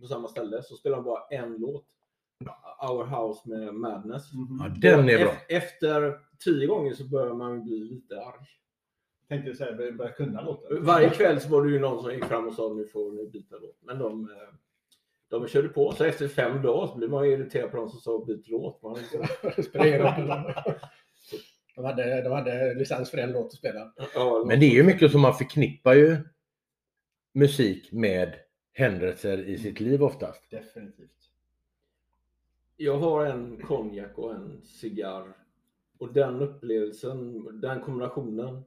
på samma ställe så spelade de bara en låt. Our House med Madness. Mhm. Ja, den är bra. Ef- Efter tio gånger så börjar man bli lite arg. Tänkte du säga, börja börja kunna låten. Varje kväll så var det ju någon som gick fram och sa nu får ni byta låt. Men de, eh, de körde på. Så efter fem dagar så blev man ju irriterad på de som sa byt låt. Man. De hade, de hade licens för en låt att spela. Men det är ju mycket som man förknippar ju musik med händelser i sitt liv oftast. Definitivt. Jag har en konjak och en cigarr. Och den upplevelsen, den kombinationen.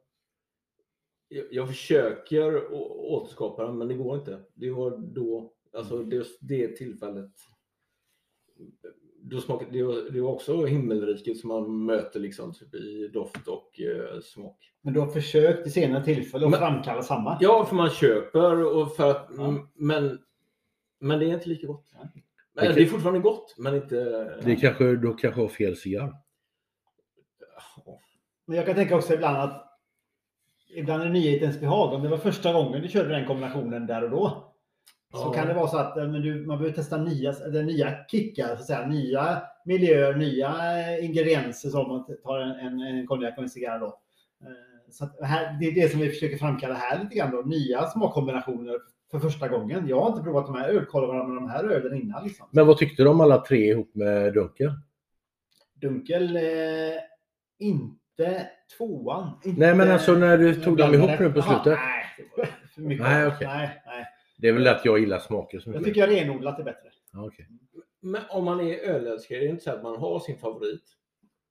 Jag, jag försöker återskapa den men det går inte. Det var då, alltså det, det tillfället. Då smakade, det, var, det var också himmelriket som man möter liksom typ i doft och eh, smak. Men du har försökt i senare tillfälle att Men- framkalla samma? Ja, för man köper och för att, Ja. men, men det är inte lika gott. Nej. Men det är fortfarande gott, men inte... Det kanske, då kanske har fel cigarr. Men jag kan tänka också ibland att ibland är nyhetens behag. Om det var första gången du körde den kombinationen där och då. Så Ja. kan det vara så att eh, men du, man behöver testa nya, eller nya kickar, så att säga, nya miljöer, nya eh, ingredienser som man tar en, en, en konjak och en cigarr då. Eh, Så att här, det är det som vi försöker framkalla här lite grann då. Nya smakkombinationer för första gången. Jag har inte provat de här ölkolvarna med de här ölen innan. Liksom. Men vad tyckte du om alla tre ihop med Dunkel? Dunkel, eh, inte tvåan. Inte, Nej men alltså när du tog dem ihop nu på slutet. nej, det var för mycket. Nej, okej. nej, nej. Det är väl att jag gillar smaker så Jag mycket. tycker renodlat är bättre. Okej. Men om man är ölälskare, det är inte så att man har sin favorit.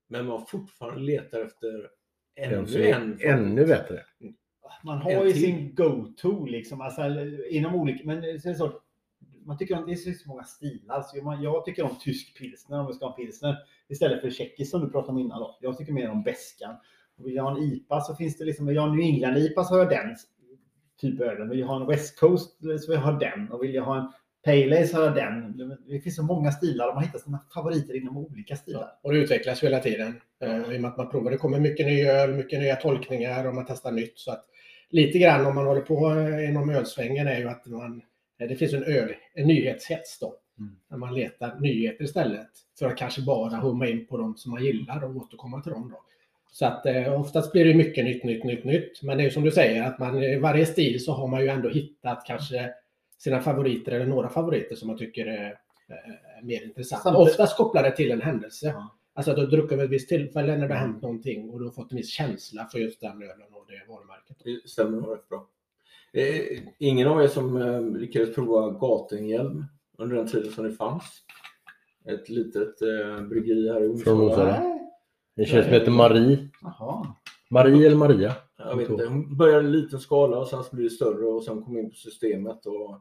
Men man fortfarande letar efter ännu en. ännu bättre. Man har ju till. sin go-to liksom. Alltså, inom olika, men är så, man tycker om, det är så många stilar. Så man, jag tycker om tysk pilsner om vi ska ha en pilsner. Istället för tjeckisk som du pratade om innan. Då. Jag tycker mer om beskan. Vill jag ha en IPA så finns det liksom, vill jag ha en New England IPA så har jag den typ ölen. Vill jag ha en West Coast så vill jag ha den. Och vill jag ha en Pale Ale så har jag den. Det finns så många stilar och man hittar sina favoriter inom olika stilar. Ja, och det utvecklas hela tiden. Eh, I och med att man provar. Det kommer mycket ny öl, mycket nya tolkningar och man testar nytt. Så att lite grann om man håller på eh, inom ölsvängen är ju att man, eh, det finns en öl, en nyhetshets då. Mm. När man letar nyheter istället. För att kanske bara humma in på de som man gillar och återkomma till dem då. Så att eh, oftast blir det mycket nytt, nytt, nytt, nytt. Men det är ju som du säger att man i varje stil så har man ju ändå hittat kanske sina favoriter eller några favoriter som man tycker är, eh, är mer intressant. Samtidigt- Oftast kopplade till en händelse. Ja. Alltså att du har druckit vid ett visst tillfälle när det har Mm. hänt någonting och du har fått en viss känsla för just den ölen och det varumärket. Det stämmer nog rätt bra. Eh, ingen av er som eh, lyckades prova Gatenhjelm under den tiden som det fanns? Ett litet eh, bryggeri här i Från Onsala. Det känns som heter Marie. Jaha. Marie eller Maria? Jag vet inte, hon började i liten skala och sen så blev det större och sen kom in på systemet. Och,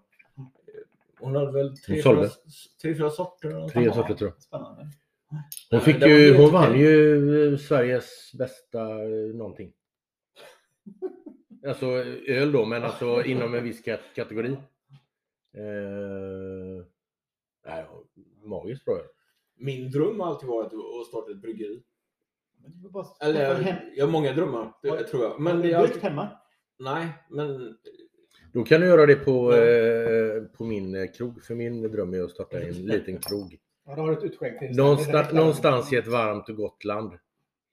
hon hade väl tre, fyra, tre, fyra sorter. eller något Tre sorter tror jag. Spännande. Hon, fick ju, hon vann ju eh, Sveriges bästa eh, någonting. Alltså öl då, men alltså inom en viss kat- kategori. Eh, nej, magiskt bra öl. Min dröm har alltid varit att starta ett bryggeri. Bara- Eller, jag har många drömmar, det tror jag. Men det är alltid, hemma? Nej, men Då kan du göra det på, eh, på min eh, krog. För min dröm är att starta en liten krog. Ja, då har du ett Någonstans, någonstans i ett varmt och gott land.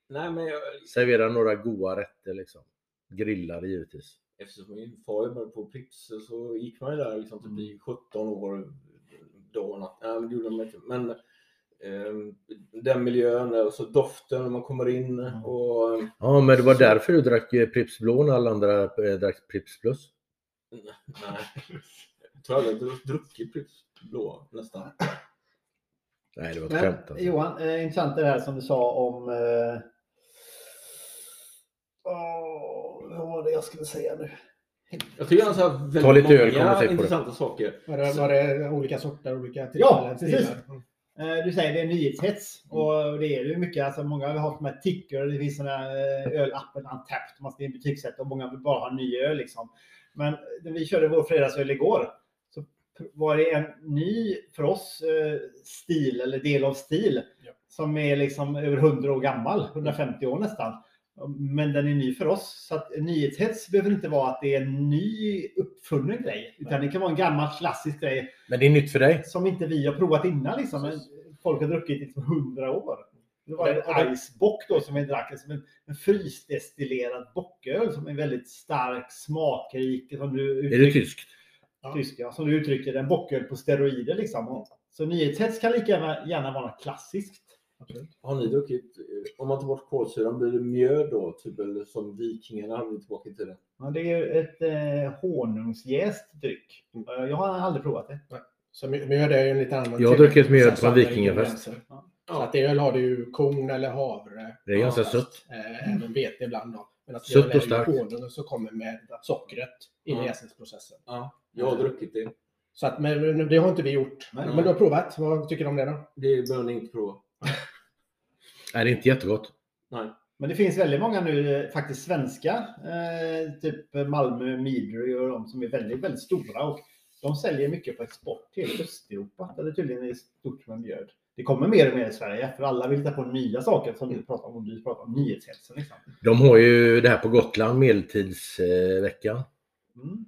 nej, men jag, Servera några goda rätter liksom. Grillade givetvis. eftersom min far jobbade på Pripps så gick man ju där liksom typ i 17 år dag och natt. Nej, men det gjorde man inte. Men ehm, den miljön, alltså doften när man kommer in och ehm, Ja, men det var därför du drack eh, Pripps Blå när alla andra eh, drack Pripps Plus. nej. Jag tror aldrig jag druckit Pripps blå nästan. Nej, det var ett skämt. Alltså. Johan, eh, intressant det här som du sa om... Eh... åh, vad var det jag skulle säga nu? Jag tycker han sa väldigt Ta lite öl, många det. intressanta saker. Var det, var det olika sorter, olika Ja, precis. Mm. Eh, Du säger det är nyhetshets och det är det ju mycket. Alltså många har haft med ticker, det finns sådana eh, ölappen Untapped, man ska in betygsätta och många vill bara ha ny öl liksom. Men vi körde vår fredagsöl igår var det en ny, för oss, eh, stil eller del av stil Ja. som är liksom över 100 år gammal, 150 år nästan. Men den är ny för oss. Så att nyhetshets behöver inte vara att det är en ny uppfunnen grej, utan det kan vara en gammal klassisk grej Men det är nytt för dig. som inte vi har provat innan. Liksom. Men folk har druckit i liksom 100 år. Det var en Icebock då som vi drack, som en, en frysdestillerad bocköl som är väldigt stark, smakrik. Som du Är det tyskt? Ja, som du uttrycker det, en bocköl på steroider liksom. Så nyhetshets kan lika gärna, gärna vara klassiskt. Har ni druckit, eh, om man tar bort kolsyran, blir det mjöd då? Typ eller som vikingarna hade tillbaka i tiden. Ja, det är ju ett eh, honungsjäst dryck. Eh, Jag har aldrig provat det. Så mjö- mjöd är ju en lite annan... Jag har druckit mjöd på en vikingafest. Ja. Så att öl har du ju korn eller havre. Det är ganska sött. Eh, Även vete ibland då. Men att Sött och är starkt. honungen som kommer med sockret in i Ja. jäsningsprocessen. Ja, jag har druckit det. Så att, men det har inte vi gjort. Nej. Men du har provat. Vad tycker du om det då? Det behöver ni inte prova. Är det inte jättegott? Nej. Men det finns väldigt många nu, eh, faktiskt svenska, eh, typ Malmö Midry och de som är väldigt, väldigt stora. Och de säljer mycket på export till Östeuropa, där det tydligen är stort med mjöd. Det kommer mer och mer i Sverige, för alla vill hitta på nya saker som du pratar om, och du pratar om nyhetshetsen. Liksom. De har ju det här på Gotland, medeltidsveckan. Mm.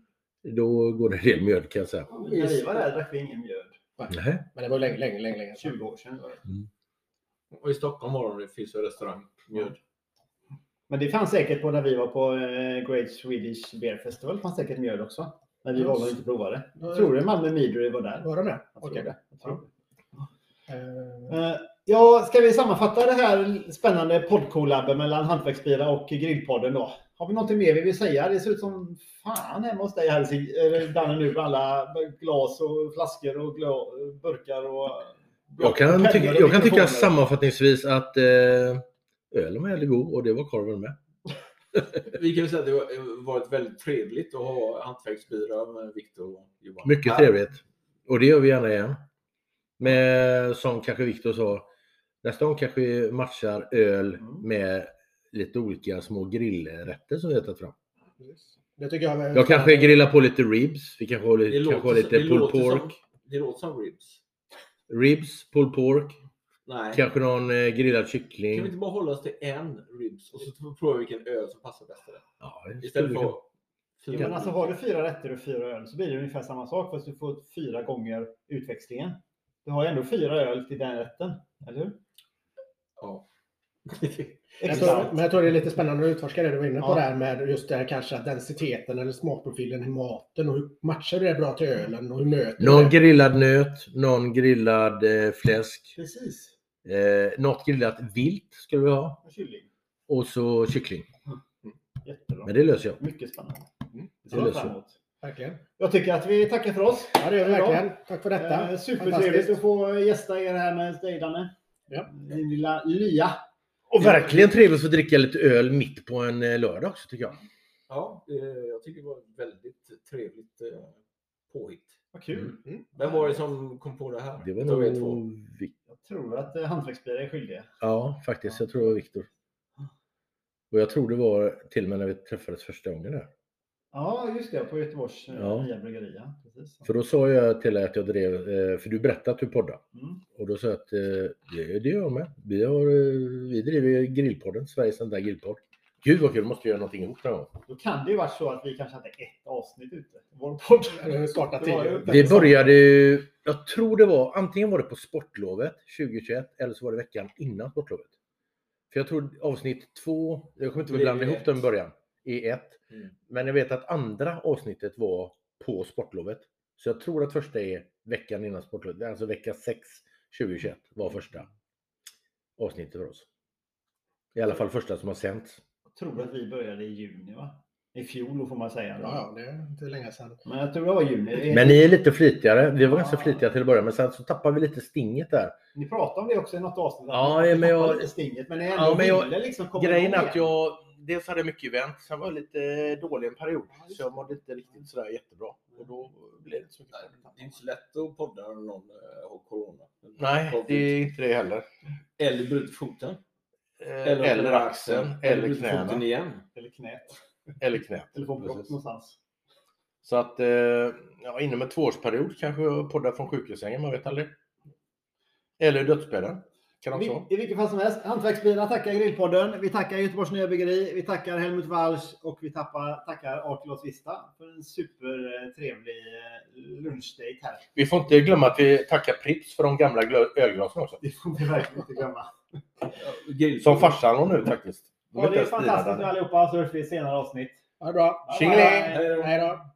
Då går det en del mjöd kan jag säga. När vi var där drack vi ingen mjöd. Nej. Men det var länge, länge, länge, länge. 20 år sedan. var det. Och i Stockholm har de det, finns ju restaurang, mjöd. Men det fanns säkert på när vi var på eh, Great Swedish Beer Festival, fanns säkert mjöd också. När vi valde att inte prova det. Jag tror det Malmö Midry var där. Var de med? Jag tror det. Jag tror det. Eh, Ja, ska vi sammanfatta det här spännande poddcollaben mellan Hantverksbira och Grillpodden då? Har vi någonting mer vi vill säga? Det ser ut som fan hemma hos dig här Danne nu med alla glas och flaskor och burkar och... Jag kan, pennor tycka, och jag kan tycka sammanfattningsvis att eh, ölen var väldigt god och det var korven med. Vi kan ju säga att det har varit väldigt trevligt att ha hantverksbira med Viktor och Johan. Mycket trevligt. Och det gör vi gärna igen. Men som kanske Viktor sa, nästa gång kanske vi matchar öl Mm. med lite olika små grillrätter som vi har tagit fram. det tycker jag. var- Jag kanske grillar på lite ribs. Vi kanske har Det lite, kanske har låter, lite pulled pork. som, det låter som ribs. Ribs, pulled pork. Nej. Kanske någon eh, grillad Kan vi kyckling. inte bara hålla oss till en ribs och så provar vi vilken öl som passar bäst till det? Ja, Istället för Ja, men alltså har du fyra rätter och fyra öl så blir det ungefär samma sak fast du får fyra gånger utväxlingen. Du har ju ändå fyra öl till den rätten, eller hur? Ja. Jag tror, men jag tror det är lite spännande att utforska det du var inne på Ja. där med just det här kanske att densiteten eller smakprofilen i maten och hur matchar det bra till ölen och hur möter Någon det? grillad nöt, någon grillad eh, fläsk, Precis. eh, något grillat vilt skulle vi ha Och kylling. och så kyckling. Jättebra. Men det löser jag. Mycket spännande. Mm. Det jag löser jag. Verkligen. Jag tycker att vi tackar för oss. Ja, det gör vi verkligen. Tack för detta. Eh, supertrevligt att få gästa er här med dig Danne. Ja. Din lilla lya. Och verkligen trevligt att få dricka lite öl mitt på en eh, lördag också tycker jag. ja, eh, jag tycker det var ett väldigt trevligt eh, påhitt. Vad kul. Mm. Vem var det som kom på det här? Det var två? nog... Vi- Jag tror att eh, hantverksbilar är skyldiga. Ja, faktiskt. Jag tror det var Viktor. Och jag tror det var till och med när vi träffades första gången där. Ja, just det. På Göteborgs eh, Ja. nya bryggeri. Precis. För då sa jag till dig att jag drev, eh, för du berättade att du poddar. Mm. Och då sa jag att eh, det, det gör jag med. Vi, har, vi driver Grillpodden, Sveriges enda grillpodd. Gud vad kul, måste göra någonting ihop någon gång. Då kan det ju varit så att vi kanske hade ett avsnitt ute. Vår podd. Ju- tidigare. Vi började jag tror det var, antingen var det på sportlovet 2021 eller så var det veckan innan sportlovet. För jag tror avsnitt två, jag kommer inte att blanda ihop dem i början, i ett. Mm. Men jag vet att andra avsnittet var på sportlovet. Så jag tror att första är veckan innan sportlovet, alltså vecka 6 2021 var första avsnittet för oss. I alla fall första som har sänts. Jag tror att vi började i juni va? I fjol då får man säga. Ja, ja, det är inte länge sedan. Men jag tror det var juni. Men ni är lite flitigare. Vi var Ja. ganska flitiga till att börja med, sen så tappar vi lite stinget där. Ni pratade om det också i något avsnitt. Ja, men jag- tappade lite Stinget, men ni ändå Ja, men jag- ville liksom komma Grejen är att jag dels hade mycket event, sen var jag lite dålig en period. Så jag mådde inte riktigt sådär jättebra. Och då blev det inte så mycket. Nej, det är inte så lätt att podda när någon eh, har corona. Nej, det är inte det heller. Eller bryter foten. Eller, eller axeln, eller foten knäna, igen. Eller knät. eller knät. Eller få brott någonstans. Så att eh, ja, inom en tvåårsperiod kanske jag poddar från sjukhussängen, man vet aldrig. Eller dödsbädden. Kan också I, vilket fall som helst, Hantverksbilarna tackar Grillpodden. Vi tackar Göteborgs Nya Bryggeri. Vi tackar Helmut Walsch och vi tappar, tackar Arkelos Vista för en supertrevlig eh, lunchdate här. Vi får inte glömma att vi tackar Pripps för de gamla ölglasen också. Det får vi verkligen inte glömma. Grill- Som farsan har nu faktiskt. De Ja, det är fantastiskt nu allihopa, så hörs vi i senare avsnitt. Ha det bra. Tjingeling! Hej då.